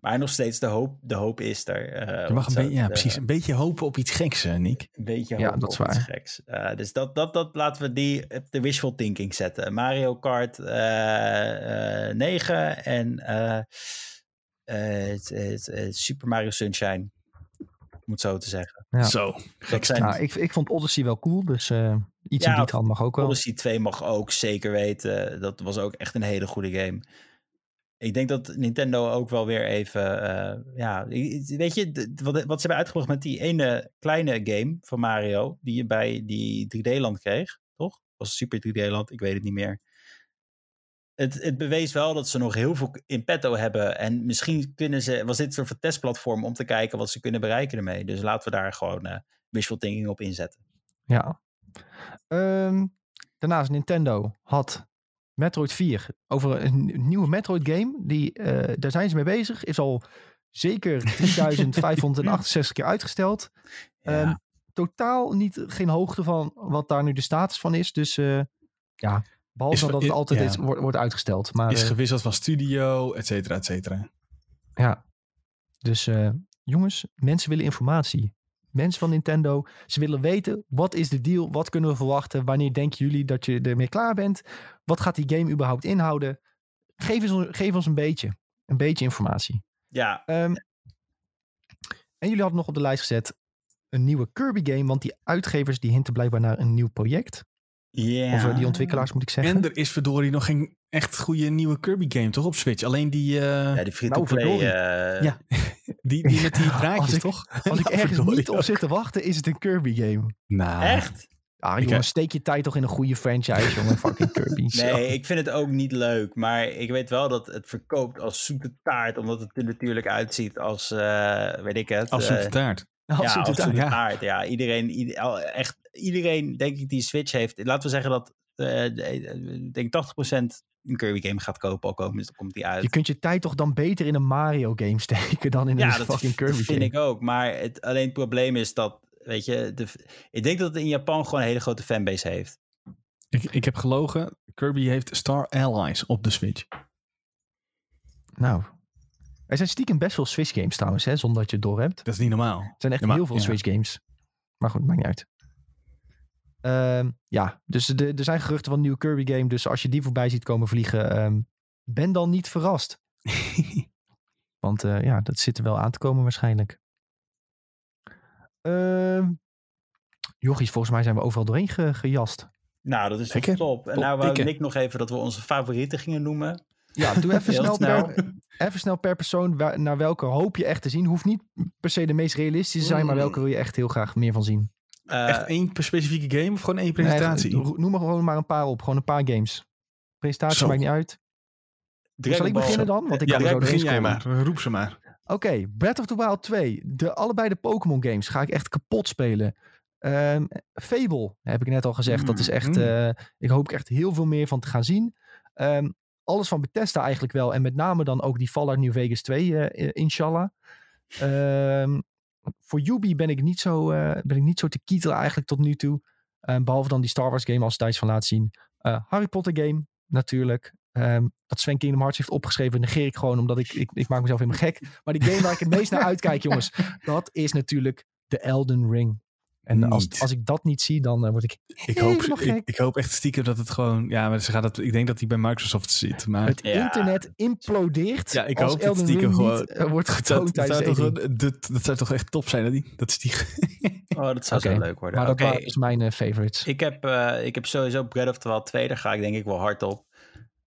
Maar nog steeds, de hoop, de hoop is er. Uh, je mag een beetje, ja, precies. Een beetje hopen op iets geks, Nick. Een beetje hopen ja, dat is op waar. iets geks. Uh, dus dat, dat, dat laten we die op de wishful thinking zetten. Mario Kart 9 en Super Mario Sunshine om het zo te zeggen. Ja. Zo, zijn... nou, ik, ik vond Odyssey wel cool, dus uh, iets ja, in die hand mag ook wel. Odyssey 2 mag ook zeker weten. Dat was ook echt een hele goede game. Ik denk dat Nintendo ook wel weer even, uh, ja, weet je, wat, wat ze hebben uitgebracht met die ene kleine game van Mario, die je bij die 3D-land kreeg, toch? Was Super 3D-land, ik weet het niet meer het, het bewees wel dat ze nog heel veel in petto hebben. En misschien kunnen ze, was dit een soort van testplatform om te kijken wat ze kunnen bereiken ermee. Dus laten we daar gewoon uh, wishful thinking op inzetten. Ja. Um, daarnaast Nintendo had Metroid 4 over een nieuwe Metroid game. Die, uh, daar zijn ze mee bezig. Is al zeker 3568 keer uitgesteld. Ja. Um, totaal niet, geen hoogte van wat daar nu de status van is. Dus ja, behalve dat het altijd is, wordt, wordt uitgesteld. Maar, is gewisseld van studio, et cetera, et cetera. Ja, dus jongens, mensen willen informatie. Mensen van Nintendo, ze willen weten, wat is de deal? Wat kunnen we verwachten? Wanneer denken jullie dat je ermee klaar bent? Wat gaat die game überhaupt inhouden? Geef ons, geef ons een beetje, een beetje informatie. Ja. Um, en jullie hadden nog op de lijst gezet een nieuwe Kirby game, want die uitgevers die hinten blijkbaar naar een nieuw project. Ja. Of uh, die ontwikkelaars moet ik zeggen. En er is verdorie nog geen echt goede nieuwe Kirby game toch op Switch? Alleen die... Uh... Ja, die free-to-play. Nou, uh... Ja, die, die met die draadjes toch? Als ik ergens niet op zit te wachten, is het een Kirby game. Nou. Echt? Ah, jongen, steek je tijd toch in een goede franchise, jongen. Fucking Kirby. Nee, ik vind het ook niet leuk. Maar ik weet wel dat het verkoopt als zoete taart. Omdat het er natuurlijk uitziet als, uh, weet ik het. Als zoete taart. Als ja, zoete taart. taart. Ja, iedereen, ieder, echt, iedereen, denk ik, die Switch heeft. Laten we zeggen dat, uh, denk 80% een Kirby game gaat kopen, al komen, dus dan komt die uit. Je kunt je tijd toch dan beter in een Mario game steken dan in een fucking Kirby game. Ja, dat vind ik ook. Maar het, alleen het probleem is dat Weet je, de, ik denk dat het in Japan gewoon een hele grote fanbase heeft. Ik, ik heb gelogen. Kirby heeft Star Allies op de Switch. Nou, er zijn stiekem best veel Switch games trouwens, hè, zonder dat je het door hebt. Dat is niet normaal. Er zijn echt heel veel Switch games. Maar goed, maakt niet uit. Uh, ja, dus de, er zijn geruchten van een nieuwe Kirby game. Dus als je die voorbij ziet komen vliegen, um, ben dan niet verrast. Want uh, ja, dat zit er wel aan te komen waarschijnlijk. Uh, jochies, volgens mij zijn we overal doorheen ge gejast. Nou, dat is top. En nou wou Nick nog even dat we onze favorieten gingen noemen. Ja, doe even snel, Per, even snel per persoon naar welke hoop je echt te zien. Hoeft niet per se de meest realistische zijn, maar welke wil je echt heel graag meer van zien? Uh, echt één specifieke game of gewoon één presentatie? Nee, noem maar gewoon maar een paar op. Gewoon een paar games. Presentatie zo. maakt niet uit. Zal ik beginnen dan? Want ik ja, kan zo begin jij maar. Roep ze maar. Oké, okay, Breath of the Wild 2. De, allebei de Pokémon games ga ik echt kapot spelen. Um, Fable, heb ik net al gezegd. Mm, dat is echt, mm. uh, ik hoop echt heel veel meer van te gaan zien. Um, alles van Bethesda eigenlijk wel. En met name dan ook die Fallout New Vegas 2, uh, inshallah. Um, voor Yubi ben ik niet zo, uh, ben ik niet zo te kietelen eigenlijk tot nu toe. behalve dan die Star Wars game als Thijs van laat zien. Harry Potter game, natuurlijk. Um, dat Sven Kingdom Hearts heeft opgeschreven, negeer ik gewoon omdat ik, ik, ik maak mezelf helemaal gek. Maar die game waar ik het meest naar uitkijk, jongens, dat is natuurlijk de Elden Ring. En als, als ik dat niet zie, dan uh, word ik ik hoop, ik, ik, hoop echt stiekem dat het gewoon... Ja, maar ze gaat het, ik denk dat hij bij Microsoft zit. Maar, het ja. internet implodeert ja, ik als hoop Elden stiekem Ring gewoon, niet, uh, wordt getoond dat, tijdens dat, zou dat, dat zou toch echt top zijn, dat, die, dat is die... oh, dat zou okay. zo leuk worden. Maar dat okay. waren dus mijn uh, favorites. Ik heb, uh, ik heb sowieso Breath of the Wild 2, daar ga ik denk ik wel hard op.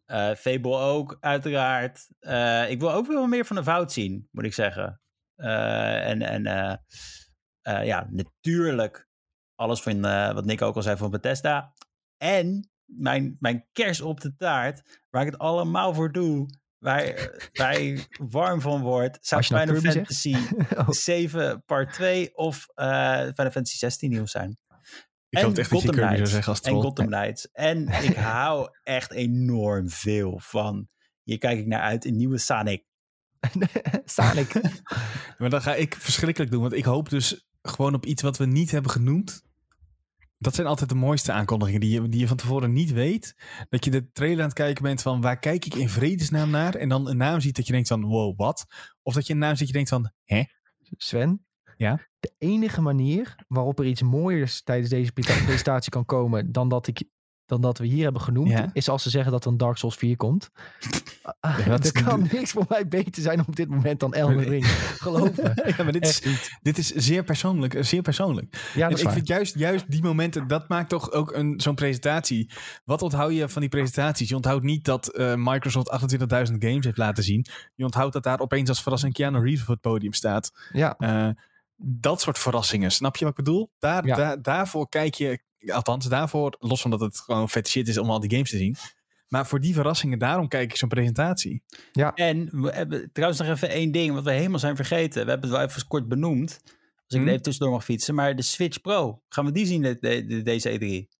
Uh, Fable ook, uiteraard. Uh, ik wil ook wel meer van de fout zien, moet ik zeggen. Uh, en en ja, natuurlijk alles van wat Nick ook al zei van Bethesda. En mijn, mijn kers op de taart, waar ik het allemaal voor doe, waar, waar ik warm van word, zou Final nou Fantasy oh. 7 part 2 of Final Fantasy 16 nieuws zijn. Ik hoop echt dat je Kirby zou zeggen als troll. En Gotham Knights. En ik hou echt enorm veel van. Hier kijk ik naar uit, een nieuwe Sonic. Sonic. maar dan ga ik verschrikkelijk doen. Want ik hoop dus gewoon op iets wat we niet hebben genoemd. Dat zijn altijd de mooiste aankondigingen die je, die je van tevoren niet weet. Dat je de trailer aan het kijken bent van waar kijk ik in vredesnaam naar. En dan een naam ziet dat je denkt van wow, wat? Of dat je een naam ziet dat je denkt van hè? Sven, ja? De enige manier waarop er iets mooiers tijdens deze presentatie kan komen dan dat, ik, dan dat we hier hebben genoemd, ja. is als ze zeggen dat er een Dark Souls 4 komt. Ja, dat kan niks voor mij beter zijn op dit moment dan Elden Ring. Geloven. ja, maar dit is, dit is zeer persoonlijk. Zeer persoonlijk. Ja, en ik vind juist, juist die momenten, dat maakt toch ook een, zo'n presentatie. Wat onthoud je van die presentaties? Je onthoudt niet dat uh, Microsoft 28.000 games heeft laten zien. Je onthoudt dat daar opeens als verrassing Keanu Reeves op het podium staat. Ja. Uh, dat soort verrassingen. Snap je wat ik bedoel? Daar, ja. daar, daarvoor kijk je, althans daarvoor, los van dat het gewoon vet shit is om al die games te zien. Maar voor die verrassingen, daarom kijk ik zo'n presentatie. Ja. En we hebben trouwens nog even één ding wat we helemaal zijn vergeten. We hebben het wel even kort benoemd. Als ik hmm. even tussendoor mag fietsen. Maar de Switch Pro, gaan we die zien de, de, de, deze E3?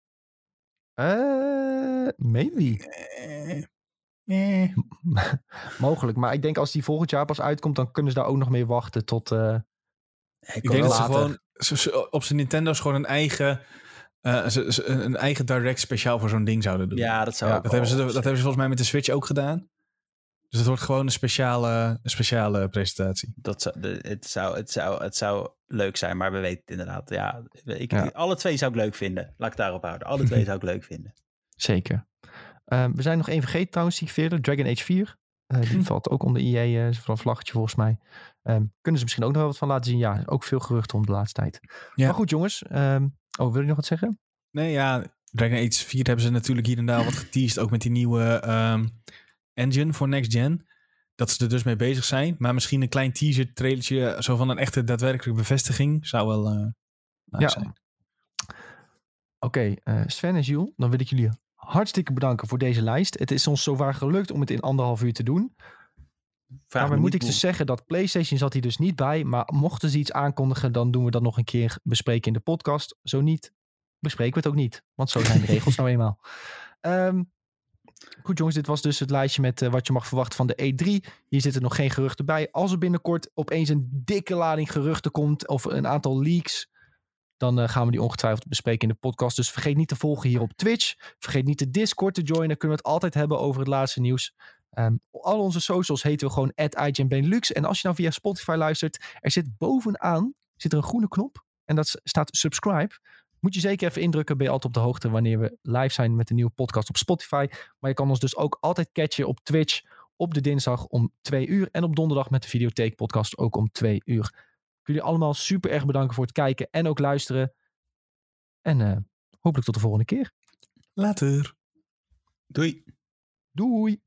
Uh, maybe. Eh, eh. Mogelijk, maar ik denk als die volgend jaar pas uitkomt, dan kunnen ze daar ook nog mee wachten tot. Uh, ik, denk dat ze gewoon op zijn Nintendo's gewoon een eigen, uh, een eigen direct speciaal voor zo'n ding zouden doen. Ja, dat zou ja, dat, hebben ze, dat hebben ze volgens mij met de Switch ook gedaan. Dus het wordt gewoon een speciale, een speciale presentatie. Dat zou, de, het, zou, het, zou, het zou leuk zijn, maar we weten het inderdaad. Ja, ik, Alle twee zou ik leuk vinden. Laat ik daarop houden. Alle twee zou ik leuk vinden. Zeker. Uh, we zijn nog één vergeten trouwens, die verder. Dragon Age 4. Uh, die hm. valt ook onder EA, uh, van een vlaggetje volgens mij. Um, kunnen ze misschien ook nog wel wat van laten zien? Ja, ook veel geruchten om de laatste tijd. Ja. Maar goed jongens. Um, oh, wil je nog wat zeggen? Nee, ja. Dragon Age 4 hebben ze natuurlijk hier en daar wat geteased. Ook met die nieuwe um, engine voor next gen. Dat ze er dus mee bezig zijn. Maar misschien een klein teaser trailertje. Zo van een echte daadwerkelijke bevestiging. Zou wel uh, ja. zijn. Oké, okay, uh, Sven en Jules. Dan wil ik jullie hartstikke bedanken voor deze lijst. Het is ons zowaar gelukt om het in anderhalf uur te doen. Vraag maar moet ik dus zeggen dat PlayStation zat hier dus niet bij. Maar mochten ze iets aankondigen, dan doen we dat nog een keer bespreken in de podcast. Zo niet, bespreken we het ook niet. Want zo zijn de regels nou eenmaal. Um, Goed jongens, dit was dus het lijstje met uh, wat je mag verwachten van de E3. Hier zitten nog geen geruchten bij. Als er binnenkort opeens een dikke lading geruchten komt of een aantal leaks, dan uh, gaan we die ongetwijfeld bespreken in de podcast. Dus vergeet niet te volgen hier op Twitch. Vergeet niet de Discord te joinen. Dan kunnen we het altijd hebben over het laatste nieuws. Um, al onze socials heten we gewoon @IGNBenelux. En als je nou via Spotify luistert, er zit bovenaan zit er een groene knop. En dat staat subscribe. Moet je zeker even indrukken. Ben je altijd op de hoogte wanneer we live zijn met een nieuwe podcast op Spotify. Maar je kan ons dus ook altijd catchen op Twitch op de dinsdag om twee uur. En op donderdag met de Videotheek podcast ook om twee uur. Ik wil jullie allemaal super erg bedanken voor het kijken en ook luisteren. En uh, hopelijk tot de volgende keer. Later. Doei. Doei.